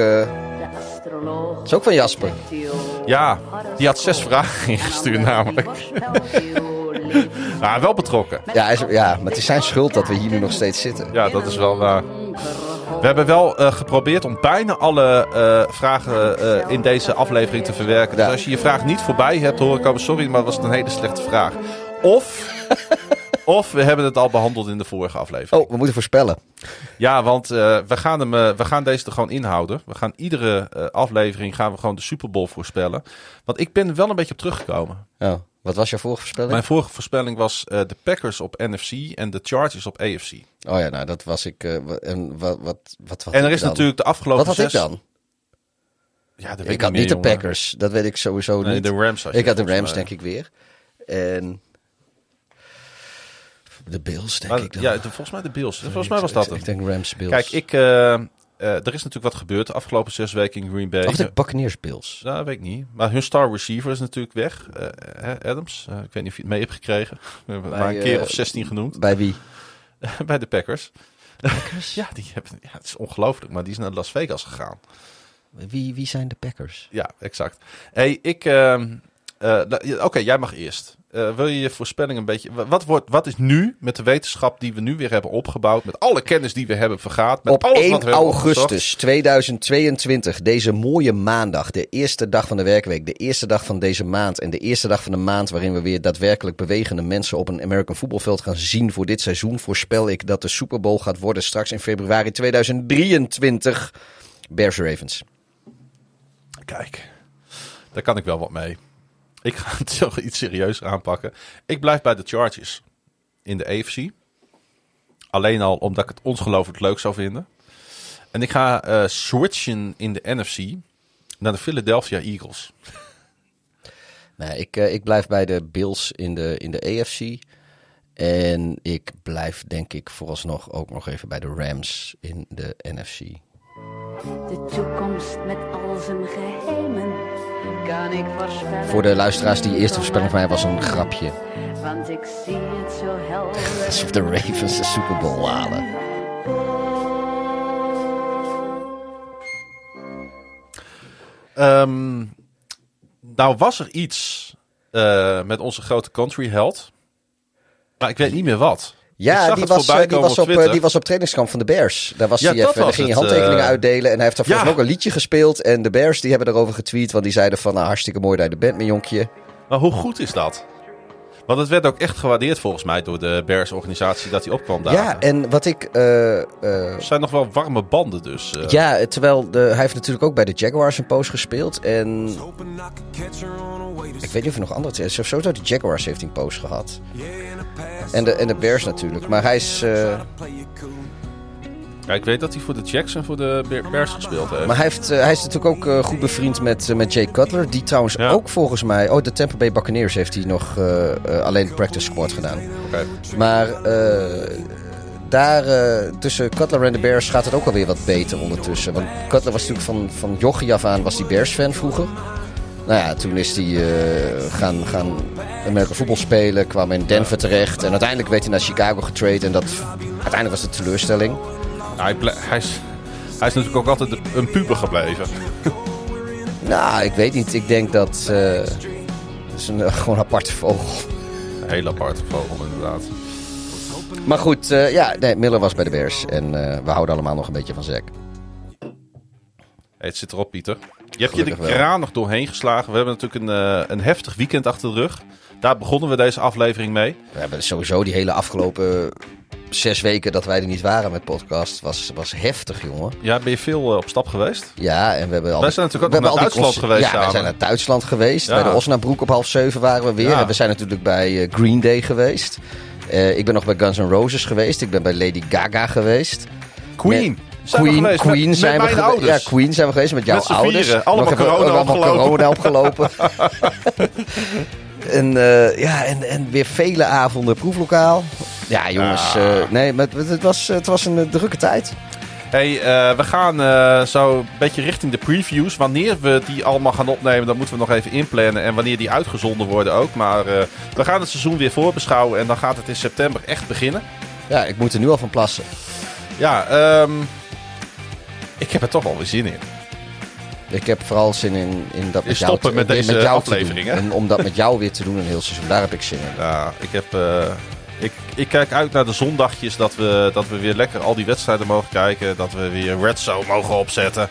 [SPEAKER 2] is ook van Jasper.
[SPEAKER 1] Ja, die had zes vragen (laughs) ingestuurd namelijk. (laughs) Ah, wel betrokken.
[SPEAKER 2] Ja, is, ja, maar het is zijn schuld dat we hier nu nog steeds zitten.
[SPEAKER 1] Ja, dat is wel waar. We hebben wel eh, geprobeerd om bijna alle eh, vragen eh, in deze aflevering te verwerken.
[SPEAKER 2] Ja.
[SPEAKER 1] Dus als je je vraag niet voorbij hebt, ik al sorry, maar dat was een hele slechte vraag. Of, (laughs) of we hebben het al behandeld in de vorige aflevering.
[SPEAKER 2] Oh, we moeten voorspellen.
[SPEAKER 1] Ja, want we, gaan hem, we gaan deze er gewoon inhouden. We gaan iedere aflevering gaan we gewoon de Super Bowl voorspellen. Want ik ben er wel een beetje op teruggekomen.
[SPEAKER 2] Oh, Wat was jouw vorige voorspelling?
[SPEAKER 1] Mijn vorige voorspelling was eh, de Packers op NFC en de Chargers op AFC.
[SPEAKER 2] Oh ja, nou dat was ik. eh, en wat, wat, wat, wat
[SPEAKER 1] en er is
[SPEAKER 2] dan?
[SPEAKER 1] natuurlijk de afgelopen
[SPEAKER 2] Wat had ik dan?
[SPEAKER 1] Ja, dat weet
[SPEAKER 2] Ik had
[SPEAKER 1] meer,
[SPEAKER 2] niet de
[SPEAKER 1] jongen.
[SPEAKER 2] Packers. Dat weet ik sowieso
[SPEAKER 1] Nee,
[SPEAKER 2] niet.
[SPEAKER 1] de Rams had je
[SPEAKER 2] ik had de Rams, denk ik weer. En. De Bills, denk
[SPEAKER 1] Maar,
[SPEAKER 2] ik dan.
[SPEAKER 1] ja, de- volgens mij de Bills. Volgens mij was dat
[SPEAKER 2] Ik,
[SPEAKER 1] hem.
[SPEAKER 2] ik denk Rams, Bills.
[SPEAKER 1] Kijk, ik, eh, eh, er is natuurlijk wat gebeurd de afgelopen zes weken in Green Bay.
[SPEAKER 2] Of de Buccaneers, Bills.
[SPEAKER 1] Ja, weet ik niet. Maar hun star receiver is natuurlijk weg. Eh, Adams. Eh, ik weet niet of je het mee hebt gekregen. (laughs) We hebben
[SPEAKER 2] Bij,
[SPEAKER 1] maar een keer of 16 genoemd.
[SPEAKER 2] Bij wie? (laughs)
[SPEAKER 1] Bij de Packers. (laughs) ja, die hebben, ja, het is ongelooflijk. Maar die is naar Las Vegas gegaan.
[SPEAKER 2] Wie, wie zijn de Packers?
[SPEAKER 1] Ja, exact. Hey, ik... ehm, eh, nou, Oké, jij mag eerst. Eh, wil je je voorspelling een beetje... wa- Wat, wordt, wat is nu met de wetenschap die we nu weer hebben opgebouwd... met alle kennis die we hebben vergaat... Met
[SPEAKER 2] Op
[SPEAKER 1] alles
[SPEAKER 2] 1
[SPEAKER 1] wat we
[SPEAKER 2] augustus
[SPEAKER 1] opgezocht?
[SPEAKER 2] 2022, deze mooie maandag, de eerste dag van de werkweek, de eerste dag van deze maand en de eerste dag van de maand waarin we weer daadwerkelijk bewegende mensen op een American voetbalveld gaan zien voor dit seizoen, voorspel ik dat de Super Bowl gaat worden straks in februari 2023. Bears Ravens.
[SPEAKER 1] Kijk, daar kan ik wel wat mee. Ik ga het toch iets serieus aanpakken. Ik blijf bij de Chargers in de AFC. Alleen al omdat ik het ongelooflijk leuk zou vinden. En ik ga eh, switchen in de NFC naar de Philadelphia Eagles. (laughs)
[SPEAKER 2] Nou, ik, eh, ik blijf bij de Bills in de, in de AFC. En ik blijf denk ik vooralsnog ook nog even bij de Rams in de NFC.
[SPEAKER 6] De toekomst met al zijn geheimen kan ik voorspellen.
[SPEAKER 2] Voor de luisteraars, die eerste voorspelling van mij was een grapje.
[SPEAKER 6] Want ik zie het zo helder. (laughs)
[SPEAKER 2] Alsof de Ravens de Super Bowl halen.
[SPEAKER 1] Ehm, nou was er iets eh, met onze grote country held. Maar ik weet niet meer wat.
[SPEAKER 2] Ja, die was, eh, die, was op, eh, die was op trainingskamp van de Bears. Daar, was
[SPEAKER 1] Ja,
[SPEAKER 2] hij even, daar ging hij handtekeningen
[SPEAKER 1] eh,
[SPEAKER 2] uitdelen. En hij heeft daar volgens
[SPEAKER 1] ja.
[SPEAKER 2] ook een liedje gespeeld. En de Bears die hebben daarover getweet. Want die zeiden van, nou, hartstikke mooi dat je er bent, mijn jonkje.
[SPEAKER 1] Maar hoe goed is dat? Want het werd ook echt gewaardeerd volgens mij door de Bears-organisatie dat hij opkwam daar.
[SPEAKER 2] Ja, en wat ik... eh, eh,
[SPEAKER 1] Er zijn nog wel warme banden dus. eh.
[SPEAKER 2] ja, terwijl de, hij heeft natuurlijk ook bij de Jaguars een post gespeeld. En ik weet niet of hij nog andere... is. Sowieso de Jaguars heeft hij een post gehad. En de, en de Bears natuurlijk. Maar hij is... eh,
[SPEAKER 1] Ja, ik weet dat hij voor de Jacks en voor de Be- Bears gespeeld heeft.
[SPEAKER 2] Maar hij, heeft, eh, hij is natuurlijk ook eh, goed bevriend met, eh, met Jay Cutler. Die trouwens
[SPEAKER 1] Ja.
[SPEAKER 2] ook volgens mij... Oh, de Tampa Bay Buccaneers heeft hij nog alleen practice squad gedaan. Maar daar tussen Cutler en de Bears gaat het ook alweer wat beter ondertussen. Want Cutler was natuurlijk van, van jochie af aan was die Bears-fan vroeger. Nou ja, toen is hij eh, gaan, gaan Amerika voetbal spelen. Kwam in Denver terecht. En uiteindelijk werd hij naar Chicago getraind. En dat, uiteindelijk was het teleurstelling.
[SPEAKER 1] Hij, hij, is, hij is natuurlijk ook altijd een puber gebleven. (laughs)
[SPEAKER 2] Nou, ik weet niet. Ik denk dat... eh, het is een, (laughs) gewoon een aparte vogel.
[SPEAKER 1] Een hele aparte vogel inderdaad.
[SPEAKER 2] Maar goed, eh, ja, nee, Miller was bij de Bears. En we houden allemaal nog een beetje van Zack.
[SPEAKER 1] Hey, het zit erop, Pieter. Je hebt je de
[SPEAKER 2] wel.
[SPEAKER 1] kraan nog doorheen geslagen. We hebben natuurlijk een, eh, een heftig weekend achter de rug. Daar begonnen we deze aflevering mee.
[SPEAKER 2] We hebben sowieso die hele afgelopen zes weken dat wij er niet waren met podcast. Was, was heftig, jongen.
[SPEAKER 1] Ja, ben je veel eh, op stap geweest?
[SPEAKER 2] Ja, en we hebben al
[SPEAKER 1] Wij zijn natuurlijk
[SPEAKER 2] we
[SPEAKER 1] ook naar Duitsland geweest
[SPEAKER 2] Ja,
[SPEAKER 1] samen.
[SPEAKER 2] zijn naar Duitsland geweest.
[SPEAKER 1] Ja.
[SPEAKER 2] Bij de Osnabroek op half zeven waren we weer.
[SPEAKER 1] Ja.
[SPEAKER 2] En we zijn natuurlijk bij eh, Green Day geweest. Ik ben nog bij Guns N' Roses geweest. Ik ben bij Lady Gaga geweest.
[SPEAKER 1] Queen. We
[SPEAKER 2] Queen, Queen
[SPEAKER 1] met,
[SPEAKER 2] zijn
[SPEAKER 1] met
[SPEAKER 2] we
[SPEAKER 1] ouders.
[SPEAKER 2] Ja, Queen zijn we geweest met jouw
[SPEAKER 1] Met
[SPEAKER 2] ouders.
[SPEAKER 1] vieren. Allemaal
[SPEAKER 2] Nog
[SPEAKER 1] corona
[SPEAKER 2] allemaal
[SPEAKER 1] opgelopen.
[SPEAKER 2] corona opgelopen. (laughs) (laughs) en, eh, ja, en, en weer vele avonden proeflokaal. Ja, jongens.
[SPEAKER 1] Ja.
[SPEAKER 2] eh, nee, maar het, was, het was een eh, drukke tijd.
[SPEAKER 1] Hey, we gaan zo een beetje richting de previews. Wanneer we die allemaal gaan opnemen, dat moeten we nog even inplannen. En wanneer die uitgezonden worden ook. Maar we gaan het seizoen weer voorbeschouwen. En dan gaat het in september echt beginnen.
[SPEAKER 2] Ja, ik moet er nu al van plassen.
[SPEAKER 1] Ja, ehm, ik heb er toch wel weer zin in.
[SPEAKER 2] Ik heb vooral zin in, in dat met jou,
[SPEAKER 1] stoppen
[SPEAKER 2] te-
[SPEAKER 1] met deze
[SPEAKER 2] jou te
[SPEAKER 1] aflevering,
[SPEAKER 2] doen. En om dat met jou weer te doen een heel seizoen. Daar heb ik zin in.
[SPEAKER 1] Ja, ik, heb, eh, ik, ik kijk uit naar de zondagjes dat we, dat we weer lekker al die wedstrijden mogen kijken. Dat we weer Red Zone mogen opzetten.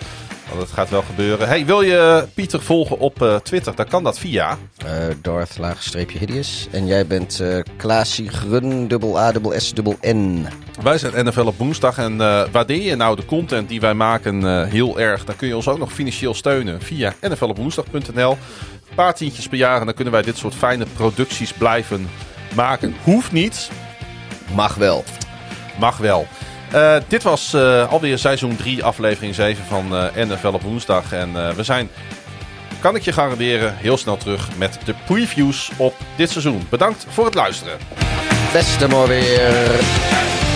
[SPEAKER 1] Want het gaat wel gebeuren. Hey, wil je Pieter volgen op eh, Twitter? Dan kan dat via.
[SPEAKER 2] Eh Darth laagstreepje hideous. En jij bent eh Klaasie Grun, dubbel A, dubbel S, dubbel N.
[SPEAKER 1] Wij zijn NFL op woensdag. En waardeer je nou de content die wij maken heel erg? Dan kun je ons ook nog financieel steunen via nflopwoensdag.nl. Een paar tientjes per jaar en dan kunnen wij dit soort fijne producties blijven maken. Hoeft niet,
[SPEAKER 2] Mag wel.
[SPEAKER 1] mag wel. Eh, dit was eh, alweer seizoen 3, aflevering 7 van eh, NFL op woensdag. En we zijn, kan ik je garanderen, heel snel terug met de previews op dit seizoen. Bedankt voor het luisteren.
[SPEAKER 2] Beste mooi weer.